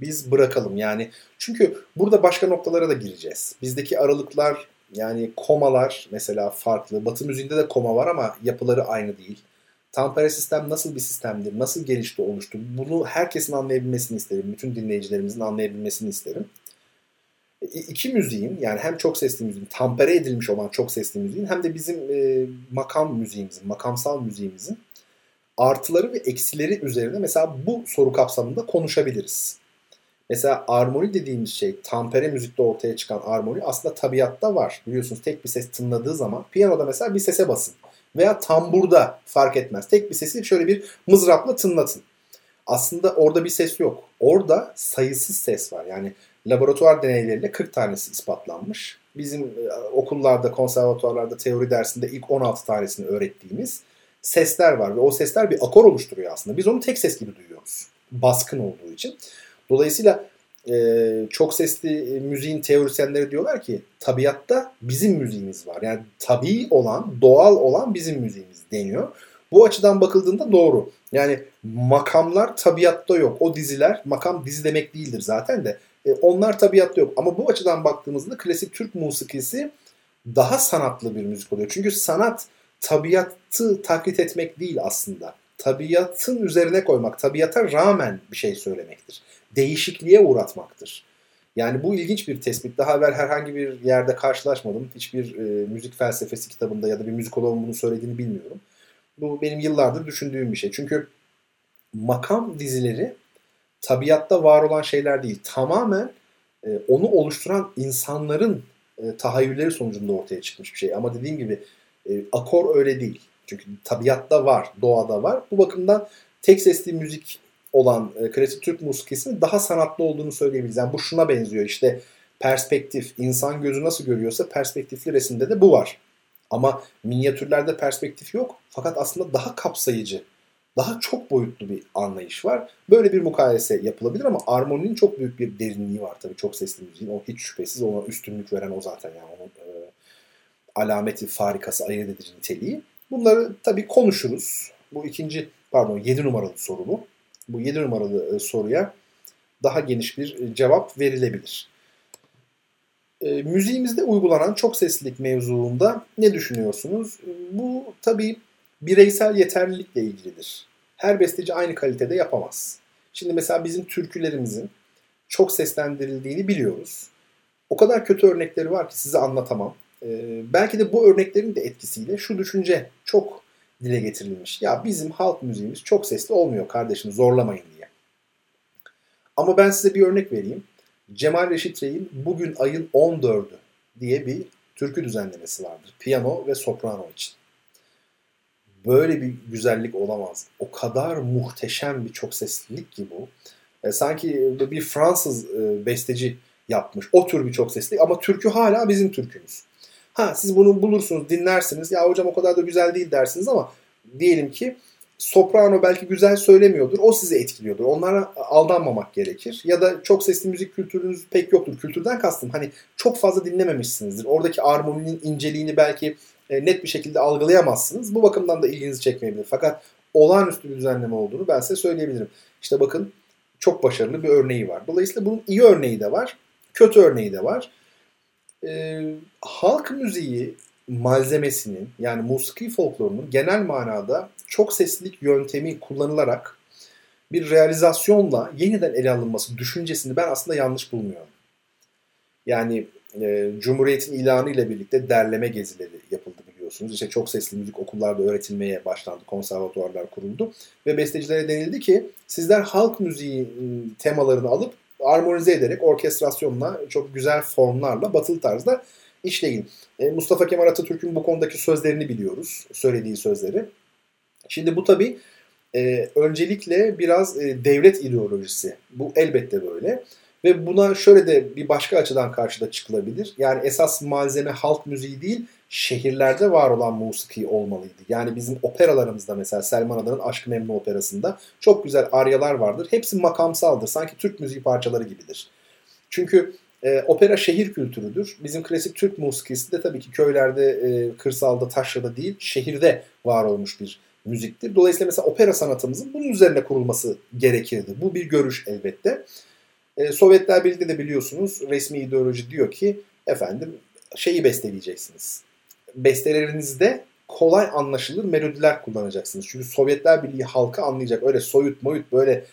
biz bırakalım yani. Çünkü burada başka noktalara da gireceğiz. Bizdeki aralıklar yani komalar mesela farklı. Batı müziğinde de koma var ama yapıları aynı değil. Tampere sistem nasıl bir sistemdir? Nasıl gelişti, oluştu? Bunu herkesin anlayabilmesini isterim. Bütün dinleyicilerimizin anlayabilmesini isterim. İki müziğin yani hem çok sesli müziğin, tampere edilmiş olan çok sesli müziğin hem de bizim e, makam müziğimizin, makamsal müziğimizin artıları ve eksileri üzerine mesela bu soru kapsamında konuşabiliriz. Mesela armoni dediğimiz şey tampere müzikte ortaya çıkan armoni aslında tabiatta var. Biliyorsunuz tek bir ses tınladığı zaman piyanoda mesela bir sese basın. Veya tamburda fark etmez. Tek bir sesi şöyle bir mızrapla tınlatın. Aslında orada bir ses yok. Orada sayısız ses var. Yani laboratuvar deneyleriyle 40 tanesi ispatlanmış. Bizim e, okullarda, konservatuarlarda teori dersinde ilk 16 tanesini öğrettiğimiz sesler var. Ve o sesler bir akor oluşturuyor aslında. Biz onu tek ses gibi duyuyoruz. Baskın olduğu için. Dolayısıyla e, çok sesli müziğin teorisyenleri diyorlar ki tabiatta bizim müziğimiz var. Yani tabii olan, doğal olan bizim müziğimiz deniyor. Bu açıdan bakıldığında doğru. Yani makamlar tabiatta yok. O diziler, makam dizi demek değildir zaten de. E, onlar tabiatta yok. Ama bu açıdan baktığımızda klasik Türk musikisi daha sanatlı bir müzik oluyor. Çünkü sanat tabiatı taklit etmek değil aslında. Tabiatın üzerine koymak, tabiata rağmen bir şey söylemektir değişikliğe uğratmaktır. Yani bu ilginç bir tespit. Daha evvel herhangi bir yerde karşılaşmadım. Hiçbir e, müzik felsefesi kitabında ya da bir müzikologun bunu söylediğini bilmiyorum. Bu benim yıllardır düşündüğüm bir şey. Çünkü makam dizileri tabiatta var olan şeyler değil. Tamamen e, onu oluşturan insanların e, tahayyülleri sonucunda ortaya çıkmış bir şey. Ama dediğim gibi e, akor öyle değil. Çünkü tabiatta var, doğada var. Bu bakımdan tek sesli müzik olan e, klasik Türk musikisinin daha sanatlı olduğunu söyleyebiliriz. Yani bu şuna benziyor işte perspektif, insan gözü nasıl görüyorsa perspektifli resimde de bu var. Ama minyatürlerde perspektif yok. Fakat aslında daha kapsayıcı, daha çok boyutlu bir anlayış var. Böyle bir mukayese yapılabilir ama armoninin çok büyük bir derinliği var tabii çok sesli müziğin. O hiç şüphesiz ona üstünlük veren o zaten yani onun e, alameti farikası ayırt edici niteliği. Bunları tabii konuşuruz. Bu ikinci pardon 7 numaralı soru bu. Bu 7 numaralı e, soruya daha geniş bir e, cevap verilebilir. E, müziğimizde uygulanan çok seslilik mevzuunda ne düşünüyorsunuz? Bu tabii bireysel yeterlilikle ilgilidir. Her besteci aynı kalitede yapamaz. Şimdi mesela bizim türkülerimizin çok seslendirildiğini biliyoruz. O kadar kötü örnekleri var ki size anlatamam. Ee, belki de bu örneklerin de etkisiyle şu düşünce çok dile getirilmiş. Ya bizim halk müziğimiz çok sesli olmuyor kardeşim zorlamayın diye. Ama ben size bir örnek vereyim. Cemal Reşit Rey'in Bugün Ayın 14'ü diye bir türkü düzenlemesi vardır. Piyano ve soprano için. Böyle bir güzellik olamaz. O kadar muhteşem bir çok seslilik ki bu. E, sanki bir Fransız e, besteci yapmış. O tür bir çok sesli ama türkü hala bizim türkümüz. Ha siz bunu bulursunuz, dinlersiniz. Ya hocam o kadar da güzel değil dersiniz ama diyelim ki soprano belki güzel söylemiyordur. O sizi etkiliyordur. Onlara aldanmamak gerekir. Ya da çok sesli müzik kültürünüz pek yoktur. Kültürden kastım hani çok fazla dinlememişsinizdir. Oradaki armoninin inceliğini belki e, net bir şekilde algılayamazsınız. Bu bakımdan da ilginizi çekmeyebilir. Fakat olağanüstü bir düzenleme olduğunu ben size söyleyebilirim. İşte bakın çok başarılı bir örneği var. Dolayısıyla bunun iyi örneği de var, kötü örneği de var. Ee, halk müziği malzemesinin yani musiki folklorunun genel manada çok seslilik yöntemi kullanılarak bir realizasyonla yeniden ele alınması düşüncesini ben aslında yanlış bulmuyorum. Yani e, Cumhuriyet'in ilanı ile birlikte derleme gezileri yapıldı biliyorsunuz. İşte çok sesli müzik okullarda öğretilmeye başlandı, konservatuvarlar kuruldu ve bestecilere denildi ki sizler halk müziği temalarını alıp armonize ederek orkestrasyonla çok güzel formlarla batılı tarzda işleyin. E, Mustafa Kemal Atatürk'ün bu konudaki sözlerini biliyoruz. Söylediği sözleri. Şimdi bu tabi e, öncelikle biraz e, devlet ideolojisi. Bu elbette böyle. Ve buna şöyle de bir başka açıdan karşıda çıkılabilir. Yani esas malzeme halk müziği değil, şehirlerde var olan musiki olmalıydı. Yani bizim operalarımızda mesela Selman Adan'ın Aşk Memnu operasında çok güzel aryalar vardır. Hepsi makamsaldır. Sanki Türk müziği parçaları gibidir. Çünkü e, opera şehir kültürüdür. Bizim klasik Türk musikisi de tabii ki köylerde, e, kırsalda, taşrada değil, şehirde var olmuş bir müziktir. Dolayısıyla mesela opera sanatımızın bunun üzerine kurulması gerekirdi. Bu bir görüş elbette. E, Sovyetler Birliği'nde de biliyorsunuz resmi ideoloji diyor ki efendim şeyi besteleyeceksiniz. Bestelerinizde kolay anlaşılır melodiler kullanacaksınız. Çünkü Sovyetler Birliği halkı anlayacak. Öyle soyut moyut böyle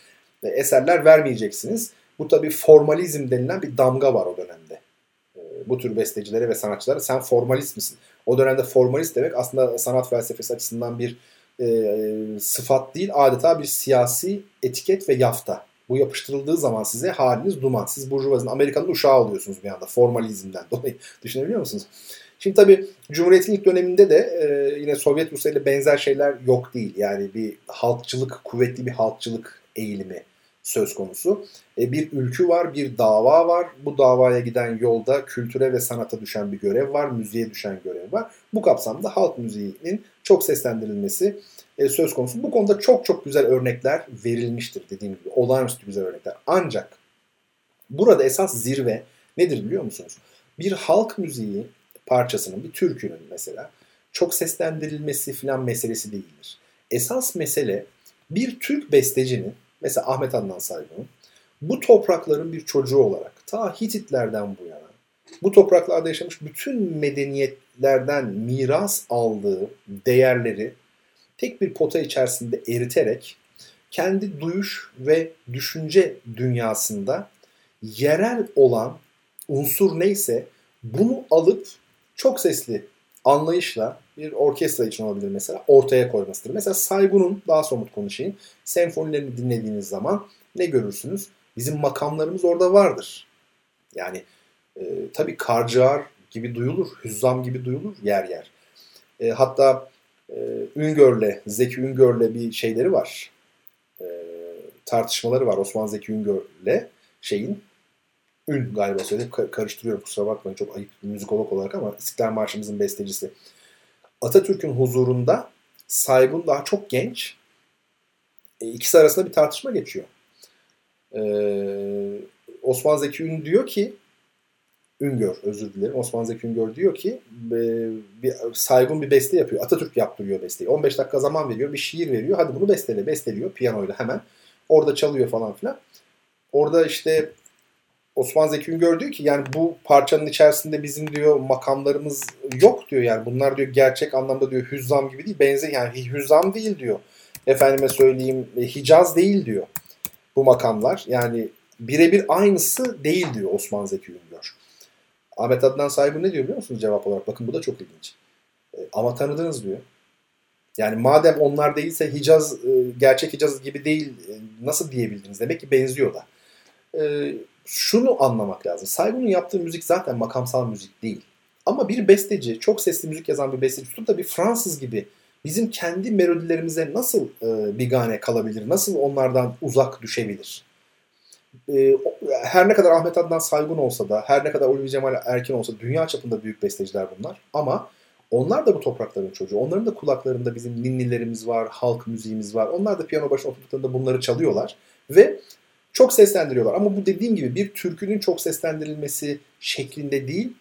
eserler vermeyeceksiniz. Bu tabii formalizm denilen bir damga var o dönemde. E, bu tür bestecilere ve sanatçılara sen formalist misin? O dönemde formalist demek aslında sanat felsefesi açısından bir e, sıfat değil adeta bir siyasi etiket ve yafta. Bu yapıştırıldığı zaman size haliniz duman. Siz burjuvazinin Amerika'nın uşağı oluyorsunuz bir anda formalizmden dolayı. Düşünebiliyor musunuz? Şimdi tabii Cumhuriyet'in ilk döneminde de e, yine Sovyet Rusya ile benzer şeyler yok değil. Yani bir halkçılık, kuvvetli bir halkçılık eğilimi söz konusu. E, bir ülkü var, bir dava var. Bu davaya giden yolda kültüre ve sanata düşen bir görev var, müziğe düşen görev var. Bu kapsamda halk müziğinin çok seslendirilmesi e, söz konusu. Bu konuda çok çok güzel örnekler verilmiştir dediğim gibi. Olağanüstü güzel örnekler. Ancak burada esas zirve nedir biliyor musunuz? Bir halk müziği parçasının, bir türkünün mesela çok seslendirilmesi falan meselesi değildir. Esas mesele bir Türk bestecinin, mesela Ahmet Adnan Saygun'un, bu toprakların bir çocuğu olarak ta Hititlerden bu yana bu topraklarda yaşamış bütün medeniyetlerden miras aldığı değerleri tek bir pota içerisinde eriterek kendi duyuş ve düşünce dünyasında yerel olan unsur neyse bunu alıp çok sesli anlayışla bir orkestra için olabilir mesela ortaya koymasıdır. Mesela Saygun'un daha somut konuşayım. Senfonilerini dinlediğiniz zaman ne görürsünüz? Bizim makamlarımız orada vardır. Yani e, tabii karciğer gibi duyulur, hüzzam gibi duyulur yer yer. E, hatta e, Üngör'le, Zeki Üngör'le bir şeyleri var. E, tartışmaları var Osman Zeki Üngör'le şeyin Ün galiba söyleyip karıştırıyorum kusura bakmayın çok ayıp müzikolog olarak ama İstiklal Marşımızın bestecisi. Atatürk'ün huzurunda Saygun daha çok genç. E, ikisi arasında bir tartışma geçiyor. Ee, Osman Zeki Ün diyor ki Üngör özür dilerim. Osman Zeki Üngör diyor ki bir Saygun bir beste yapıyor. Atatürk yaptırıyor besteyi. 15 dakika zaman veriyor. Bir şiir veriyor. Hadi bunu bestele. Besteliyor piyanoyla hemen. Orada çalıyor falan filan. Orada işte Osman Zeki Üngör diyor ki yani bu parçanın içerisinde bizim diyor makamlarımız yok diyor yani bunlar diyor gerçek anlamda diyor hüzzam gibi değil benzer yani hüzzam değil diyor. Efendime söyleyeyim e, Hicaz değil diyor bu makamlar yani birebir aynısı değil diyor Osman Zeki Üngör. Ahmet Adnan sahibi ne diyor biliyor musunuz cevap olarak? Bakın bu da çok ilginç. E, ama tanıdınız diyor. Yani madem onlar değilse Hicaz e, gerçek Hicaz gibi değil nasıl diyebildiniz? Demek ki benziyor da şunu anlamak lazım. Saygun'un yaptığı müzik zaten makamsal müzik değil. Ama bir besteci, çok sesli müzik yazan bir besteci tutup da bir Fransız gibi bizim kendi melodilerimize nasıl e, bigane kalabilir? Nasıl onlardan uzak düşebilir? E, her ne kadar Ahmet Adnan Saygun olsa da, her ne kadar Ulvi Cemal Erkin olsa dünya çapında büyük besteciler bunlar. Ama onlar da bu toprakların çocuğu. Onların da kulaklarında bizim ninnilerimiz var, halk müziğimiz var. Onlar da piyano başına oturduklarında bunları çalıyorlar. Ve çok seslendiriyorlar. Ama bu dediğim gibi bir türkünün çok seslendirilmesi şeklinde değil,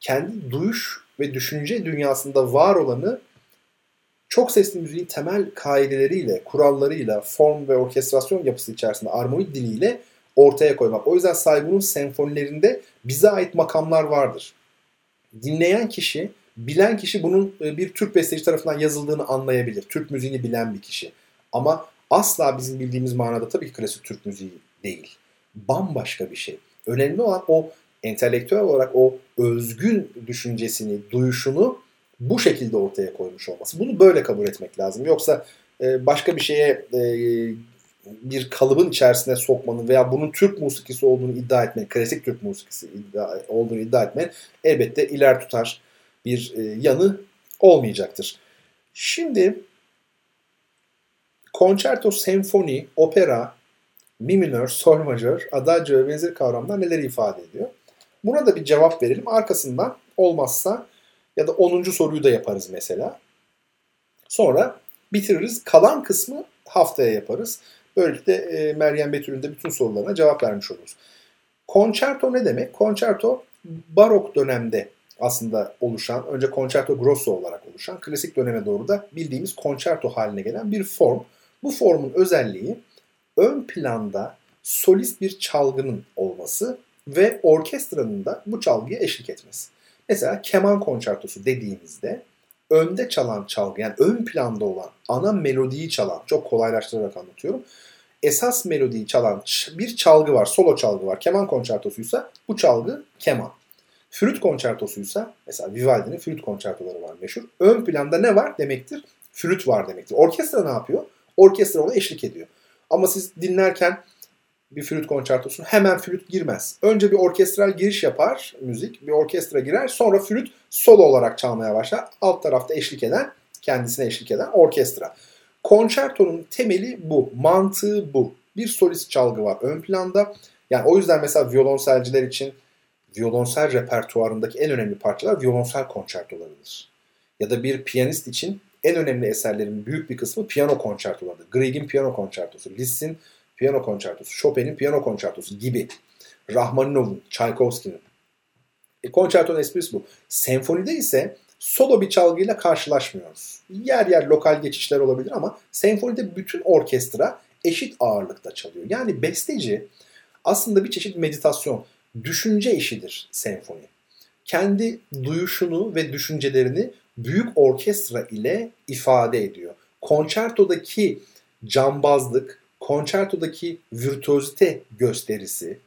kendi duyuş ve düşünce dünyasında var olanı çok sesli müziğin temel kaideleriyle, kurallarıyla, form ve orkestrasyon yapısı içerisinde armonik diliyle ortaya koymak. O yüzden Saygun'un senfonilerinde bize ait makamlar vardır. Dinleyen kişi, bilen kişi bunun e, bir Türk besteci tarafından yazıldığını anlayabilir. Türk müziğini bilen bir kişi. Ama asla bizim bildiğimiz manada tabii ki klasik Türk müziği değil. Bambaşka bir şey. Önemli olan o entelektüel olarak o özgün düşüncesini, duyuşunu bu şekilde ortaya koymuş olması. Bunu böyle kabul etmek lazım. Yoksa e, başka bir şeye e, bir kalıbın içerisine sokmanın veya bunun Türk musikisi olduğunu iddia etmenin, klasik Türk musikisi olduğunu iddia etmenin elbette iler tutar bir e, yanı olmayacaktır. Şimdi konçerto, senfoni, opera, mi minör, sol majör, adagio ve benzeri kavramlar neler ifade ediyor? Buna da bir cevap verelim. Arkasından olmazsa ya da 10. soruyu da yaparız mesela. Sonra bitiririz. Kalan kısmı haftaya yaparız. Böylelikle e, Meryem Betül'ün de bütün sorularına cevap vermiş oluruz. Konçerto ne demek? Konçerto barok dönemde aslında oluşan, önce konçerto grosso olarak oluşan, klasik döneme doğru da bildiğimiz konçerto haline gelen bir form. Bu formun özelliği ön planda solist bir çalgının olması ve orkestranın da bu çalgıya eşlik etmesi. Mesela keman konçertosu dediğimizde önde çalan çalgı yani ön planda olan ana melodiyi çalan çok kolaylaştırarak anlatıyorum. Esas melodiyi çalan bir çalgı var, solo çalgı var. Keman konçertosuysa bu çalgı keman. Flüt konçertosuysa mesela Vivaldi'nin flüt konçertoları var meşhur. Ön planda ne var demektir? Flüt var demektir. Orkestra ne yapıyor? Orkestra ona eşlik ediyor. Ama siz dinlerken bir flüt konçertosu hemen flüt girmez. Önce bir orkestral giriş yapar müzik. Bir orkestra girer. Sonra flüt solo olarak çalmaya başlar. Alt tarafta eşlik eden, kendisine eşlik eden orkestra. Konçertonun temeli bu. Mantığı bu. Bir solist çalgı var ön planda. Yani o yüzden mesela violonselciler için violonsel repertuarındaki en önemli parçalar violonsel konçertolarıdır. Ya da bir piyanist için en önemli eserlerin büyük bir kısmı piyano konçertolarıdır. Grieg'in piyano konçertosu, Liszt'in piyano konçertosu, Chopin'in piyano konçertosu gibi. Rahmaninov'un, Tchaikovsky'nin. E, konçertonun esprisi bu. Senfonide ise solo bir çalgıyla karşılaşmıyoruz. Yer yer lokal geçişler olabilir ama senfonide bütün orkestra eşit ağırlıkta çalıyor. Yani besteci aslında bir çeşit meditasyon, düşünce işidir senfoni. Kendi duyuşunu ve düşüncelerini büyük orkestra ile ifade ediyor. Konçertodaki cambazlık, konçertodaki virtüözite gösterisi,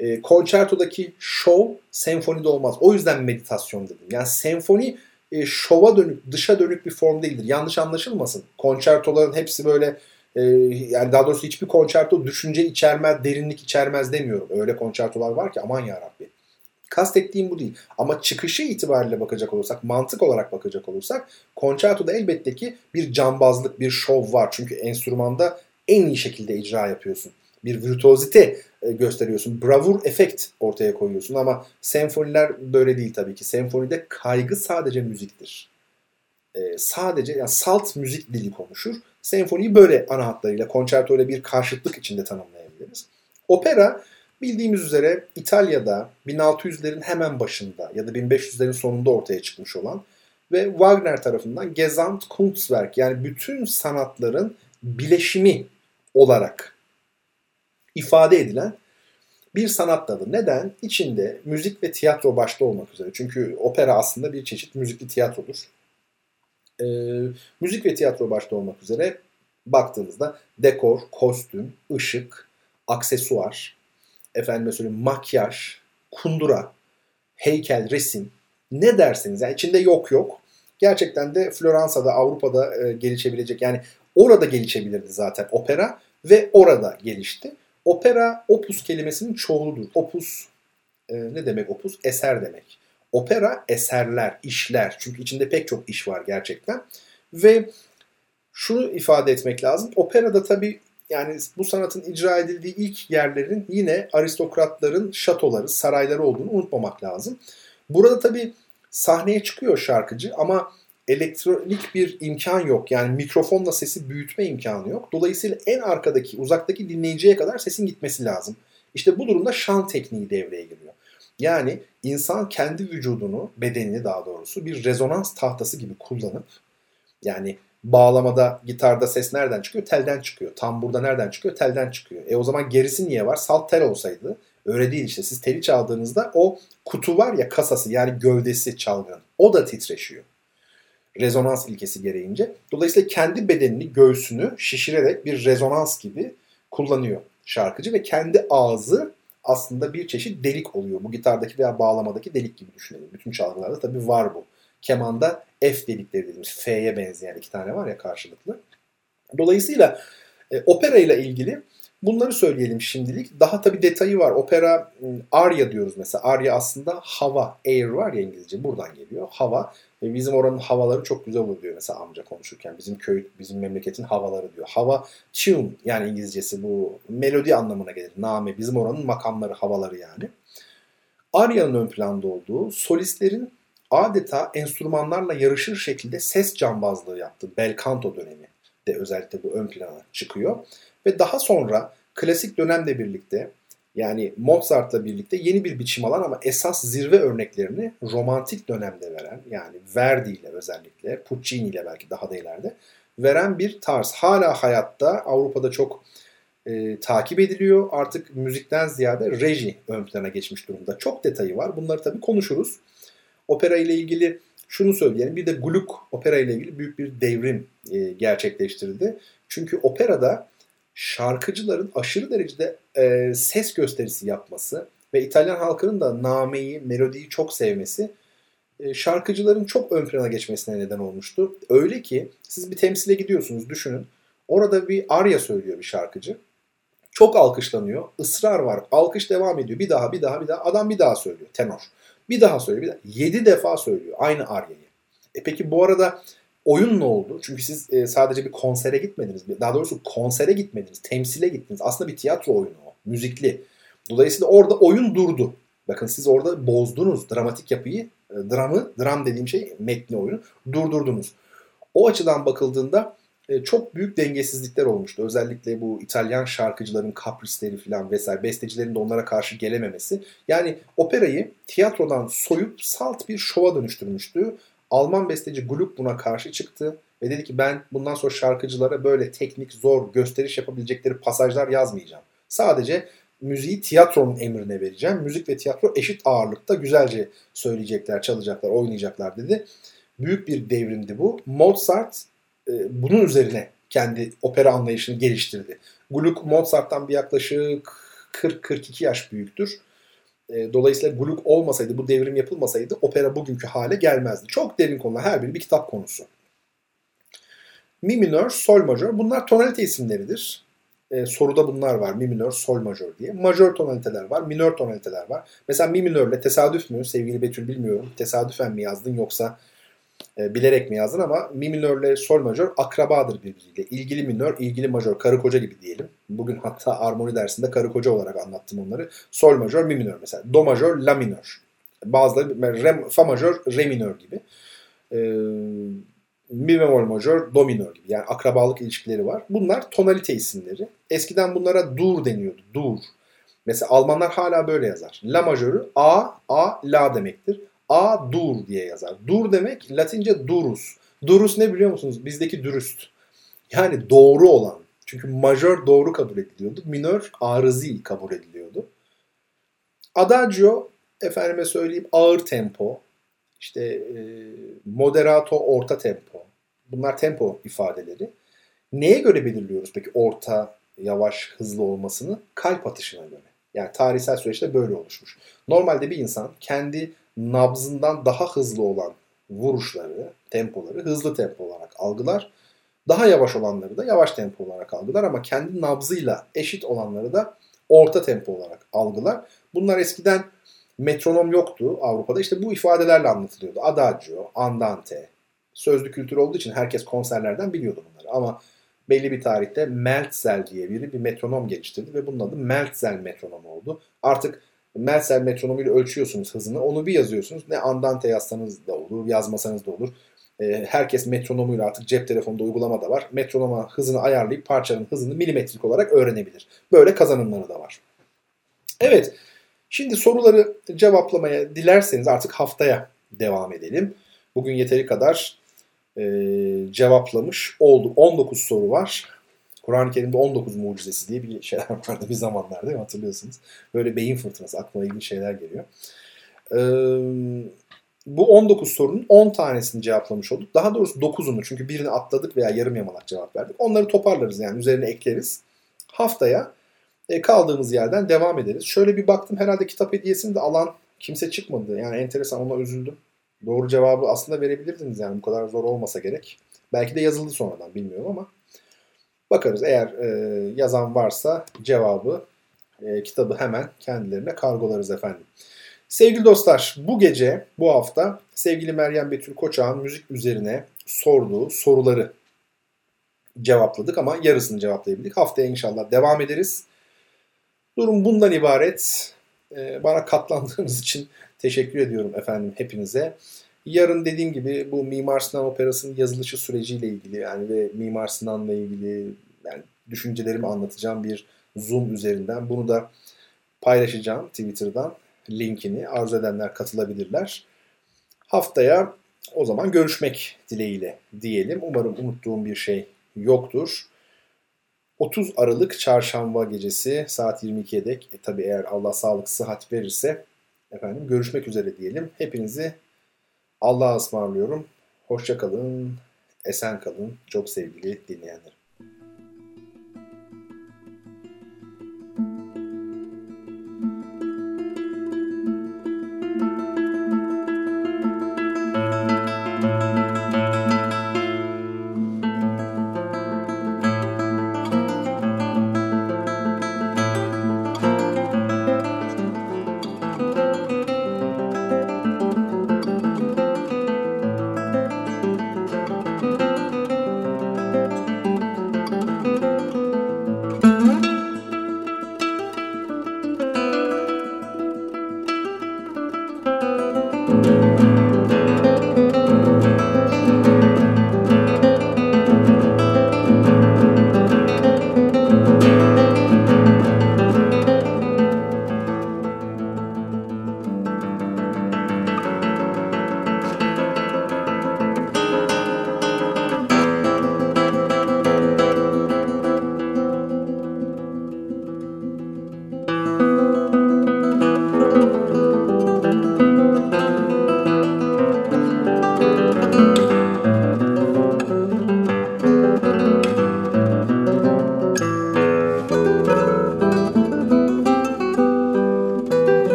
e, konçertodaki show senfonide olmaz. O yüzden meditasyon dedim. Yani senfoni e, şova dönük, dışa dönük bir form değildir. Yanlış anlaşılmasın. Konçertoların hepsi böyle e, yani daha doğrusu hiçbir konçerto düşünce içermez, derinlik içermez demiyorum. Öyle konçertolar var ki aman yarabbi. Kastettiğim bu değil. Ama çıkışı itibariyle bakacak olursak, mantık olarak bakacak olursak konçertoda elbette ki bir cambazlık, bir şov var. Çünkü enstrümanda en iyi şekilde icra yapıyorsun. Bir virtuozite e, gösteriyorsun. Bravur efekt ortaya koyuyorsun ama senfoniler böyle değil tabii ki. Senfonide kaygı sadece müziktir. Ee, sadece yani salt müzik dili konuşur. Senfoniyi böyle ana hatlarıyla, konçerto ile bir karşıtlık içinde tanımlayabiliriz. Opera bildiğimiz üzere İtalya'da 1600'lerin hemen başında ya da 1500'lerin sonunda ortaya çıkmış olan ve Wagner tarafından Gesamtkunstwerk yani bütün sanatların bileşimi olarak ifade edilen bir sanat dalı. Neden? İçinde müzik ve tiyatro başta olmak üzere. Çünkü opera aslında bir çeşit müzikli tiyatrodur. Ee, müzik ve tiyatro başta olmak üzere baktığımızda dekor, kostüm, ışık, aksesuar, efendime söyleyeyim makyaj, kundura, heykel, resim ne derseniz yani içinde yok yok. Gerçekten de Floransa'da, Avrupa'da e, gelişebilecek yani orada gelişebilirdi zaten opera ve orada gelişti. Opera opus kelimesinin çoğuludur. Opus e, ne demek opus? Eser demek. Opera eserler, işler. Çünkü içinde pek çok iş var gerçekten. Ve şunu ifade etmek lazım. Operada tabii yani bu sanatın icra edildiği ilk yerlerin yine aristokratların şatoları, sarayları olduğunu unutmamak lazım. Burada tabii sahneye çıkıyor şarkıcı ama elektronik bir imkan yok. Yani mikrofonla sesi büyütme imkanı yok. Dolayısıyla en arkadaki, uzaktaki dinleyiciye kadar sesin gitmesi lazım. İşte bu durumda şan tekniği devreye giriyor. Yani insan kendi vücudunu, bedenini daha doğrusu bir rezonans tahtası gibi kullanıp yani bağlamada, gitarda ses nereden çıkıyor? Telden çıkıyor. Tamburda nereden çıkıyor? Telden çıkıyor. E o zaman gerisi niye var? Salt tel olsaydı. Öyle değil işte. Siz teli çaldığınızda o kutu var ya kasası yani gövdesi çalgının. O da titreşiyor. Rezonans ilkesi gereğince. Dolayısıyla kendi bedenini, göğsünü şişirerek bir rezonans gibi kullanıyor şarkıcı ve kendi ağzı aslında bir çeşit delik oluyor. Bu gitardaki veya bağlamadaki delik gibi düşünelim. Bütün çalgılarda tabii var bu. Kemanda F delikleri dediğimiz F'ye benzeyen iki tane var ya karşılıklı. Dolayısıyla e, opera ile ilgili bunları söyleyelim şimdilik. Daha tabii detayı var. Opera Arya diyoruz mesela. Arya aslında hava, air var ya İngilizce buradan geliyor. Hava. E, bizim oranın havaları çok güzel olur diyor mesela amca konuşurken. Bizim köy, bizim memleketin havaları diyor. Hava tune yani İngilizcesi bu melodi anlamına gelir. Name bizim oranın makamları, havaları yani. Arya'nın ön planda olduğu, solistlerin adeta enstrümanlarla yarışır şekilde ses cambazlığı yaptı. Bel canto dönemi de özellikle bu ön plana çıkıyor. Ve daha sonra klasik dönemle birlikte yani Mozart'la birlikte yeni bir biçim alan ama esas zirve örneklerini romantik dönemde veren yani Verdi ile özellikle Puccini ile belki daha da ileride veren bir tarz. Hala hayatta Avrupa'da çok e, takip ediliyor. Artık müzikten ziyade reji ön plana geçmiş durumda. Çok detayı var. Bunları tabii konuşuruz. Opera ile ilgili şunu söyleyelim. Bir de Gluck opera ile ilgili büyük bir devrim e, gerçekleştirdi. Çünkü operada şarkıcıların aşırı derecede e, ses gösterisi yapması ve İtalyan halkının da nameyi, melodiyi çok sevmesi e, şarkıcıların çok ön plana geçmesine neden olmuştu. Öyle ki siz bir temsile gidiyorsunuz düşünün. Orada bir arya söylüyor bir şarkıcı. Çok alkışlanıyor. ısrar var. Alkış devam ediyor. Bir daha, bir daha, bir daha. Adam bir daha söylüyor. Tenor. Bir daha söylüyor. Bir daha. Yedi defa söylüyor aynı aryayı. E peki bu arada oyun ne oldu? Çünkü siz e, sadece bir konsere gitmediniz. Daha doğrusu konsere gitmediniz. Temsile gittiniz. Aslında bir tiyatro oyunu o. Müzikli. Dolayısıyla orada oyun durdu. Bakın siz orada bozdunuz dramatik yapıyı. E, dramı, dram dediğim şey metni oyunu durdurdunuz. O açıdan bakıldığında e, çok büyük dengesizlikler olmuştu. Özellikle bu İtalyan şarkıcıların kaprisleri falan vesaire bestecilerin de onlara karşı gelememesi. Yani operayı tiyatrodan soyup salt bir şova dönüştürmüştü. Alman besteci Gluck buna karşı çıktı ve dedi ki ben bundan sonra şarkıcılara böyle teknik, zor, gösteriş yapabilecekleri pasajlar yazmayacağım. Sadece müziği tiyatronun emrine vereceğim. Müzik ve tiyatro eşit ağırlıkta güzelce söyleyecekler, çalacaklar, oynayacaklar dedi. Büyük bir devrimdi bu. Mozart e, bunun üzerine kendi opera anlayışını geliştirdi. Gluck Mozart'tan bir yaklaşık 40-42 yaş büyüktür. E, dolayısıyla Gluck olmasaydı, bu devrim yapılmasaydı opera bugünkü hale gelmezdi. Çok derin konular. Her biri bir kitap konusu. Mi minör, sol majör bunlar tonalite isimleridir. E, soruda bunlar var. Mi minör, sol majör diye. Majör tonaliteler var, minör tonaliteler var. Mesela mi minörle tesadüf mü sevgili Betül bilmiyorum. Tesadüfen mi yazdın yoksa e, bilerek mi yazdın ama mi minörle sol majör akrabadır birbiriyle. İlgili minör, ilgili majör, karı koca gibi diyelim. Bugün hatta armoni dersinde karı koca olarak anlattım onları. Sol majör, mi minör mesela. Do majör, la minör. Bazıları re, fa majör, re minör gibi. Ee, mi bemol majör, do minör gibi. Yani akrabalık ilişkileri var. Bunlar tonalite isimleri. Eskiden bunlara dur deniyordu. Dur. Mesela Almanlar hala böyle yazar. La majörü A, A, La demektir. A dur diye yazar. Dur demek Latince durus. Durus ne biliyor musunuz? Bizdeki dürüst. Yani doğru olan. Çünkü majör doğru kabul ediliyordu. Minör arızi kabul ediliyordu. Adagio efendime söyleyeyim ağır tempo. İşte e, moderato orta tempo. Bunlar tempo ifadeleri. Neye göre belirliyoruz peki orta, yavaş, hızlı olmasını? Kalp atışına göre. Yani tarihsel süreçte böyle oluşmuş. Normalde bir insan kendi nabzından daha hızlı olan vuruşları, tempoları hızlı tempo olarak algılar. Daha yavaş olanları da yavaş tempo olarak algılar ama kendi nabzıyla eşit olanları da orta tempo olarak algılar. Bunlar eskiden metronom yoktu Avrupa'da. İşte bu ifadelerle anlatılıyordu. Adagio, andante. Sözlü kültür olduğu için herkes konserlerden biliyordu bunları. Ama belli bir tarihte Meltzer diye biri bir metronom geliştirdi ve bunun adı Meltzer metronom oldu. Artık Mersel metronomuyla ölçüyorsunuz hızını. Onu bir yazıyorsunuz. Ne andante yazsanız da olur, yazmasanız da olur. E, herkes metronomuyla artık cep telefonunda uygulama da var. Metronoma hızını ayarlayıp parçanın hızını milimetrik olarak öğrenebilir. Böyle kazanımları da var. Evet. Şimdi soruları cevaplamaya dilerseniz artık haftaya devam edelim. Bugün yeteri kadar e, cevaplamış olduk. 19 soru var. Kur'an-ı Kerim'de 19 mucizesi diye bir şeyler vardı bir zamanlar değil mi hatırlıyorsunuz. Böyle beyin fırtınası aklıma ilginç şeyler geliyor. Ee, bu 19 sorunun 10 tanesini cevaplamış olduk. Daha doğrusu 9'unu çünkü birini atladık veya yarım yamalak cevap verdik. Onları toparlarız yani üzerine ekleriz. Haftaya e, kaldığımız yerden devam ederiz. Şöyle bir baktım herhalde kitap hediyesini de alan kimse çıkmadı. Yani enteresan ona üzüldüm. Doğru cevabı aslında verebilirdiniz yani bu kadar zor olmasa gerek. Belki de yazıldı sonradan bilmiyorum ama Bakarız eğer e, yazan varsa cevabı e, kitabı hemen kendilerine kargolarız efendim. Sevgili dostlar bu gece bu hafta sevgili Meryem Betül Koçak'ın müzik üzerine sorduğu soruları cevapladık ama yarısını cevaplayabildik. Haftaya inşallah devam ederiz. Durum bundan ibaret. Ee, bana katlandığınız için teşekkür ediyorum efendim hepinize. Yarın dediğim gibi bu Mimar Sinan Operası'nın yazılışı süreciyle ilgili yani ve Mimar Sinan'la ilgili yani düşüncelerimi anlatacağım bir Zoom üzerinden. Bunu da paylaşacağım Twitter'dan linkini. Arzu edenler katılabilirler. Haftaya o zaman görüşmek dileğiyle diyelim. Umarım unuttuğum bir şey yoktur. 30 Aralık çarşamba gecesi saat 22'ye dek e, tabi eğer Allah sağlık sıhhat verirse efendim görüşmek üzere diyelim. Hepinizi Allah'a ısmarlıyorum. Hoşça kalın, esen kalın çok sevgili dinleyenler.